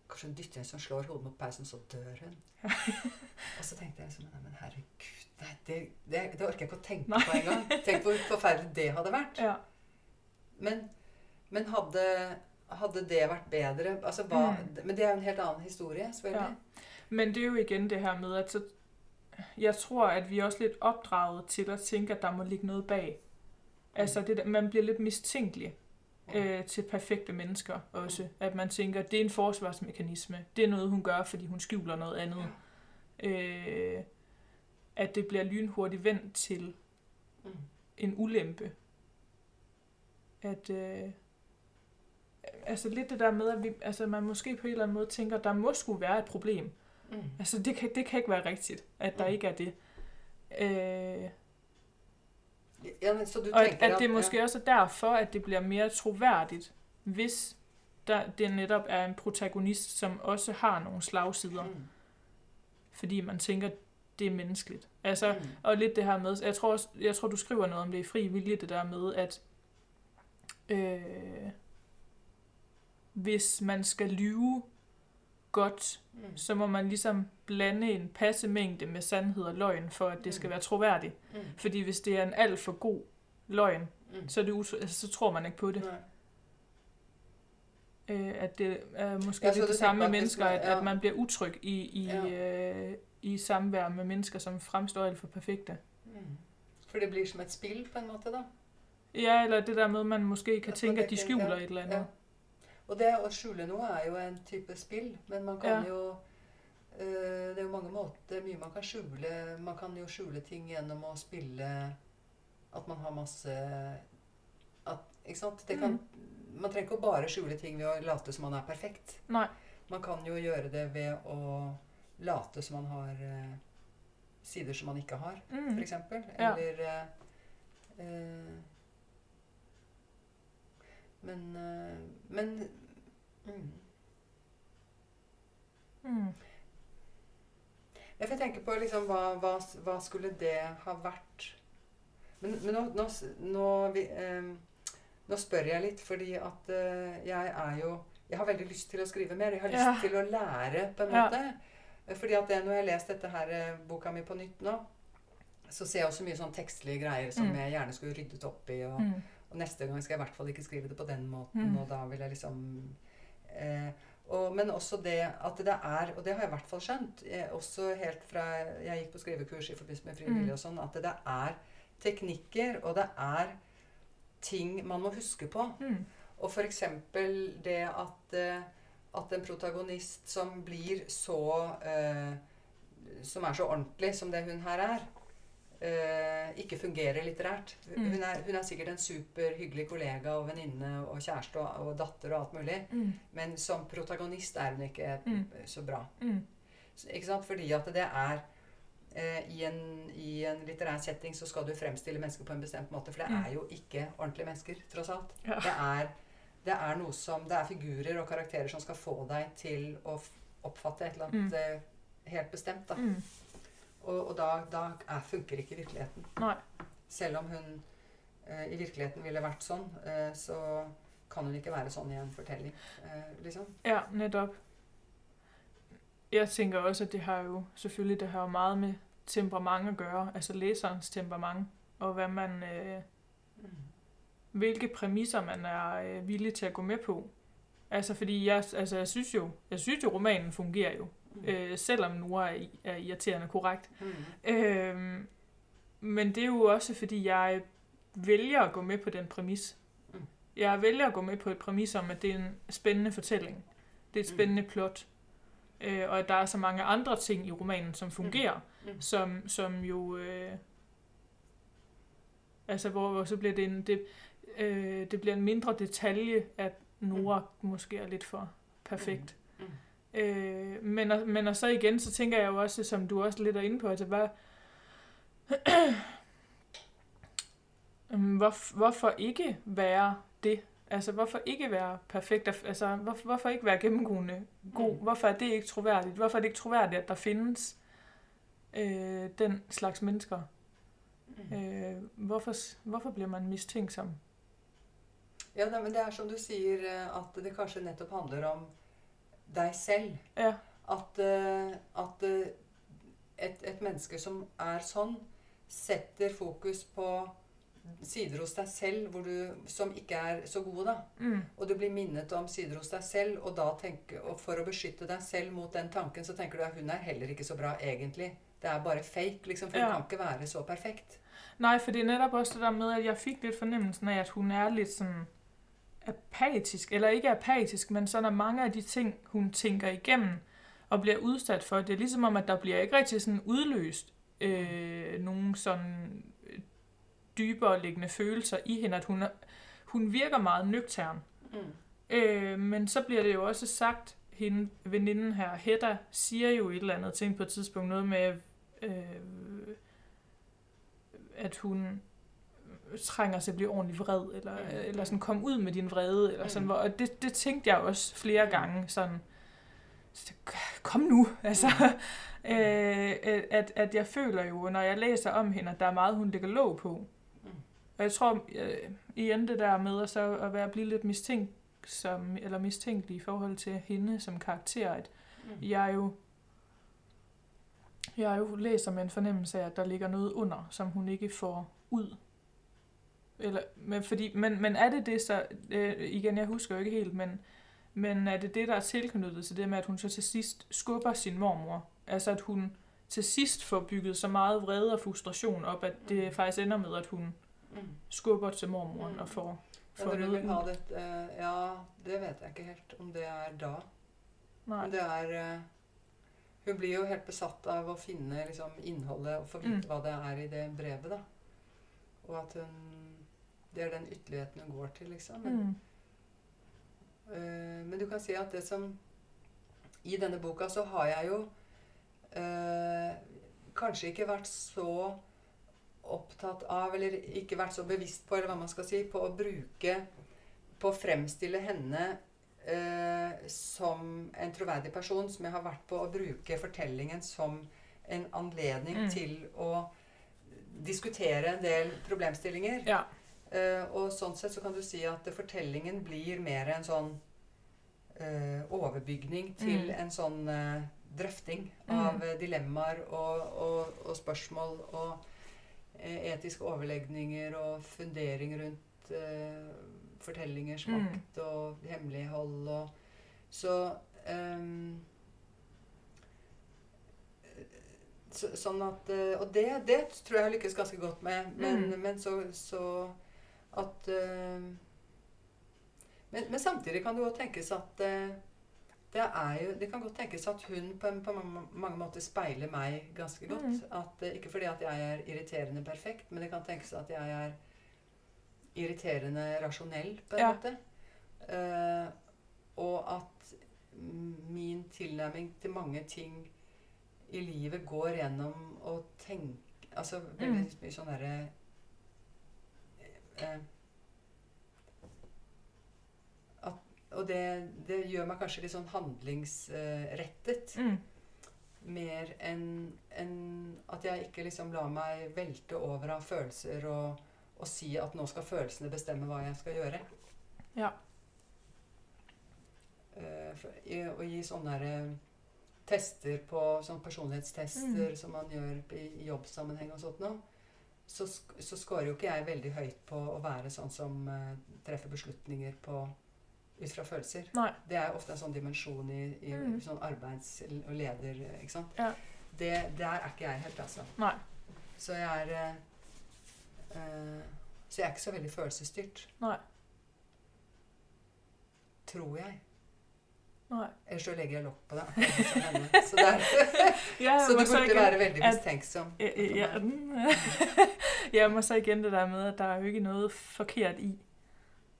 Kanskje hun dytter en som slår hodet mot pausen, så dør hun. og så tenkte jeg Nei, men herregud, nei, det, det, det orker jeg ikke å tenke Nei. på engang. Tenk hvor forferdelig det hadde vært. ja, Men, men hadde, hadde det vært bedre altså, hva, Mm. Men det er jo en helt annen historie, selvfølgelig. Men det er jo igen det her med, at så, jeg tror, at vi er også lidt opdraget til at tænke, at der må ligge noget bag. Altså, det der, man bliver lidt mistænkelig øh, til perfekte mennesker også. At man tænker, at det er en forsvarsmekanisme. Det er noget, hun gør, fordi hun skjuler noget andet. Øh, at det bliver lynhurtigt vendt til Mm. en ulempe. At, øh, altså lidt det der med, at vi, altså man måske på en eller anden måde tænker, at der må skulle være et problem. Mm. Altså det kan, det kan ikke være rigtigt, at der Mm. ikke er det. Øh, Ja, men, så du og at, at det måske også er derfor, at det bliver mere troværdigt, hvis der, det netop er en protagonist, som også har nogle slagsider. ja. mm. Fordi man tænker, det er menneskeligt. Altså, Mm. og lidt det her med, jeg tror, også, jeg tror du skriver noget om det i fri vilje, det der med, at øh, hvis man skal lyve godt, Mm. så må man ligesom blande en passe mængde med sandhed og løgn, for at det skal Mm. være troværdigt. Mm. Fordi hvis det er en alt for god løgn, Mm. så, er det utro- altså, så tror man ikke på det. Nej. Øh, at det er måske lidt det samme med mennesker, at, ja. at man bliver utryg i, i, Ja. øh, i samvær med mennesker, som fremstår alt for perfekte. Mm. For det blir som et spill, på en måte, da. Ja, eller det der med, at man måske kan At tænke, at de skjuler ja, et eller andet. Ja. Og det å skjule noe er jo en type spill, men man kan Ja. jo eh, Det er jo mange måter, mye man kan skjule. Man kan jo skjule ting gjennom å spille at man har masse at, Ikke sant? Det kan, Mm. Man trenger ikke å bare skjule ting ved å late som man er perfekt. Nej. Man kan jo gjøre det ved å late som man har eh, sider som man ikke har, Mm. for eksempel. Ja. Eller eh, eh, Men eh, Men mm. Mm. Jeg får tenke på liksom, hva, hva, hva skulle det ha vært Men, men nå, nå, nå, vi, eh, nå spør jeg litt, fordi at eh, jeg er jo Jeg har veldig lyst til å skrive mer. Jeg har lyst Ja. til å lære, på en Ja. måte. Eh, Fordi at det, når jeg har lest dette her eh, boka mi på nytt nå, så ser jeg også mye sånn tekstlige greier som Mm. jeg gjerne skulle ryddet opp i. Og, Mm. Og neste gang skal jeg i hvert fall ikke skrive det på den måten, Mm. og da vil jeg liksom eh, og, Men også det at det er, og det har jeg i hvert fall skjønt, eh, også helt fra jeg gikk på skrivekurs i forbindelse med frivillig Mm. og sånn, at det er teknikker, og det er ting man må huske på. Mm. Og for eksempel det at, eh, at en protagonist som blir så eh, Som er så ordentlig som det hun her er, eh, ikke fungerer litterært. Mm. Hun, er, hun er sikkert en superhyggelig kollega og venninne og kjæreste og, og datter og alt mulig, Mm. men som protagonist er hun ikke Mm. så bra. Mm. Så- Ikke sant? Fordi at det er eh, i, en, I en litterær setting så skal du fremstille mennesker på en bestemt måte, for det Mm. er jo ikke ordentlige mennesker, tross alt. Ja. Det er, det er noe som Det er figurer og karakterer som skal få deg til å oppfatte et eller annet eh, helt bestemt. Da. Og, og da, da er, funker ikke virkeligheten. Nei. Selv om hun eh, i virkeligheten ville vært sånn, eh, så kan hun ikke være sånn i en fortelling. Eh, liksom. Ja, netop. Jeg tænker også, at det har jo selvfølgelig det har jo meget med temperament at gøre, altså læserens temperament, og hvad man, Mm. hvilke præmisser man er øh, villig til at gå med på. Altså fordi jeg, altså jeg synes jo, jeg synes jo romanen fungerer jo, Mm. øh, selvom Nora er, er irriterende korrekt. Mm. Øh, men det er jo også fordi jeg vælger at gå med på den præmis. Mm. Jeg vælger at gå med på et præmis om, at det er en spændende fortælling. Det er et Mm. spændende plot. Øh, og at der er så mange andre ting i romanen, som fungerer, Mm. som, som jo... Øh, altså, hvor, hvor så bliver det en, det, øh, det bliver en mindre detalje, at Nora mm. måske er lidt for perfekt. Mm. Øh, men, og- men og så igen, så tænker jeg jo også, som du også lidt er inde på, altså hvad... Øhm, hvor, hvorfor ikke være det? Altså, hvorfor ikke være perfekt? Altså, hvorfor, hvorfor ikke være gennemgående god? Mm. Hvorfor er det ikke troværdigt? Hvorfor er det ikke troværdigt, at der findes øh, den slags mennesker? Mm. Øh, hvorfor, hvorfor bliver man mistænksom? Ja, men det er som du sier, eh, at det kanskje nettopp handler om deg selv. Ja, At, eh, at eh, et, et menneske som er sånn, setter fokus på sider hos deg selv hvor du, som ikke er så gode. da. mm, Og du blir minnet om sider hos deg selv, og, da tenker, og for å beskytte deg selv mot den tanken, så tenker du at hun er heller ikke så bra egentlig. Det er bare fake, liksom, for Ja. hun kan ikke være så perfekt. Nej, for det er netop også det der med, at jeg fik lidt fornemmelsen af, at hun er lidt sådan apatisk, eller ikke apatisk, men sådan at mange af de ting, hun tænker igennem og bliver udsat for, det er ligesom om, at der bliver ikke rigtig sådan udløst øh, nogle sådan øh, dybere liggende følelser i hende, at hun, hun virker meget nøgtern. Mm. Øh, men så bliver det jo også sagt, hende, veninden her, Hedda, siger jo et eller andet ting på et tidspunkt, noget med, øh, at hun trænger til at blive ordentligt vred, eller, Mm. eller sådan, kom ud med din vrede, eller sådan, Mm. hvor, og det, det tænkte jeg også flere gange, sådan, så kom nu, altså. øh, at, at jeg føler jo, når jeg læser om hende, at der er meget, hun lægger låg på. Mm. Og jeg tror, øh, igen det der med at, så at være blive lidt mistænkt som, eller mistænkelig i forhold til hende som karakter, at Mm. jeg jo jeg jo læser med en fornemmelse af, at der ligger noget under, som hun ikke får ud. Eller, men, fordi, men, men er det det så, øh, igen jeg husker jo ikke helt, men, men er det det, der er tilknyttet til det med, at hun så til sidst skubber sin mormor? Altså at hun til sidst får bygget så meget vrede og frustration op, at det Mm. faktisk ender med, at hun Mm. skubber til mormoren Mm. og får, får du noget ud. det eh, Ja, det vet jeg ikke helt om det er da. Nej. Men det er eh, Hun blir jo helt besatt av å finne liksom, innholdet og få vite Mm. hva det er i det brevet. da. Og at hun Det er den ytterligheten hun går til, liksom. Men, Mm. eh, men du kan si at det som I denne boka så har jeg jo eh, kanskje ikke vært så opptatt av, eller ikke vært så bevisst på, eller hva man skal si, på å bruke På å fremstille henne eh, som en troverdig person, som jeg har vært på å bruke fortellingen som en anledning Mm. til å diskutere en del problemstillinger. Ja. Eh, og sånn sett så kan du si at fortellingen blir mer en sånn eh, overbygning til Mm. en sånn eh, drøfting Mm. av eh, dilemmaer og, og, og spørsmål og etiske overlegninger og fundering rundt fortellingers Mm. makt og hemmelighold og Så ehm, så, sånn at Og det, det tror jeg jeg lykkes ganske godt med. Men, Mm. men så, så at eh, men, men samtidig kan det godt tenkes at eh, det, er jo, det kan godt tenkes at hun på, på mange, mange måter speiler meg ganske godt. Mm. At, eh, ikke fordi at jeg er irriterende perfekt, men det kan tenkes at jeg er irriterende rasjonell, på en Ja. måte. Eh, og at min tilnærming til mange ting i livet går gjennom å tenke Altså veldig Mm. mye sånn derre eh, at, Og det, det gjør meg kanskje litt sånn handlingsrettet. Mm. Mer enn enn at jeg ikke liksom lar meg velte over av følelser og, og si at nå skal følelsene bestemme hva jeg skal gjøre. Ja. Eh, å gi sånne der, eh, tester på sånne personlighetstester Mm. som man gjør i, i jobbsammenheng og sånt noe, så, så scorer jo ikke jeg veldig høyt på å være sånn som eh, treffer beslutninger på, ut fra følelser. Nei. Det er ofte en sånn dimensjon i, i Mm. sånn arbeids- og leder... ikke sant? Ja. Det, der er ikke jeg helt, altså. Nei. Så jeg er eh, Så jeg er ikke så veldig følelsesstyrt. Nei. Tror jeg. Ellers så legger jeg lokk på det. Så, der, Ja, så du burde igen- være veldig at- mistenksom. Ja, ja, mm. ja, men så igen det der med, at der er jo ikke noget forkert i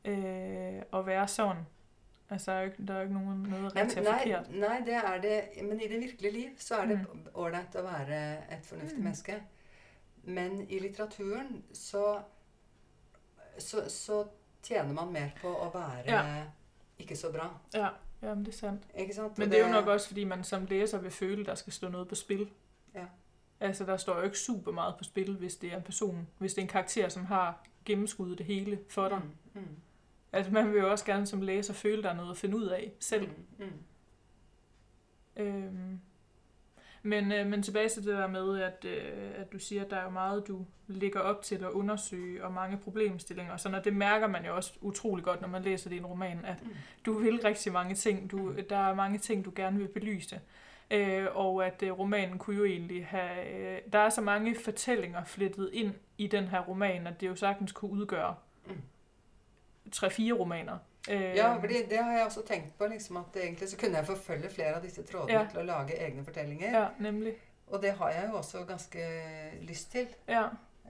øh, at være sådan. Altså, der er jo ikke, der er jo ikke nogen, noget rigtig men- og forkert. nei, det er det. Men i det virkelige liv så er det ålreit å være et fornuftig Mm. menneske. Men i litteraturen så, så, så tjener man mer på å være Ja. ikke så bra. Ja, jamen det er sandt. Ikke sant? Men det er jo nok også, fordi man som læser vil føle, der skal stå noget på spil. Ja. Altså, der står jo ikke super meget på spil, hvis det er en person, hvis det er en karakter, som har gennemskuddet det hele for dig. Mm, mm, Altså, man vil jo også gerne som læser føle, der er noget at finde ud af selv. Mm, mm. Øhm, men, øh, men tilbage til det der med, at, øh, at du siger, at der er jo meget, du ligger op til at undersøge, og mange problemstillinger. Sådan, og det mærker man jo også utrolig godt, når man læser en roman, at Mm. du vil rigtig mange ting. Du, der er mange ting, du gerne vil belyse. Øh, og at øh, romanen kunne jo egentlig have... Øh, der er så mange fortællinger flettet ind i den her roman, at det jo sagtens kunne udgøre Mm. tre-fire romaner. Øh, Ja, fordi det har jeg også tenkt på. liksom At egentlig så kunne jeg forfølge flere av disse trådene Ja. til å lage egne fortellinger. Ja, nemlig. Og det har jeg jo også ganske lyst til. Ja.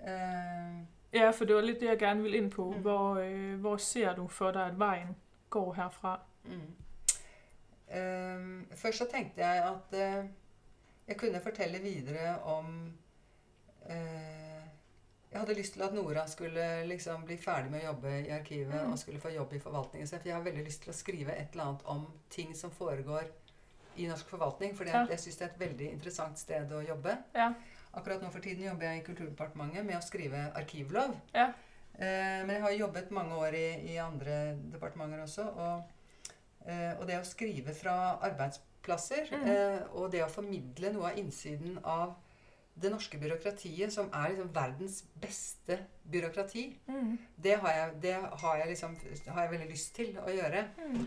Eh, Ja, for det var lidt det, jeg gerne ville ind på. Mm. Hvor, øh, hvor ser du for dig, at vejen går herfra? mm. Eh, først så tenkte jeg at eh, jeg kunne fortelle videre om eh, Jeg hadde lyst til at Nora skulle liksom bli ferdig med å jobbe i arkivet Mm. og skulle få jobb i forvaltningen. Så jeg har veldig lyst til å skrive et eller annet om ting som foregår i norsk forvaltning, for Ja. jeg syns det er et veldig interessant sted å jobbe. Ja. Akkurat nå for tiden jobber jeg i Kulturdepartementet med å skrive arkivlov. Ja. Eh, men jeg har jobbet mange år i, i andre departementer også. Og, eh, og det å skrive fra arbeidsplasser, Mm. eh, og det å formidle noe av innsiden av det norske byråkratiet, som er liksom verdens beste byråkrati, Mm. det har jeg, det har jeg, liksom, har jeg veldig lyst til å gjøre. Mm.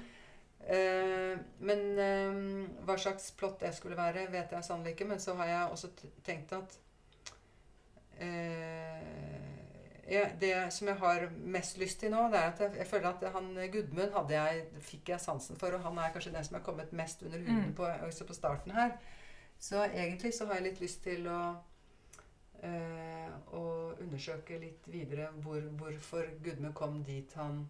Eh, men eh, hva slags plott det skulle være, vet jeg sannelig ikke. Men så har jeg også tenkt at eh, ja, Det som jeg har mest lyst til nå, det er at jeg, jeg føler at han Gudmund hadde jeg, fikk jeg sansen for, og han er kanskje den som har kommet mest under huden Mm. på, også på starten her. Så egentlig så har jeg litt lyst til å eh, å undersøke litt videre hvor, hvorfor Gudmund kom dit han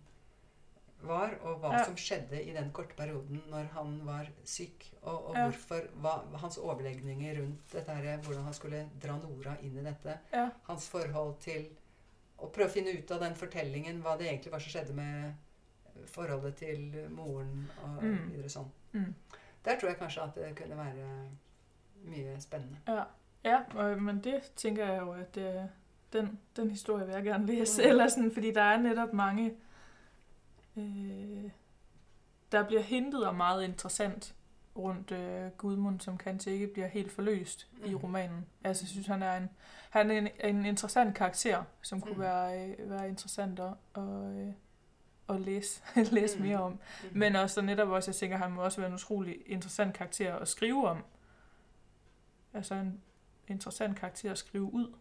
var, og hva Ja. som skjedde i den korte perioden når han var syk. Og, og Ja. hvorfor hva, hans overlegninger rundt dette her, hvordan han skulle dra Nora inn i dette. Ja. Hans forhold til Å prøve å finne ut av den fortellingen, hva det egentlig var som skjedde med forholdet til moren og Mm. videre sånn. Mm. Der tror jeg kanskje at det kunne være mye spennende. Ja, ja og, men det tænker jeg jo, at øh, den, den historie vil jeg gerne læse. Mm. Eller sådan, fordi der er netop mange, øh, der bliver hintet om meget interessant rundt øh, Gudmund, som kanskje ikke bliver helt forløst mm. i Mm. romanen. Altså, jeg synes, han er en, han er en, en interessant karakter, som kunne Mm. være, øh, være interessant at, at, øh, at læse, læse Mm. mere om. Mm. Men også så netop også, jeg tænker, han må også være en utrolig interessant karakter at skrive om. Altså en interessant karakter at skrive ud.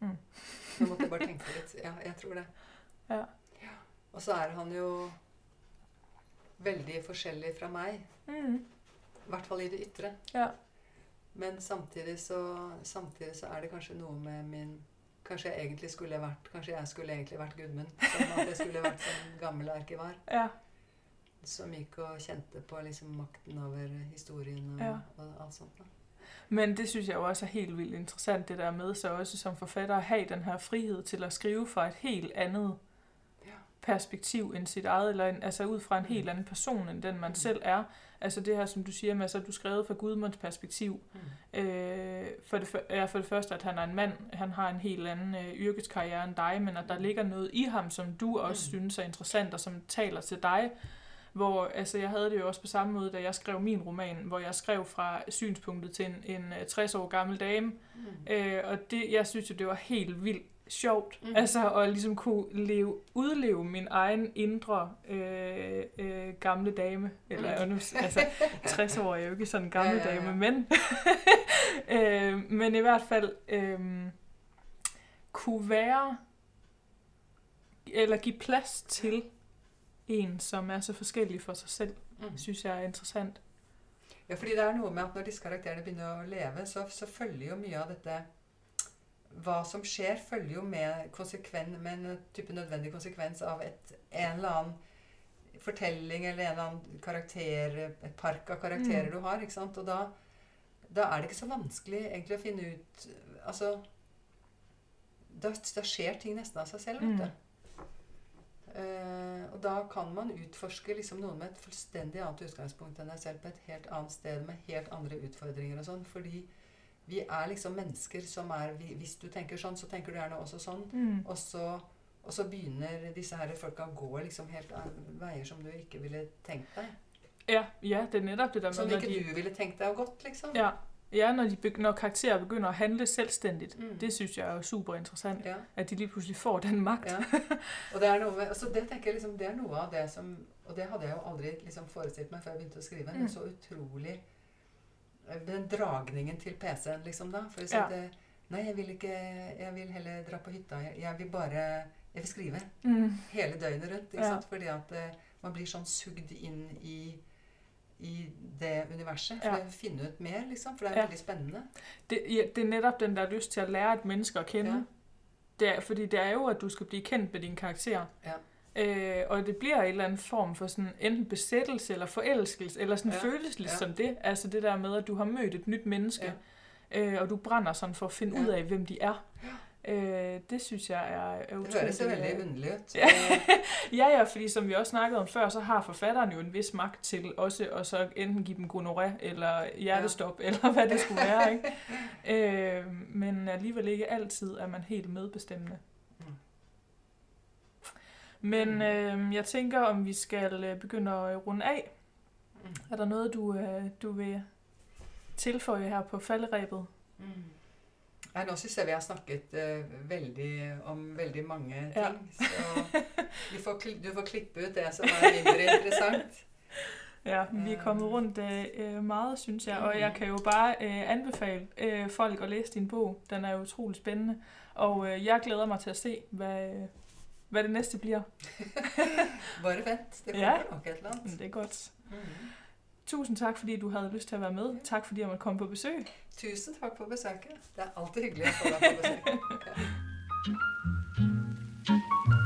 Nå måtte jeg bare tenke litt. Ja, jeg tror det. Ja. Og så er han jo veldig forskjellig fra meg. Mm. I hvert fall i det ytre. Ja. Men samtidig så, samtidig så er det kanskje noe med min Kanskje jeg egentlig skulle vært Kanskje jeg skulle egentlig vært Gudmund. Som at jeg skulle vært sånn gammel arkivar. Ja, Som gikk og kjente på liksom makten over historien og, Ja. og alt sånt. Da. men det synes jeg jo også er helt vildt interessant, det der med så også som forfatter at have den her frihed til at skrive fra et helt andet Ja. perspektiv end sit eget, eller en, altså ud fra en helt anden person end den man Mm. selv er. Altså det her, som du siger med, altså du skrevet fra Gudmunds perspektiv, Mm. Øh, for, det, er for det første, at han er en mand, han har en helt anden øh, yrkeskarriere end dig, men at der Mm. ligger noget i ham, som du også Mm. synes er interessant, og som taler til dig. Hvor, altså jeg havde det jo også på samme måde, da jeg skrev min roman, hvor jeg skrev fra synspunktet til en, en øh, 60 år gammel dame. Mm. Øh, og det, jeg synes jo, det var helt vildt sjovt, Mm. altså at ligesom kunne leve, udleve min egen indre øh, øh, gamle dame, eller Mm. mm. nu, altså 60 år er jo ikke sådan en gammel Ja, ja, ja. dame, men, øh, men i hvert fald øh, kunne være, eller give plads til en, som er så forskellig for sig selv, Mm. synes jeg er interessant. Ja, fordi det er noe med at når disse karakterene begynner å leve, så, så følger jo mye av dette Hva som skjer, følger jo med, konsekven, med en type nødvendig konsekvens av et, en eller annen fortelling eller en eller annen karakter, et park av karakterer Mm. du har. ikke sant? Og da, da er det ikke så vanskelig egentlig å finne ut Altså Da, da skjer ting nesten av seg selv, vet Mm. Eh, og da kan man utforske liksom noen med et fullstendig annet utgangspunkt enn deg selv på et helt annet sted med helt andre utfordringer og sånn. Fordi vi er liksom mennesker som er vi, Hvis du tenker sånn, så tenker du gjerne også sånn. Mm. Og så, og så begynner disse her folka å gå liksom helt an- veier som du ikke ville tenkt deg. Ja, ja, det er netop det der Som med, når ikke de, du ville tenkt deg å gått, liksom. ja, ja, når, de begy- når karakterer begynder at handle selvstændigt. Mm. Det synes jeg er super interessant, Ja, at de lige pludselig får den magt. ja. Og det er noe med, altså det tenker jeg liksom, det er noe av det som Og det hadde jeg jo aldri liksom forestilt meg før jeg begynte å skrive. Mm. Men så utrolig eh, Den dragningen til PC-en, liksom, da. For Ja. det Nei, jeg vil ikke Jeg vil heller dra på hytta. Jeg, jeg vil bare Jeg vil skrive. Mm. hele døgnet rundt. Ikke Ja. sant? Fordi at eh, man blir sånn sugd inn i, i det universet. For Ja. å finne ut mer, liksom. For det er Ja. veldig spennende. Det, ja, det er netop den der lyst til at lære et menneske at kende. Ja. Det er, fordi det er jo, at du skal blive kendt med din karakter. Ja. Øh, og det bliver en eller anden form for sådan enten besættelse eller forelskelse, eller sådan Ja. ja. føles lidt Ja. ja. som det. Altså det der med, at du har mødt et nyt menneske, Ja. ja. øh, og du brænder sådan for at finde Ja. ja. ud af, hvem de er. Øh, det synes jeg er, er Det utroligt. jo veldig øh, underlig ut. Ja. ja, ja, fordi som vi også snakkede om før, så har forfatteren jo en vis magt til også at så enten give dem gonoré eller hjertestop, ja. eller hvad det skulle være. Ikke? øh, men alligevel ikke altid er man helt medbestemmende. Mm. Men øh, jeg tænker, om vi skal øh, begynde at runde af. Mm. Er der noget, du, øh, du vil tilføje her på falderæbet? Mm. Nei, nå syns jeg vi har snakket eh, veldig om veldig mange ting. Ja. Så du får, du får klippe ut det som er mindre interessant. Ja, vi er kommet Øhm. rundt øh, meget, synes jeg, og jeg kan jo bare øh, anbefale øh, folk at læse din bog. Den er jo utrolig spændende, og øh, jeg glæder mig til at se, hvad, øh, hvad det næste bliver. Bare vent, det Ja. kommer nok et eller Men annet. det er godt. Mm. Tusind tak, fordi du havde lyst til at være med. Tak, fordi jeg måtte komme på besøg. Tusind tak for besøget. Det er altid hyggeligt at få dig på besøg. Ja.